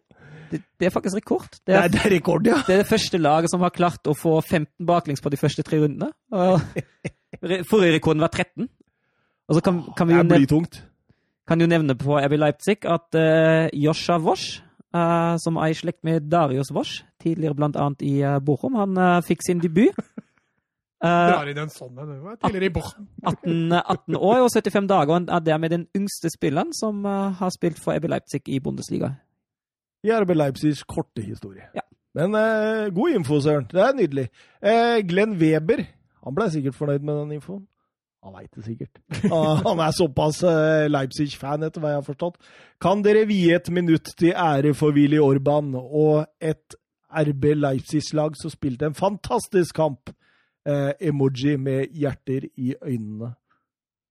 Speaker 3: det, det, er faktisk rekord.
Speaker 1: Det er, det er, rekord, ja.
Speaker 3: Det er det første laget som har klart å få 15 baklengs på de første tre rundene. Forrige rekorden var 13. Og så kan, kan vi jo
Speaker 1: nevne, tungt.
Speaker 3: kan jo nevne på Abbey Leipzig at uh, Josha Wosch, uh, som er i slekt med Darius Wosch, tidligere bl.a. i uh, Bochum, han uh, fikk sin debut. [laughs]
Speaker 2: Drar inn en sånn en, tidligere i Bochum. [laughs]
Speaker 3: 18, 18, år og 75 dager, og er dermed den yngste spilleren som har spilt for Abbey Leipzig i Bundesliga
Speaker 1: i RB Leipzigs korte historie.
Speaker 3: Ja.
Speaker 1: Men eh, god info, Søren. Det er nydelig. Eh, Glenn Weber han ble sikkert fornøyd med den infoen. Han veit det sikkert. Han [laughs] han er såpass eh, Leipzig-fan, etter hva jeg har forstått. Kan dere vie et minutt til ære for Willy Orban og et RB Leipzig-lag som spilte en fantastisk kamp? Eh, emoji med hjerter i øynene.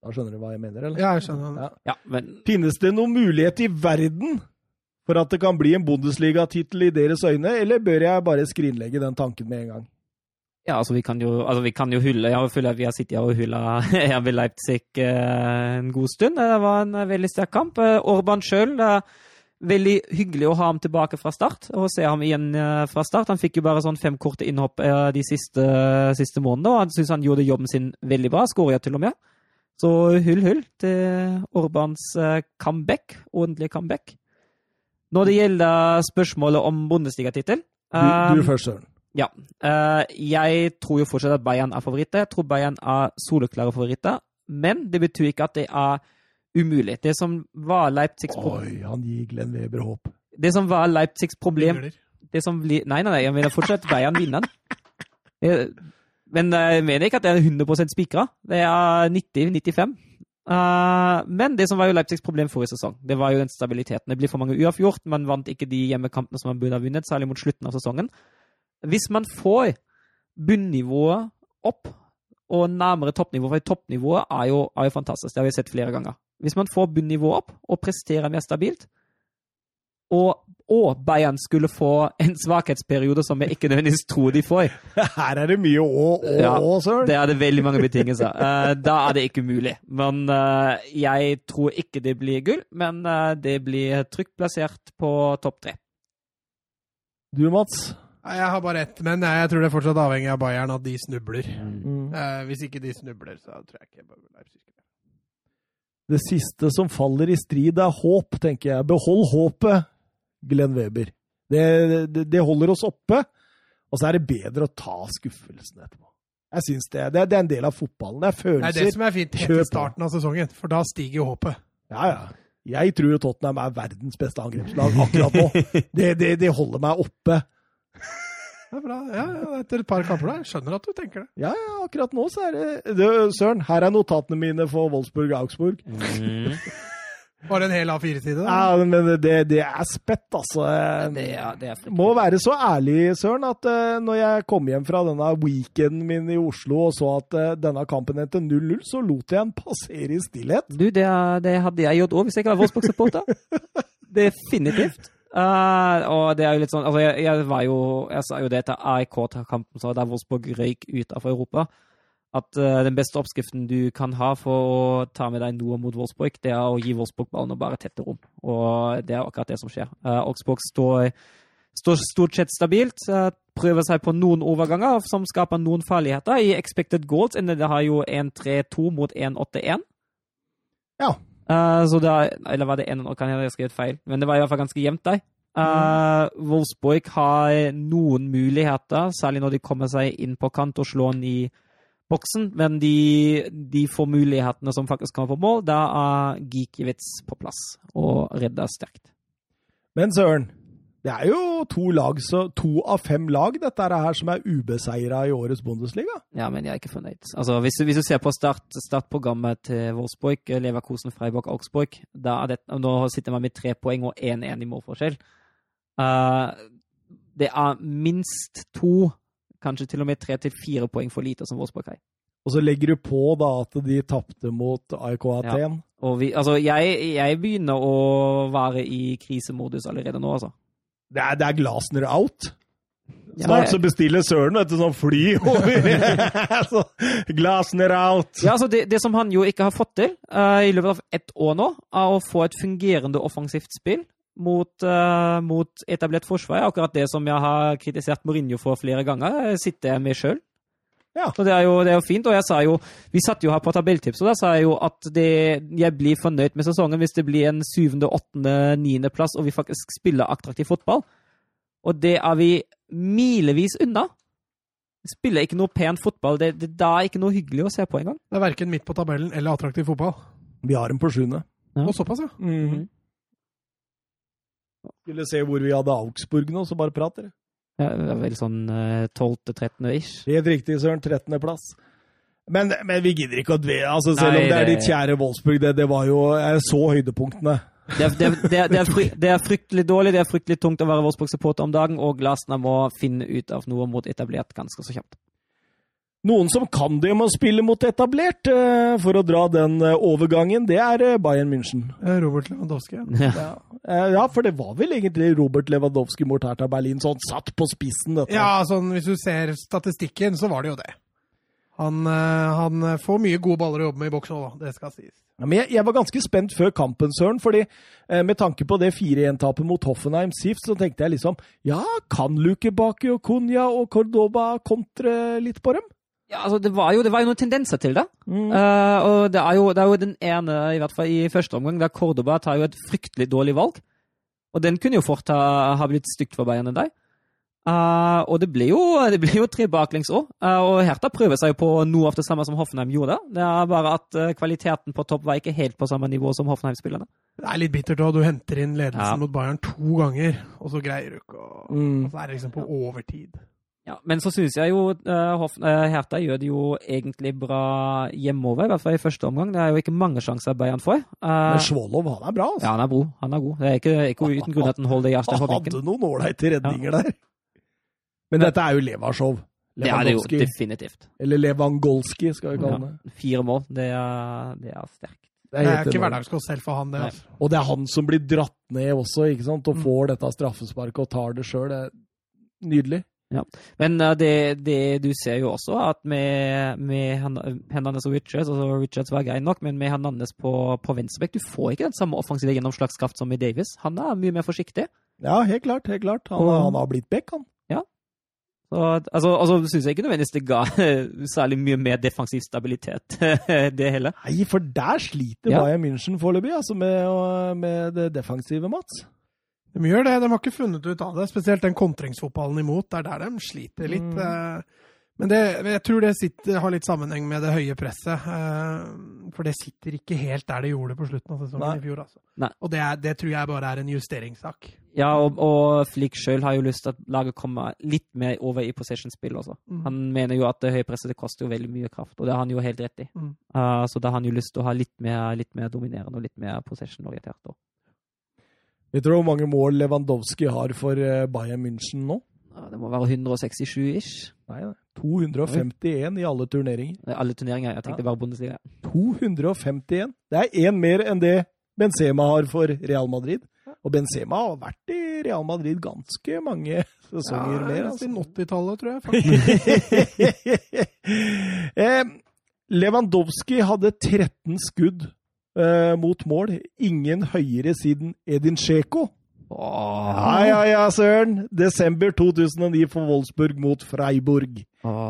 Speaker 1: Da skjønner du hva jeg mener, eller?
Speaker 2: Ja, jeg skjønner.
Speaker 1: Ja.
Speaker 3: Ja, men
Speaker 1: Finnes det noen mulighet i verden for at det kan bli en Bundesliga-tittel i deres øyne, eller bør jeg bare skrinlegge den tanken med en gang?
Speaker 3: Ja, altså vi kan jo, altså, vi kan jo hylle Jeg føler at vi har sittet og hylla [laughs] RB Leipzig eh, en god stund. Det var en eh, veldig sterk kamp. Eh, Orban sjøl Veldig hyggelig å ha ham tilbake fra start, og se ham igjen fra start. Han fikk jo bare sånn fem korte innhopp de siste, siste månedene, og han syns han gjorde jobben sin veldig bra. Skåra til og med. Så hull, hull til Orbans comeback. Ordentlig comeback. Når det gjelder spørsmålet om Bundesligatittel
Speaker 1: Du, du
Speaker 3: um,
Speaker 1: først, Søren.
Speaker 3: ja. Eh, jeg tror jo fortsatt at Bayern er favoritter. Jeg tror Bayern er soleklare favoritter. Men det betyr ikke at det er umulig. Det som var Leipzigs,
Speaker 1: Oi, han gir Glenn Weber håp.
Speaker 3: det som var Leipzigs problem det som blir, Nei, nei, nei, jeg mener fortsatt Bayern vinner den. Eh, Men jeg mener ikke at det er 100% spikra. Det er 90-95. Eh, men det som var jo Leipzigs problem forrige sesong, det var jo den stabiliteten. Det blir for mange uavgjort. Man vant ikke de hjemmekampene som man burde ha vunnet, særlig mot slutten av sesongen. Hvis man får bunnivået opp og nærmere toppnivået, for toppnivået er jo, er jo fantastisk, det har vi sett flere ganger. Hvis man får bunnivået opp og presterer mer stabilt, og, og Bayern skulle få en svakhetsperiode som jeg ikke nødvendigvis tror de får, [laughs]
Speaker 1: Her er det mye å, å,
Speaker 3: Ja,
Speaker 1: å, Søren.
Speaker 3: det er det veldig mange betingelser. Uh, [laughs] da er det ikke mulig. Men uh, jeg tror ikke det blir gull, men uh, det blir trygt plassert på topp tre.
Speaker 1: Du, Mats?
Speaker 2: Jeg har bare ett, men jeg tror det er fortsatt avhengig av Bayern at de snubler.
Speaker 1: Mm.
Speaker 2: Eh, hvis ikke de snubler, så tror jeg ikke Leipzig
Speaker 1: Det siste som faller i strid, er håp, tenker jeg. Behold håpet, Glenn Weber. Det, det, det holder oss oppe, og så er det bedre å ta skuffelsen etterpå. Jeg synes det. det. Det er en del av fotballen. Det er
Speaker 2: Det er det som er fint helt i starten av sesongen, for da stiger jo håpet.
Speaker 1: Ja, ja. Jeg tror jo Tottenham er verdens beste angrepslag akkurat nå. [laughs] Det, det, det holder meg oppe.
Speaker 2: Det er bra. Ja, ja, etter et par kamper der. Jeg skjønner at du tenker det.
Speaker 1: Ja, ja, akkurat nå så er det, Søren, her er notatene mine for Wolfsburg-Augsburg.
Speaker 2: Bare en hel A4-side. da.
Speaker 1: Ja, men det, det er spett, altså.
Speaker 3: Det er, det er.
Speaker 1: Må være så ærlig, Søren, at uh, når jeg kom hjem fra denne weekenden min i Oslo og så at uh, denne kampen endte 0-0, så lot jeg den passere i stillhet.
Speaker 3: Du, det, det hadde jeg gjort òg hvis jeg ikke var Wolfsburg-supporter. [laughs] Definitivt. Uh, og det er jo litt sånn altså jeg, jeg var jo Jeg sa jo det til AIK-kampen så der Wolfsburg røyk ut av Europa. At uh, den beste oppskriften du kan ha for å ta med deg noe mot Wolfsburg, det er å gi Wolfsburg ballen og bare tette rom. Og det er akkurat det som skjer. Uh, Augsburg står, står stort sett stabilt. Uh, prøver seg på noen overganger som skaper noen farligheter. I expected goals ender det har jo 1-3-2 mot 1-8-1.
Speaker 1: Ja.
Speaker 3: Så det er, eller var det 1 Kan jeg ha skrevet feil? Men det var i hvert fall ganske jevnt der. Uh, Wolfsburg har noen muligheter, særlig når de kommer seg inn på kant og slår den i boksen, men de, de får mulighetene som faktisk kommer på mål. Da er Gikiewicz på plass og redder sterkt.
Speaker 1: Men Søren, det er jo to lag, så to av fem lag dette er her som er ubeseira i årets Bundesliga.
Speaker 3: Ja, men jeg er ikke fornøyd. Altså, hvis, hvis du ser på start, startprogrammet til Wolfsburg, Leverkusen, Freiburg, Augsburg, det, nå sitter man med tre poeng og 1-1 i målforskjell. Uh, det er minst to, kanskje til og med tre til fire poeng for lite som Wolfsburg har.
Speaker 1: Og så legger du på da at de tapte mot AIK Aten.
Speaker 3: Ja. vi, altså, jeg, jeg begynner å være i krisemodus allerede nå, altså.
Speaker 1: Det er, det er Glasner out. Snart så bestiller Søren vet du, sånn fly over. [laughs] så, Glasner out.
Speaker 3: Ja, altså det, det som han jo ikke har fått til uh, i løpet av ett år nå, er å få et fungerende offensivt spill mot, uh, mot etablert forsvar. er Akkurat det som jeg har kritisert Mourinho for flere ganger, eh, sitter jeg med sjøl.
Speaker 1: Ja.
Speaker 3: Så det er, jo, det er jo fint. Og jeg sa jo Vi satt jo her på tabelltips, og da sa jeg jo at det, jeg blir fornøyd med sesongen hvis det blir en syvende, åttende, niendeplass, og vi faktisk spiller attraktiv fotball. Og det er vi milevis unna. Spiller ikke noe pent fotball. Det, det, det er ikke noe hyggelig å se på engang.
Speaker 2: Det er verken midt på tabellen eller attraktiv fotball.
Speaker 1: Vi har dem på sjuende.
Speaker 3: Ja.
Speaker 2: Og såpass, ja.
Speaker 1: Mhm. Skulle se hvor vi hadde Augsburg nå, så bare prat dere.
Speaker 3: Ja, det var vel sånn uh, 12.-13. ish.
Speaker 1: Helt riktig, Søren. 13.-plass. Men, men vi gidder ikke å dvele. Altså, selv
Speaker 3: Nei,
Speaker 1: om det er ditt kjære Wolfsburg, det, det var jo Jeg så høydepunktene.
Speaker 3: Det er, det, er, det, er, det, er fry, det er fryktelig dårlig, det er fryktelig tungt å være Wolfsburg-supporter om dagen, og Glasner må finne ut av noe mot etablert ganske så kjapt.
Speaker 1: Noen som kan det med å spille mot etablert, eh, for å dra den eh, overgangen, det er eh, Bayern München.
Speaker 2: Robert Lewandowski. Ja.
Speaker 3: Ja.
Speaker 1: For det var vel egentlig Robert Lewandowski mot Hertha Berlin, sånn satt på spissen, dette.
Speaker 2: ja, sånn hvis du ser statistikken, så var det jo det. Han, han får mye gode baller å jobbe med i boks òg. Det skal sies.
Speaker 1: Ja, men jeg, jeg var ganske spent før kampen, Søren, fordi eh, med tanke på det 4-1-tapet mot Hoffenheim sist, så tenkte jeg liksom Ja, kan Luke Baki og Cunha og Cordoba kontre litt på dem?
Speaker 3: Ja, altså, det var jo, det var jo noen tendenser til det.
Speaker 1: Mm.
Speaker 3: Uh, og det er, jo, det er jo den ene, i hvert fall i første omgang, der Cordoba tar jo et fryktelig dårlig valg. Og den kunne jo fort ha, ha blitt stygt for Bayern enn deg. Uh, og det ble jo, det ble jo tre baklengs òg. og Hertha prøver seg jo på noe av det samme som Hoffenheim gjorde. Det er bare at eh, kvaliteten på topp var ikke helt på samme nivå som Hoffenheim-spillerne.
Speaker 2: Det er litt bittert òg. Du henter inn ledelsen
Speaker 3: Ja.
Speaker 2: mot Bayern to ganger, og så greier du ikke å
Speaker 1: Mm.
Speaker 2: Og så er det liksom på overtid.
Speaker 3: Ja, men så syns jeg jo uh, eh, Hertha gjør det jo egentlig bra hjemover, i hvert fall i første omgang. Det er jo ikke mange sjanser Bayern får. Eh,
Speaker 1: Men Svålov, han er bra, altså.
Speaker 3: ja, han er god. Han er god. Det er ikke, ikke uten grunn at han holder Jarstein på
Speaker 1: Han hadde noen ålreite redninger der. Men dette er jo Levashov.
Speaker 3: Det er det jo definitivt.
Speaker 1: Eller Levangolski, skal vi kalle
Speaker 3: Ja.
Speaker 1: det.
Speaker 3: Fire mål, det er, det er sterkt.
Speaker 1: Det
Speaker 2: Det er ikke hverdagskost selv for han, det. Altså.
Speaker 1: Og det er han som blir dratt ned også, ikke sant? og
Speaker 2: Mm.
Speaker 1: får dette straffesparket og tar det sjøl. Det nydelig.
Speaker 3: Men eh, det, det du ser jo også, at med, med Hernandez og Richards altså Richards var grei nok, men med Hernandez på, på venstrebekk Du får ikke den samme offensive gjennomslagskraft som i Davis. Han er mye mer forsiktig.
Speaker 1: Ja, helt klart. helt klart. Han,
Speaker 3: Og-
Speaker 1: han har blitt back, han.
Speaker 3: Så, altså, altså syns jeg ikke nødvendigvis det ga [laughs] særlig mye mer defensiv stabilitet, [laughs] det heller.
Speaker 1: Nei, for der sliter
Speaker 3: Ja.
Speaker 1: Bayern München foreløpig, altså med, med det defensive, Mats.
Speaker 2: De gjør det. De har ikke funnet ut av det. Spesielt den kontringsfotballen imot. Det er der de sliter litt.
Speaker 1: Mm.
Speaker 2: eh. Men det, jeg tror det sitter, har litt sammenheng med det høye presset. eh, For det sitter ikke helt der det gjorde på slutten av sesongen
Speaker 1: Nei.
Speaker 2: i fjor. Altså. Og det, er, det tror jeg bare er en justeringssak.
Speaker 3: Ja, og, og Flick sjøl har jo lyst til at laget kommer litt mer over i possession-spill også.
Speaker 2: Mm.
Speaker 3: Han mener jo at det høye presset det koster jo veldig mye kraft, og det har han jo helt rett i.
Speaker 2: Mm.
Speaker 3: Uh, så da har han jo lyst til å ha litt mer, litt mer dominerende og litt mer possession-orientert.
Speaker 1: Vet du hvor mange mål Lewandowski har for eh, Bayern München nå?
Speaker 3: Det må være 167 ish.
Speaker 1: Nei, nei. 251 i alle turneringer.
Speaker 3: Er Alle turneringer. Jeg tenkte bare Bundesliga.
Speaker 1: 251! Det er én mer enn det Benzema har for Real Madrid. Og Benzema har vært i Real Madrid ganske mange sesonger
Speaker 2: Ja,
Speaker 1: mer. Altså.
Speaker 2: Siden 80-tallet, tror jeg. [laughs] faktisk.
Speaker 1: eh, Lewandowski hadde 13 skudd eh, mot mål. Ingen høyere siden Edin Sjeko. Ja, ja, ja, søren! Desember 2009 for Wolfsburg mot Freiburg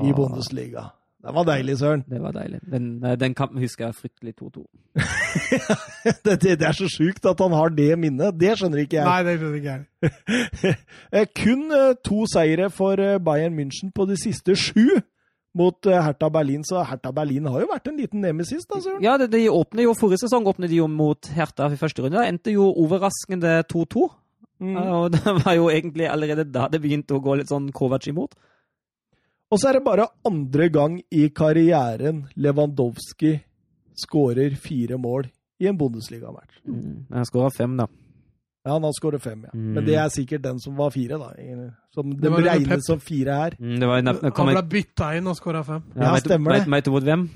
Speaker 1: i Bundesliga. Det var deilig, søren.
Speaker 3: Det var deilig. Den, eh, den kampen husker jeg fryktelig 2-2. [laughs]
Speaker 1: Det, det, det er så sjukt at han har det minnet. Det skjønner ikke jeg.
Speaker 2: Nei, det skjønner ikke jeg. [laughs]
Speaker 1: Eh, Kun eh, to seire for Bayern München på de siste sju mot eh, Hertha Berlin, så Hertha Berlin har jo vært en liten nemesis, da, søren.
Speaker 3: Ja, det, de åpner jo Forrige sesong åpnet de jo mot Hertha i første runde. Endte jo overraskende 2-2.
Speaker 1: Mm.
Speaker 3: Og det var jo egentlig allerede da det begynte å gå litt sånn Kovac imot.
Speaker 1: Og så er det bare andre gang i karrieren Lewandowski skårer fire mål i en Bundesliga-match.
Speaker 3: Mm. Jeg skåra fem, da.
Speaker 1: Ja, han har skåret fem, ja.
Speaker 3: Mm.
Speaker 1: Men det er sikkert den som var fire, da. Som
Speaker 2: Det
Speaker 1: det regnes som fire her.
Speaker 3: Mm, det var en,
Speaker 2: Han ble bytta inn og skåra fem.
Speaker 1: Ja,
Speaker 3: vet stemmer
Speaker 1: stemmer det.
Speaker 3: Vet, vet du mot hvem?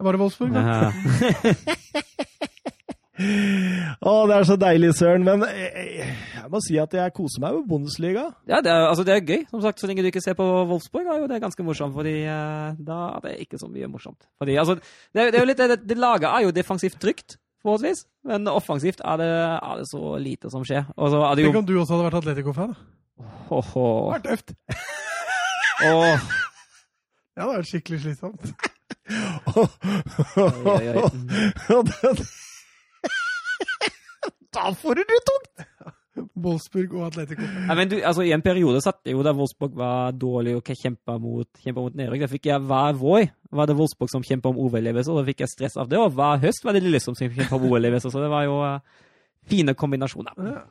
Speaker 2: Var det Wolfsburg, da?
Speaker 3: Ja. [laughs]
Speaker 1: Å, det er så deilig, søren. Men jeg, jeg må si at jeg koser meg med Bundesliga.
Speaker 3: Ja, det er, altså det er gøy. Som sagt, Så lenge du ikke ser på Wolfsburg, er jo det ganske morsomt. fordi eh, da er det ikke så mye morsomt. Fordi, altså, det, er- det er jo litt, det, det laget er jo defensivt trygt, forholdsvis. Men offensivt er det, er det så lite som skjer. Og så er det jo
Speaker 2: Tenk om du også hadde vært Atletico-fan. da.
Speaker 3: oh.
Speaker 2: Det var tøft.
Speaker 3: oh.
Speaker 2: Ja, [laughs] det vært skikkelig slitsomt.
Speaker 3: Oi, oi, oi. [laughs] [laughs]
Speaker 1: Da får du det tungt!
Speaker 2: Wolfsburg og Atletico.
Speaker 3: Ja, men du, altså, I en periode satt jo der Wolfsburg var dårlig og kjempa mot, kjempet mot nedrykk. Da fikk jeg hver vår var det Wolfsburg som kjempa om overlevelse, og da fikk jeg stress av det. Og hver høst var det Lillestrøm som kjempa om overlevelse, så det var jo uh, fine kombinasjoner.
Speaker 2: Ja.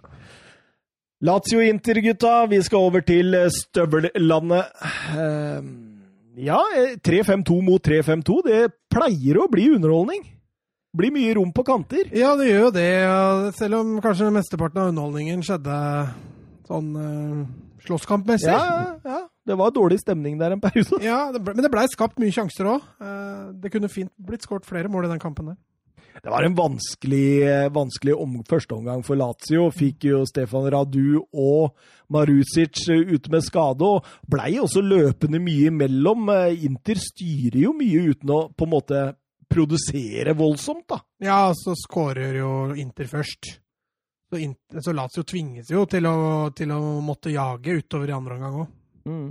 Speaker 1: Lazio-Inter, gutta. Vi skal over til eh, støvellandet. Uh, ja, eh, 3-5-2 mot 3-5-2. Det pleier å bli underholdning. Blir mye rom på kanter.
Speaker 2: Ja, det gjør jo det. Selv om kanskje mesteparten av underholdningen skjedde sånn uh, slåsskampmessig.
Speaker 1: Ja, ja. Det var dårlig stemning der en periode.
Speaker 2: Ja, det ble, men det blei skapt mye sjanser òg. det kunne fint blitt skåret flere mål i den kampen der.
Speaker 1: Det var en vanskelig, vanskelig om, førsteomgang for Lazio. Fikk jo Stefan Radu og Marusic ute med skade, og blei også løpende mye imellom. Inter styrer jo mye uten å på en måte produsere voldsomt, da.
Speaker 2: Ja, så skårer jo Inter først. Så, Inter, så Lazio tvinges jo til å, til å, måtte jage utover i andre omgang òg. Mm.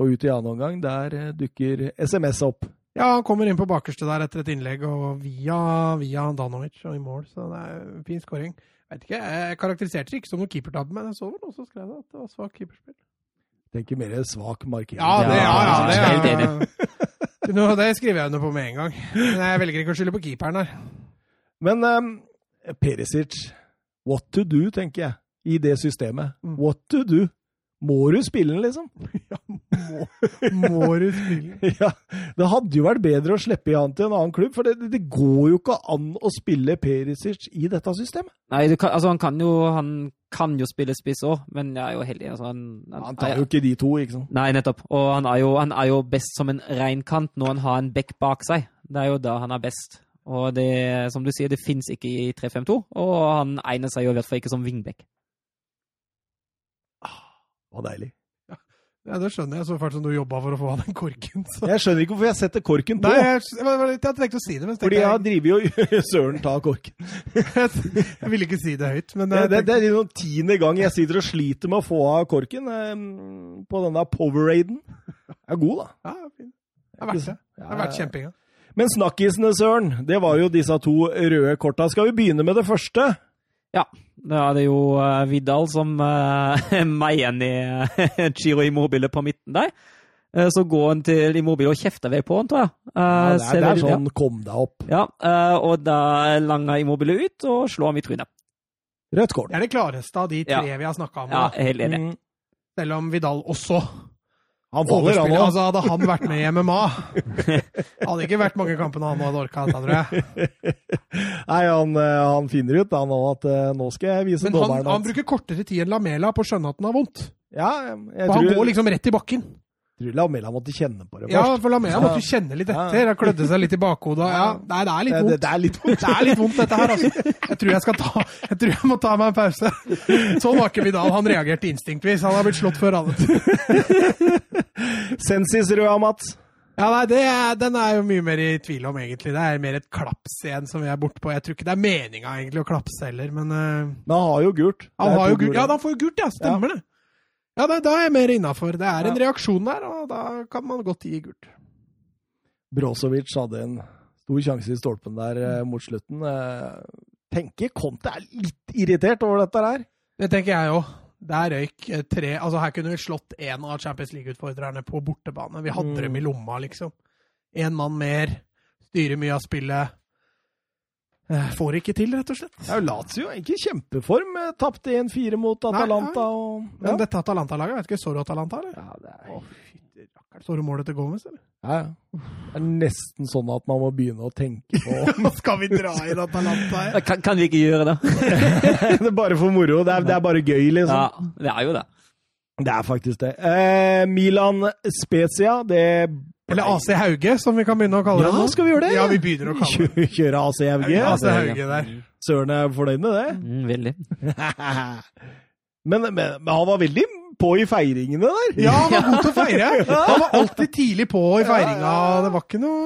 Speaker 1: Og ut i annen omgang, der dukker SMS opp.
Speaker 2: Ja, han kommer inn på bakerste der etter et innlegg, og via, via Danovic og i mål. Så det er en fin skåring. Vet ikke, Jeg karakteriserte det ikke som noe keepertabbe, men jeg så vel også skrevet at det var svakt keeperspill.
Speaker 1: Tenker mer svak markering.
Speaker 2: Ja, det, ja, ja, det, ja, det, det skriver jeg under på med en gang. Men jeg velger ikke å skylde på keeperen her.
Speaker 1: Men um, Perisic, what to do, tenker jeg, i det systemet. Mm. What to do? Må du spille den, liksom? [laughs]
Speaker 2: Ja, må, må du spille den? [laughs]
Speaker 1: ja, Det hadde jo vært bedre å slippe i han til en annen klubb, for det, det går jo ikke an å spille Perisic i dette systemet.
Speaker 3: Nei, kan, altså han kan jo, han kan jo spille spiss òg, men jeg er jo heldig. Altså, han,
Speaker 1: han, han, tar jo ikke de to, ikke sant?
Speaker 3: Nei, nettopp. Og han er jo, han er jo best som en reinkant når han har en bekk bak seg. Det er jo da han er best. Og det, som du sier, det fins ikke i 3-5-2, og han egner seg jo i hvert fall ikke som wingback.
Speaker 1: Det var deilig.
Speaker 2: Ja. ja, det skjønner jeg. Så fælt som du jobba for å få av den korken. Så.
Speaker 1: Jeg skjønner ikke hvorfor jeg setter korken på.
Speaker 2: Nei, jeg, jeg, jeg, jeg tenkte å si det. Men
Speaker 1: Fordi jeg driver jo Søren ta korken. [laughs]
Speaker 2: jeg ville ikke si det høyt, men
Speaker 1: Det, det, det er noen tiende gang jeg sitter og sliter med å få av korken eh, på denne Poweraden. Jeg er god, da.
Speaker 2: Ja, fin. Det er verdt det. Det er verdt kjempinga.
Speaker 1: Men snakkisene, Søren, det var jo disse to røde korta. Skal vi begynne med det første?
Speaker 3: Ja. Da er det jo uh, Vidal som [laughs] uh, meier igjen i uh, Giro Immobile på midten der. Så går han til Immobile og kjefter vei på han, tror jeg.
Speaker 1: Uh, ja, det er, det er sånn 'kom deg opp'.
Speaker 3: Ja, og da langer Immobile ut og slår ham i trynet.
Speaker 1: Rødt kort.
Speaker 2: Det er det klareste av de tre ja. vi har snakka om.
Speaker 3: Ja, helt enig. Mm.
Speaker 2: Selv om Vidal også
Speaker 1: han faller, han
Speaker 2: altså, Hadde han vært med i MMA [laughs] Hadde ikke vært mange kampene han hadde orka dette, tror jeg.
Speaker 1: Nei, han, han finner ut da nå at nå skal jeg vise
Speaker 2: Men
Speaker 1: dommeren
Speaker 2: han, han bruker kortere tid enn Lamela på å skjønne at den har vondt.
Speaker 1: Ja,
Speaker 2: For han går liksom rett i bakken.
Speaker 1: Tror Lamela måtte kjenne på det først.
Speaker 2: Ja, for Lamela måtte kjenne litt etter. Han klødde seg litt i bakhodet. Ja, nei, det er litt vondt.
Speaker 1: Det, det, er litt vondt. [laughs]
Speaker 2: det er litt vondt, dette her, altså. Jeg tror jeg skal ta Jeg tror jeg må ta meg en pause. Sånn var ikke Vidal. Han reagerte instinktvis. Han har blitt slått før, han. [laughs]
Speaker 1: Sensis røde, Mats.
Speaker 2: Ja, nei, er, Den er jo mye mer i tvil om, egentlig. Det er mer et klaps igjen som vi er borte på. Jeg tror ikke det er meninga egentlig å klapse heller, men uh,
Speaker 1: Men han har jo gult.
Speaker 2: Han har jo gult. Ja, han får jo gult, ja. Stemmer ja. det. Ja, da, da er jeg mer innafor. Det er en ja. reaksjon der, og da kan man godt gi gult.
Speaker 1: Brozovic hadde en stor sjanse i stolpen der eh, mot slutten. Eh, tenker Conte er litt irritert over dette her.
Speaker 2: Det tenker jeg òg. Der røyk eh, tre Altså, her kunne vi slått én av Champions League-utfordrerne på bortebane. Vi hadde mm. dem i lomma, liksom. Én mann mer, styrer mye av spillet. Eh, får ikke til, rett og slett.
Speaker 1: Ja, Lazio er ikke i kjempeform. Eh, tapte 1-4 mot Atalanta. Nei, nei. Og,
Speaker 2: ja. Men dette Atalanta-laget, vet ikke, så du Atalanta, eller?
Speaker 1: Ja, det er... Oh,
Speaker 2: så du målet til Gomez, eller?
Speaker 1: Ja, ja. Det er nesten sånn at man må begynne å tenke på [laughs]
Speaker 2: Skal vi dra inn Atalanta her?
Speaker 3: Kan, kan, vi ikke gjøre det? [laughs]
Speaker 1: det er bare for moro. Det er, det er, bare gøy, liksom.
Speaker 3: Ja, det er jo det.
Speaker 1: Det er faktisk det. Eh, Milan Spezia, det
Speaker 2: eller AC Hauge, som vi kan begynne å kalle
Speaker 1: ja,
Speaker 2: det.
Speaker 1: nå. skal vi gjøre det?
Speaker 2: Ja, vi begynner å kalle
Speaker 1: det. Kjøre AC Hauge?
Speaker 2: AC Hauge der.
Speaker 1: Søren er fornøyd med det?
Speaker 3: Mm, veldig. [laughs]
Speaker 1: men, men, men, han var veldig på i feiringene der.
Speaker 2: Ja, han var god til å [laughs] feire. Han var alltid tidlig på i feiringa. Det var ikke noe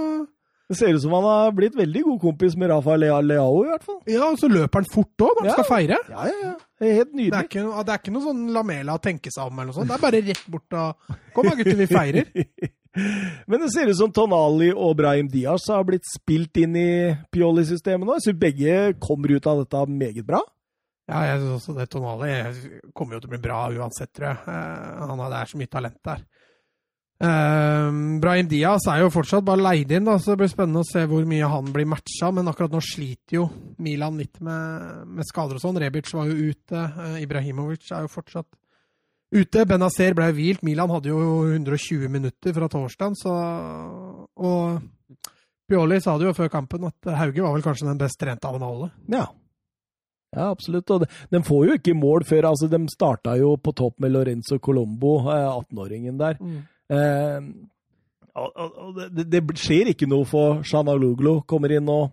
Speaker 1: Det ser ut som han har blitt veldig god kompis med Rafa Leao, i hvert fall.
Speaker 2: Ja, og så løper han fort òg når han ja. skal feire.
Speaker 1: Ja, ja, ja. Det er helt nydelig.
Speaker 2: Det er ikke, noe, det er ikke noe sånn lamela å tenke seg om eller noe sånt. Det er bare rett bort og Kom da, gutter, vi feirer. [laughs]
Speaker 1: Men det ser ut som Tonali og Brahim Diaz har blitt spilt inn i Pioli-systemet nå. Jeg syns begge kommer ut av dette meget bra.
Speaker 2: Ja, jeg syns også det. Tonali kommer jo til å bli bra uansett, tror jeg. Uh, han har, det er så mye talent der. Um, Brahim Diaz er jo fortsatt bare leid inn, da, så det blir spennende å se hvor mye han blir matcha. Men akkurat nå sliter jo Milan litt med, med skader og sånn. Rebic var jo ute. eh, Ibrahimovic er jo fortsatt ute. Benazer ble hvilt. Milan hadde jo 120 minutter fra torsdag, så Og Pioli sa det jo før kampen at Hauge var vel kanskje den best trente av dem alle.
Speaker 1: Ja. Ja, absolutt. Og de, får jo ikke mål før altså De starta jo på topp med Lorenzo Colombo, eh, 18-åringen der. Eh, og, og, og det, det skjer ikke noe for Shanaluglu. Kommer inn og,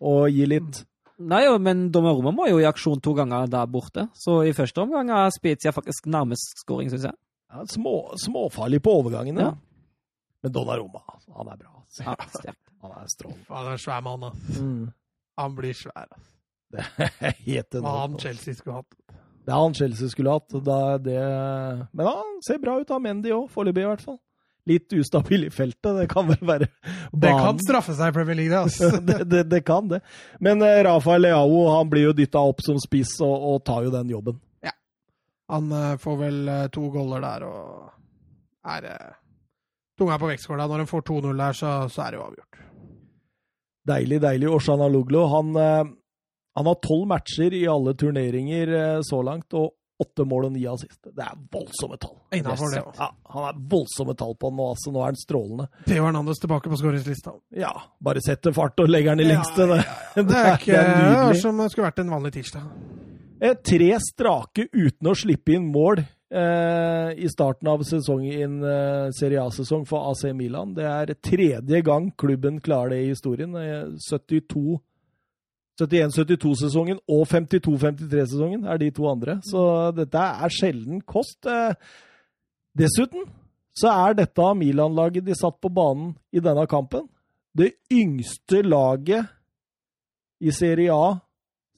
Speaker 1: og gir litt.
Speaker 3: Nei, men Donnarumma må jo i aksjon to ganger der borte. Så i første omgang er Spezia faktisk nærmest scoring, syns jeg.
Speaker 1: Ja, små, småfarlig på overgangene.
Speaker 3: Ja.
Speaker 1: Men Donnarumma, altså, han er bra. Altså.
Speaker 3: Ja. [laughs]
Speaker 1: Han er strålende.
Speaker 2: Han er svær mann, ass.
Speaker 1: Mm.
Speaker 2: Han blir svær. ass.
Speaker 1: Det er helt
Speaker 2: Hva han. Chelsea skulle hatt.
Speaker 1: Det er han Chelsea skulle hatt. Det er det... Men han ser bra ut av Mendy òg, foreløpig i hvert fall. Litt ustabil i feltet, det kan vel være
Speaker 2: Det kan straffe seg i Premier League, det. Altså. [laughs]
Speaker 1: det, det, det kan det. Men eh, Rafael Leao han blir jo dytta opp som spiss og, og tar jo den jobben. Ja.
Speaker 2: Han eh, får vel eh, to goller der og er tunga på vektskåla. Når han får 2-0 der, så, så er det jo avgjort.
Speaker 1: Deilig, deilig. Oshana Luglo, han, han har tolv matcher i alle turneringer så langt, og åtte mål og ni assist. Det er voldsomme tall.
Speaker 2: Innenfor det,
Speaker 1: Ja, han er voldsomme tall på han nå, altså. Nå er han strålende.
Speaker 2: Theo Hernandez tilbake på skåringslista.
Speaker 1: Ja, bare setter fart og legger den i lengste. Det, [laughs]
Speaker 2: Det er ikke
Speaker 1: det er
Speaker 2: det
Speaker 1: nydelig.
Speaker 2: som skulle vært en vanlig tirsdag.
Speaker 1: Eh, Tre strake uten å slippe inn mål eh, i starten av sesongen, eh, Serie A-sesong for AC Milan. Det er tredje gang klubben klarer det i historien. Eh, 72 71-72-sesongen og 52-53-sesongen er de to andre. Så dette er sjelden kost. Eh, Dessuten så er dette Milan-laget de satt på banen i denne kampen, det yngste laget i Serie A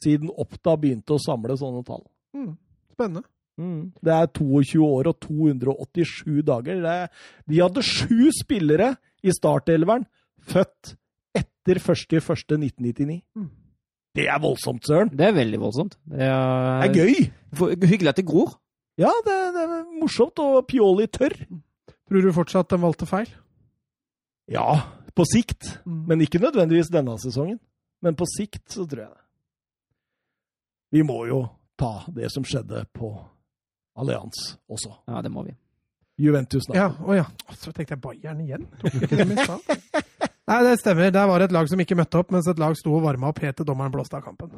Speaker 1: siden Oppda begynte å samle sånne tall.
Speaker 2: Mm. Spennende.
Speaker 1: Mm. Det er 22 år og 287 dager. Det er, de hadde sju spillere i startelveren født etter 1.1.1999.
Speaker 2: Mm.
Speaker 1: Det er voldsomt, Søren.
Speaker 3: Det er veldig voldsomt. Det er,
Speaker 1: Det er gøy.
Speaker 3: For- Hyggelig at det gror.
Speaker 1: Ja, det, det er morsomt, og Pioli tørr.
Speaker 2: Tror du fortsatt den valgte feil?
Speaker 1: Ja, på sikt.
Speaker 2: Mm.
Speaker 1: Men ikke nødvendigvis denne sesongen. Men på sikt så tror jeg det. Vi må jo ta det som skjedde på Allianz også.
Speaker 3: Ja, det må vi.
Speaker 1: Juventus nå.
Speaker 2: Ja, å ja. Så tenkte jeg Bayern igjen. Tok du ikke det med i stad? Nei, det stemmer. Der var det et lag som ikke møtte opp, mens et lag sto og varma opp helt til dommeren blåste av kampen.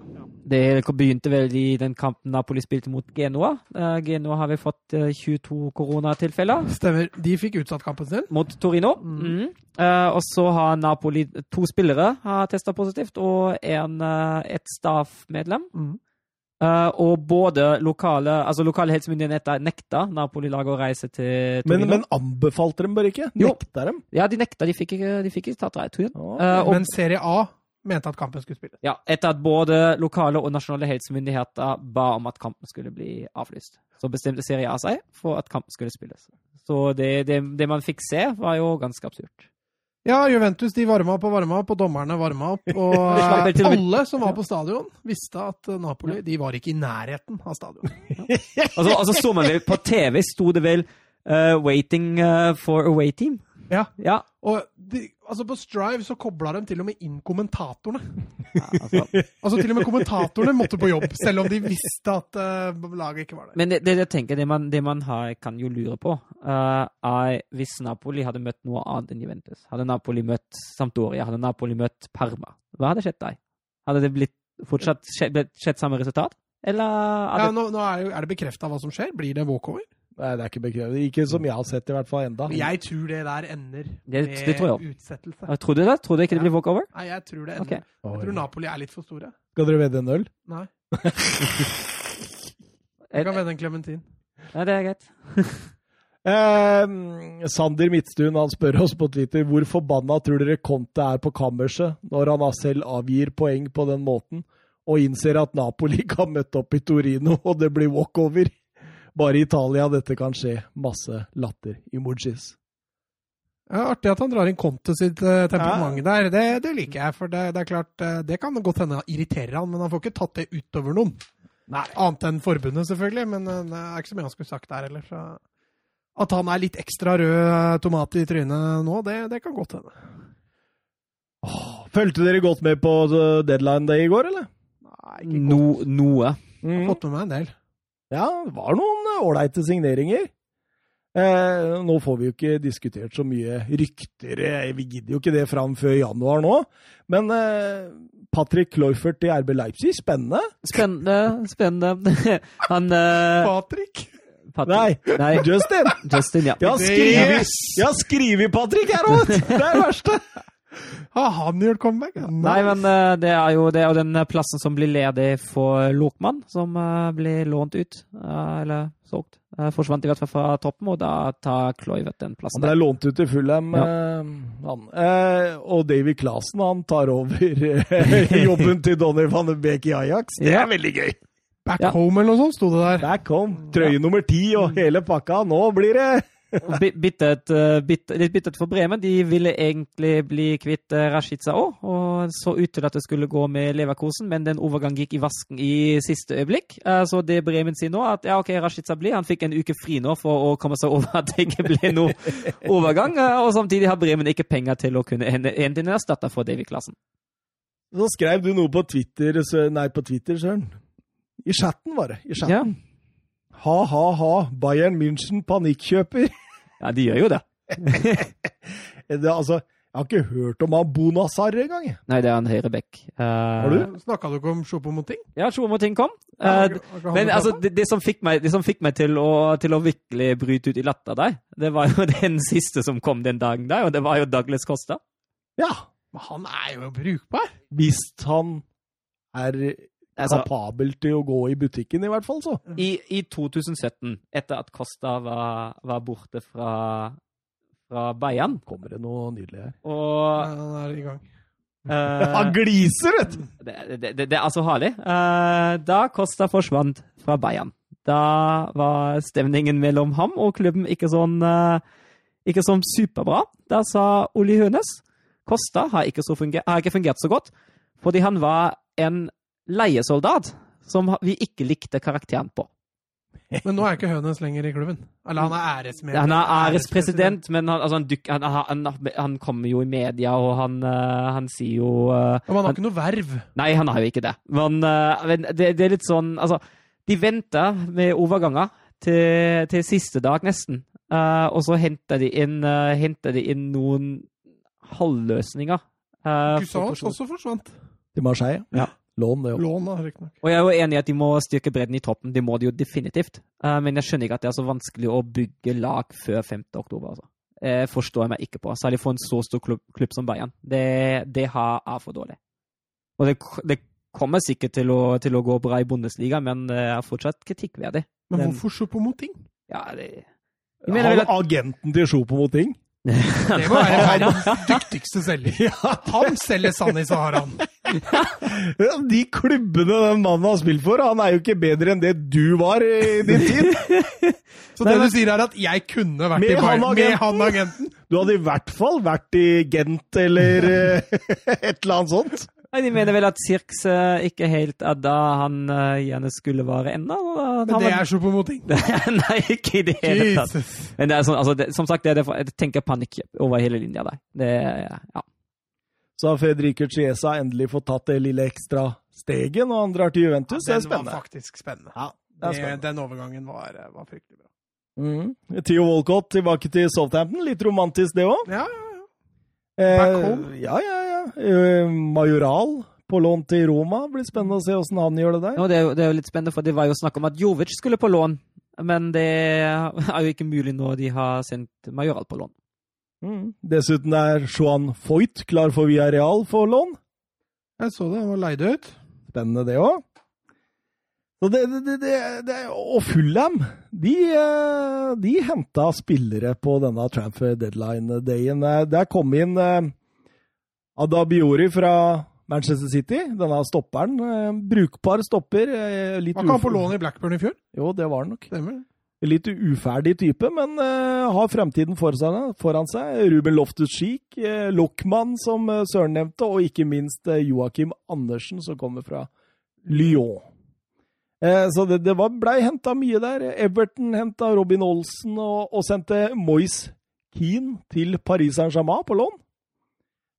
Speaker 3: Det begynte vel i den kampen Napoli spilte mot Genoa. Eh, Genoa har vi fått eh, 22 koronatilfeller.
Speaker 2: Stemmer. De fikk utsatt kampen sin.
Speaker 3: mot Torino.
Speaker 2: Mm.
Speaker 3: Mhm. Eh, og så har Napoli to spillere har testa positivt, og en, eh, et staffmedlem.
Speaker 2: Mm.
Speaker 3: Eh, og både lokale altså lokale helsemyndigheter nekta Napoli-laget å reise til Torino.
Speaker 1: men anbefalte dem bare ikke? Nekta dem?
Speaker 3: ja, de nekta. De fikk ikke, de fikk ikke tatt returen.
Speaker 1: Å,
Speaker 3: Eh, og
Speaker 2: Men Serie A mente at kampen skulle spilles.
Speaker 3: ja, etter at både lokale og nasjonale helsemyndigheter ba om at kampen skulle bli avlyst. Så bestemte Serie A seg for at kampen skulle spilles. Så det, det, det man fikk se, var jo ganske absurd.
Speaker 2: Ja, Juventus de varma opp og varma opp, og dommerne varma opp. [laughs] Og alle som var på stadion, visste at eh, Napoli de var ikke i nærheten av stadion. [laughs]
Speaker 3: Altså, altså så man vel På TV sto det vel uh, 'Waiting eh, for away team'.
Speaker 2: Ja,
Speaker 3: Ja.
Speaker 2: Og de, altså på Strive så kobla de til og med inn kommentatorene.
Speaker 3: ja altså. [laughs]
Speaker 2: Altså Til og med kommentatorene måtte på jobb, selv om de visste at uh, laget ikke var der.
Speaker 3: Men det, det jeg tenker, det man, det man har, kan jo lure på, uh, er hvis Napoli hadde møtt noe annet enn Juventus. Hadde Napoli møtt Sampdoria, hadde Napoli møtt Parma. Hva hadde skjedd da? Hadde det blitt fortsatt skjedd, samme resultat? Eller hadde
Speaker 2: Ja, nå, nå er, jo, er det bekrefta hva som skjer? Blir det walkover?
Speaker 1: Nei, det er ikke bekreftet. Ikke som jeg har sett, i hvert fall enda.
Speaker 2: Jeg tror det der ender med
Speaker 3: det tror jeg
Speaker 2: utsettelse.
Speaker 3: Jeg Tror du det? Tror du ikke det blir walkover?
Speaker 2: Nei, jeg tror det ender. Okay. Jeg tror Napoli er litt for store.
Speaker 1: Skal dere vedde en øl?
Speaker 2: Nei. [laughs] Jeg kan vedde en klementin.
Speaker 3: Ja, det er greit. [laughs]
Speaker 1: Eh, Sander Midtstuen han spør oss på Twitter hvor forbanna tror dere Conte er på kammerset når han selv avgir poeng på den måten, og innser at Napoli [laughs] ikke har møtt opp i Torino, og det blir walkover. Bare i Italia dette kan skje. Masse latter emojis.
Speaker 2: Ja, artig at han drar inn Conte sitt eh, temperament der. Det, det liker jeg. For det, det er klart, eh, det kan godt hende irriterer han, men han får ikke tatt det utover noen.
Speaker 1: Nei.
Speaker 2: Annet enn forbundet, selvfølgelig. Men eh, det er ikke så mye han skulle sagt der heller. Så At han er litt ekstra rød tomat i trynet nå, det, det kan godt hende.
Speaker 1: Åh, Fulgte dere godt med på deadline day i går, eller?
Speaker 2: Nei, ikke
Speaker 3: No,
Speaker 2: noe.
Speaker 3: noe.
Speaker 2: Jeg har fått med meg en del.
Speaker 1: Ja, det var noen uh, ålreite signeringer. Eh, nå får vi jo ikke diskutert så mye rykter, eh, vi gidder jo ikke det fram før januar nå. Men eh, Patrick Cloyffert i RB Leipzig, spennende.
Speaker 3: Spennende, spennende. [laughs] Han eh,
Speaker 2: Patrick!
Speaker 3: Patrick-
Speaker 1: Nei,
Speaker 3: Nei,
Speaker 1: Justin!
Speaker 3: Justin, ja.
Speaker 1: Jeg har skrevet,
Speaker 2: Yes!
Speaker 1: jeg har skrevet Patrick her òg! Det er det verste.
Speaker 2: Har han gjort comeback? Nice.
Speaker 3: Nei, men eh, det er jo det er den eh, plassen som blir ledig for Lokmann, som eh, blir lånt ut. eller solgt. Forsvant i hvert fall fra toppen, og da tar Kloivert den plassen.
Speaker 1: Han ble lånt ut til Fulham, ja. han. Eh, og Davy Clasen, han tar over [laughs] jobben til Donny van de Beek i Ajax. Det er veldig gøy.
Speaker 2: Back
Speaker 3: Ja.
Speaker 2: home eller noe sånt, sto det der.
Speaker 1: Back home. trøye nummer ti og hele pakka. Nå blir det
Speaker 3: Eh, litt bittet for Bremen. De ville egentlig bli kvitt eh, Rashica òg, og så ut til at det skulle gå med Leverkosen, men den overgang gikk i vasken i siste øyeblikk. Eh, Så det Bremen sier nå, at ja, OK, Rashica blir. Han fikk en uke fri nå for å komme seg over at det ikke ble noe [laughs] overgang, og samtidig har Bremen ikke penger til å kunne hente erstatter for David Klassen.
Speaker 1: Så skrev du noe på Twitter, nei, på Twitter, Søren. I chatten, var det. I
Speaker 3: Ja.
Speaker 1: Ha, ha, ha. Bayern München panikkjøper.
Speaker 3: ja, de gjør jo det. [laughs]
Speaker 1: Det, altså, jeg har ikke hørt om han Bonazar engang.
Speaker 3: Nei, det er en høyrebekk.
Speaker 1: Har du?
Speaker 2: Snakka du ikke om Choupo-Moting?
Speaker 3: Ja, Choupo-Moting kom.
Speaker 2: Ja,
Speaker 3: Eh,
Speaker 2: har har
Speaker 3: Men altså, det, det, som fikk meg, det som fikk meg til å, til å virkelig bryte ut i latter der, det var jo [laughs] den siste som kom den dagen der, og det var jo Douglas Costa.
Speaker 1: Ja.
Speaker 2: Men han er jo brukbar!
Speaker 1: Hvis han er
Speaker 3: Altså,
Speaker 1: kapabel til å gå i butikken, i hvert fall, så.
Speaker 3: i, I 2017, etter at Costa var, var borte fra, fra Bayern,
Speaker 1: Kommer det noe nydelig her.
Speaker 3: og
Speaker 2: han er i gang.
Speaker 3: Uh, [laughs]
Speaker 1: Han gliser, vet du!
Speaker 3: det, det, det, det er altså herlig. Uh, da Costa forsvant fra Bayern, da var stemningen mellom ham og klubben ikke sånn, uh, ikke sånn superbra. Da sa Oli Hønes Costa har ikke, så funger, har ikke fungert så godt, fordi han var en leiesoldat som vi ikke likte karakteren på.
Speaker 2: Men nå er ikke Hønes lenger i klubben. Eller han er æresmedlem.
Speaker 3: Han er ærespresident, men han, altså, han, dyk, han, han, han kommer jo i media, og han, eh, han sier jo eh,
Speaker 2: Men han har ikke noe verv.
Speaker 3: Nei, han har jo ikke det. Men, eh, men det, det er litt sånn Altså, de venter med overganger til, til siste dag, nesten. Eh, og så henter de inn, henter de inn noen halvløsninger. Uh, for
Speaker 2: også forsvant.
Speaker 1: Til Marseille.
Speaker 3: Ja.
Speaker 1: Lån, det jo.
Speaker 2: Lån, da, riktignok.
Speaker 3: Og jeg er jo enig i at de må styrke bredden i troppen. Det må de jo definitivt. Eh, men jeg skjønner ikke at det er så vanskelig å bygge lag før 5. oktober. Altså. Eh, forstår jeg meg ikke på. Særlig for en så stor klubb, klubb som Bayern. Det, det har, er for dårlig. Og det, det kommer sikkert til å, til å gå bra i Bundesliga, men det er fortsatt kritikkverdig.
Speaker 2: Men
Speaker 3: Den-
Speaker 2: hvorfor Choupo-Moting?
Speaker 3: Ja, det Jeg mener at
Speaker 1: agenten til Choupo-Moting.
Speaker 2: Det må være [laughs] verdens dyktigste selger. Han selger Sanni Saharan.
Speaker 1: De klubbene den mannen har spilt for, han er jo ikke bedre enn det du var i din tid.
Speaker 2: Så det du sier er at jeg kunne vært
Speaker 1: Med
Speaker 2: i Bayern
Speaker 1: han
Speaker 2: med han agenten?
Speaker 1: Du hadde i hvert fall vært i Gent eller eh, [laughs] et eller annet sånt.
Speaker 3: Nei, De mener vel at Sirks eh, ikke helt er da han eh, gjerne skulle være ennå.
Speaker 2: Men det er Choupo-Moting. [laughs]
Speaker 3: Nei, ikke i det hele tatt. Men det er sånn, altså, det, som sagt, det er derfor jeg tenker panikk over hele linja der. Det, ja.
Speaker 1: Så har Federico Chiesa endelig fått tatt det lille ekstra steget når han drar til Juventus. Det er
Speaker 2: Den var
Speaker 1: spennende.
Speaker 2: faktisk spennende.
Speaker 1: Ja, det er spennende.
Speaker 2: den overgangen var, var fryktelig bra.
Speaker 1: Mm. Theo Walcott tilbake til Southampton. Litt romantisk, det òg.
Speaker 2: Ja, ja, ja. Back
Speaker 1: Eh,
Speaker 2: home.
Speaker 1: ja, ja, ja. Eh, Majoral på lån til Roma. Blir spennende å se åssen han gjør det der.
Speaker 3: Ja, det, er jo, det er jo litt spennende, for det var jo snakk om at Jovic skulle på lån. Men det [laughs] er jo ikke mulig når de har sendt Majoral på lån.
Speaker 1: Mm. Dessuten er Joan Foyt klar for Villarreal for lån.
Speaker 2: Jeg så det. Han var leid ut.
Speaker 1: Spennende, det òg. Så det, det, det, det, det, og Fulham, de, eh, de henta spillere på denne transfer deadline-dagen. Eh, Det kom inn Adabiori fra Manchester City, denne stopperen. eh, Brukbar stopper. eh, Litt
Speaker 2: Var ikke han på lån i Blackburn i fjor?
Speaker 1: Jo, det var han nok.
Speaker 2: Stemmer.
Speaker 1: Litt uferdig type, men uh, har fremtiden for seg, foran seg. Ruben Loftus-Cheek, uh, Lochmann, som Søren nevnte, og ikke minst uh, Joakim Andersen, som kommer fra Lyon. Så det, det var- blei henta mye der. Everton henta Robin Olsen og, og sendte Moyes Keane til Paris Saint-Germain på lån.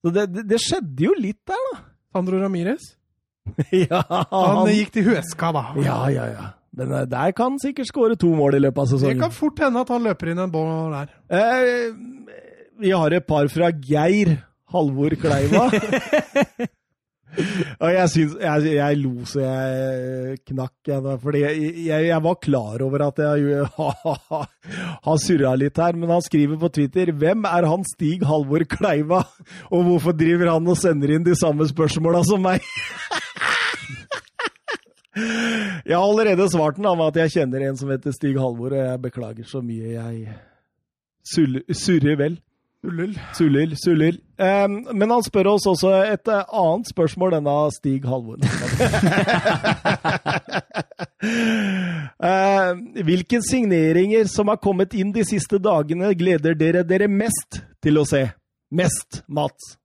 Speaker 1: Så det, det, det skjedde jo litt der, da.
Speaker 2: Sandro Ramires. [laughs]
Speaker 1: ja,
Speaker 2: Han gikk til Huesca, da.
Speaker 1: ja, ja, ja. Men eh, der kan han sikkert skåre to mål i løpet av sesongen.
Speaker 2: Det kan fort hende at han løper inn en ball der.
Speaker 1: Eh, vi har et par fra Geir Halvor Kleiva. [laughs] Og jeg, synes, jeg, jeg lo så jeg knakk, for jeg, jeg, var klar over at jeg [laughs] har surra litt her. Men han skriver på Twitter 'Hvem er han Stig Halvor Kleiva?' Og hvorfor driver han og sender inn de samme spørsmåla som meg? [laughs] Jeg har allerede svart den med at jeg kjenner en som heter Stig Halvor, og jeg beklager så mye jeg surrer vel.
Speaker 2: Ullel.
Speaker 1: Suller, suller. Um, men han spør oss også et uh, annet spørsmål, denne Stig Halvor. uh, [laughs] hvilke signeringer som har kommet inn de siste dagene, gleder dere dere mest til å se? Mest, Mats.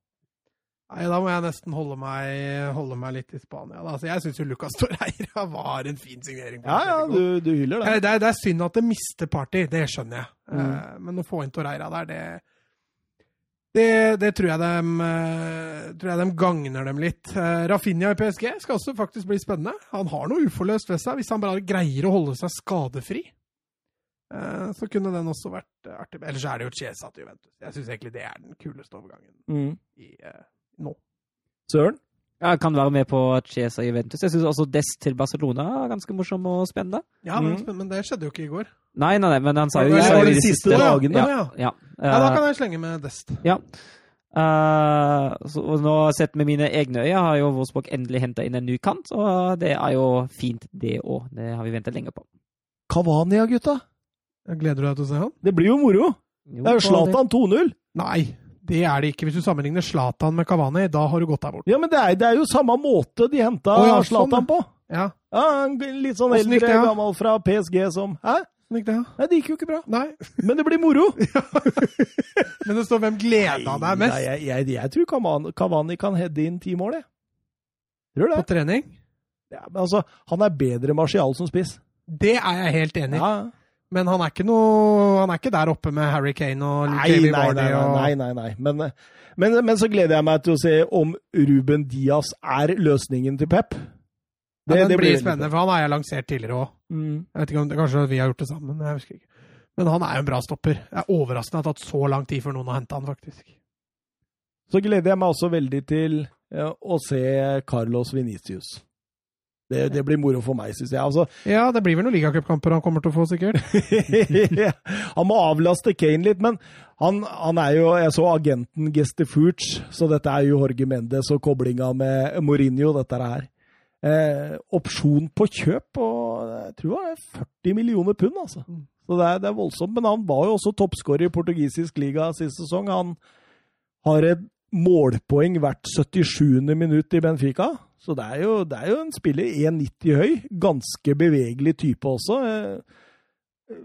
Speaker 2: Nei, da må jeg nesten holde meg, holde meg litt i Spania. Altså, jeg syns jo Lucas Torreira var en fin signering.
Speaker 1: Ja, ja, du, du hyller
Speaker 2: Eh,
Speaker 1: det.
Speaker 2: Det det er synd at det mister Party, det skjønner jeg.
Speaker 1: Mm.
Speaker 2: Uh, Men å få inn Torreira der, det det, det tror, jeg de, eh, tror jeg dem gagner dem litt. Eh, Rafinha i PSG skal også faktisk bli spennende. Han har noe uforløst ved seg, hvis han bare greier å holde seg skadefri. Eh, Så kunne den også vært artig. Ellers er det jo Chiesa til Juventus. Jeg syns egentlig det er den kuleste overgangen
Speaker 1: Mm.
Speaker 2: i, nå.
Speaker 1: Søren?
Speaker 3: Jeg kan være med på Chiesa i Juventus. Jeg syns også Dest til Barcelona er ganske morsom og spennende.
Speaker 2: Ja, men,
Speaker 1: Mm.
Speaker 2: men det skjedde jo ikke i går.
Speaker 3: Nei, nei, nei, men han sa jo
Speaker 2: det- var
Speaker 1: de siste dagene?
Speaker 3: Ja,
Speaker 2: Ja,
Speaker 3: ja.
Speaker 2: Ja, da
Speaker 3: Eh,
Speaker 2: kan jeg slenge med Dest.
Speaker 3: Ja. Uh, så, og nå sett med mine egne øyne har jo Wolfsburg endelig henta inn en ny kant, og det er jo fint, det òg. Det har vi venta lenge på.
Speaker 1: Kavania, gutta?
Speaker 2: Jeg Gleder du deg til å se han?
Speaker 1: Det blir jo moro.
Speaker 3: Jo,
Speaker 1: Det er jo Zlatan 2-0.
Speaker 2: Nei, det er det ikke. Hvis du sammenligner Zlatan med Kavani, da har du gått deg bort.
Speaker 1: Ja, men det er, det er jo samme måte de henta
Speaker 2: Å, ja, sånn,
Speaker 1: på.
Speaker 2: Ja,
Speaker 1: Ja, litt sånn eldre, gammel fra PSG som Hæ?
Speaker 2: Sånn gikk det, ja.
Speaker 1: Nei, det gikk jo ikke bra.
Speaker 2: Nei, [laughs]
Speaker 1: Men det blir moro. [laughs]
Speaker 2: men det står hvem gleda deg mest
Speaker 1: Nei, jeg, jeg, jeg tror Kavani, kan heade inn ti mål, jeg. Tror
Speaker 2: på trening.
Speaker 1: Ja, men altså, han er bedre Marcial som spiss.
Speaker 2: Det er jeg helt enig i.
Speaker 1: Ja.
Speaker 2: Men han er noe Han er ikke der oppe med Harry Kane og
Speaker 1: Nei,
Speaker 2: Jamie Vardy og
Speaker 1: nei, nei, nei. Men, men, men så gleder jeg meg til å se om Ruben Diaz er løsningen til Pep.
Speaker 2: ja, det blir
Speaker 1: blir
Speaker 2: spennende, for han har jeg lansert tidligere òg.
Speaker 1: Mm.
Speaker 2: Jeg vet ikke om det, Kanskje vi har gjort det sammen, jeg husker ikke. Men han er jo en bra stopper. Det er overraskende at det har tatt så lang tid før noen har henta han, faktisk.
Speaker 1: Så gleder jeg meg også veldig til ja, å se Carlos Venicius. Det, det blir moro for meg, syns jeg. Altså,
Speaker 2: Ja, det blir vel noen ligacupkamper han kommer til å få, sikkert. [laughs]
Speaker 1: han må avlaste Kane litt, men han, han er jo Jeg så agenten Gestefuch, så dette er jo Jorge Mendes og koblinga med Mourinho, dette her. Eh, opsjon på kjøp og jeg tror det er 40 millioner pund, altså. Så det er, det er voldsomt. Men han var jo også toppskårer i portugisisk liga sist sesong. Han har et målpoeng hvert 77. minutt i Benfica. Så det er jo, det er jo en spiller 1,90 høy. Ganske bevegelig type også. Eh,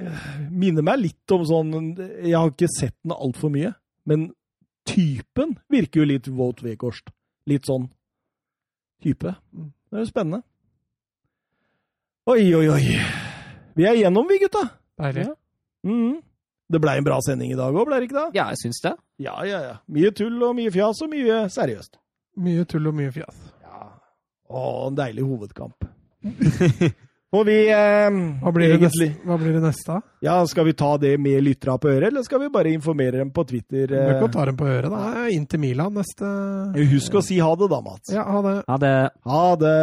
Speaker 1: eh, Minner meg litt om sånn Jeg har ikke sett den altfor mye, men typen virker jo litt Wout Weghorst. Litt sånn type. Det er jo spennende. Oi, oi, oi. Vi er igjennom, vi, gutta.
Speaker 2: Deilig.
Speaker 1: Mhm. Det blei en bra sending i dag òg, ble det ikke det?
Speaker 3: Ja, jeg syns det.
Speaker 1: Ja, ja, ja. Mye tull og mye fjas og mye seriøst.
Speaker 2: Mye tull og mye fjas.
Speaker 1: Ja. Å, en deilig hovedkamp. [laughs] Og vi eh,
Speaker 2: Hva blir, det
Speaker 1: egentlig
Speaker 2: neste, hva blir det neste? da?
Speaker 1: Ja, Skal vi ta det med lytterne på øret, eller skal vi bare informere dem på Twitter?
Speaker 2: Du kan
Speaker 1: Eh?
Speaker 2: ta dem på øret. da. Inn til Milan neste
Speaker 1: Husk å si ha det, da, Mats.
Speaker 2: Ja, ha det.
Speaker 3: Ha det.
Speaker 1: Ha det.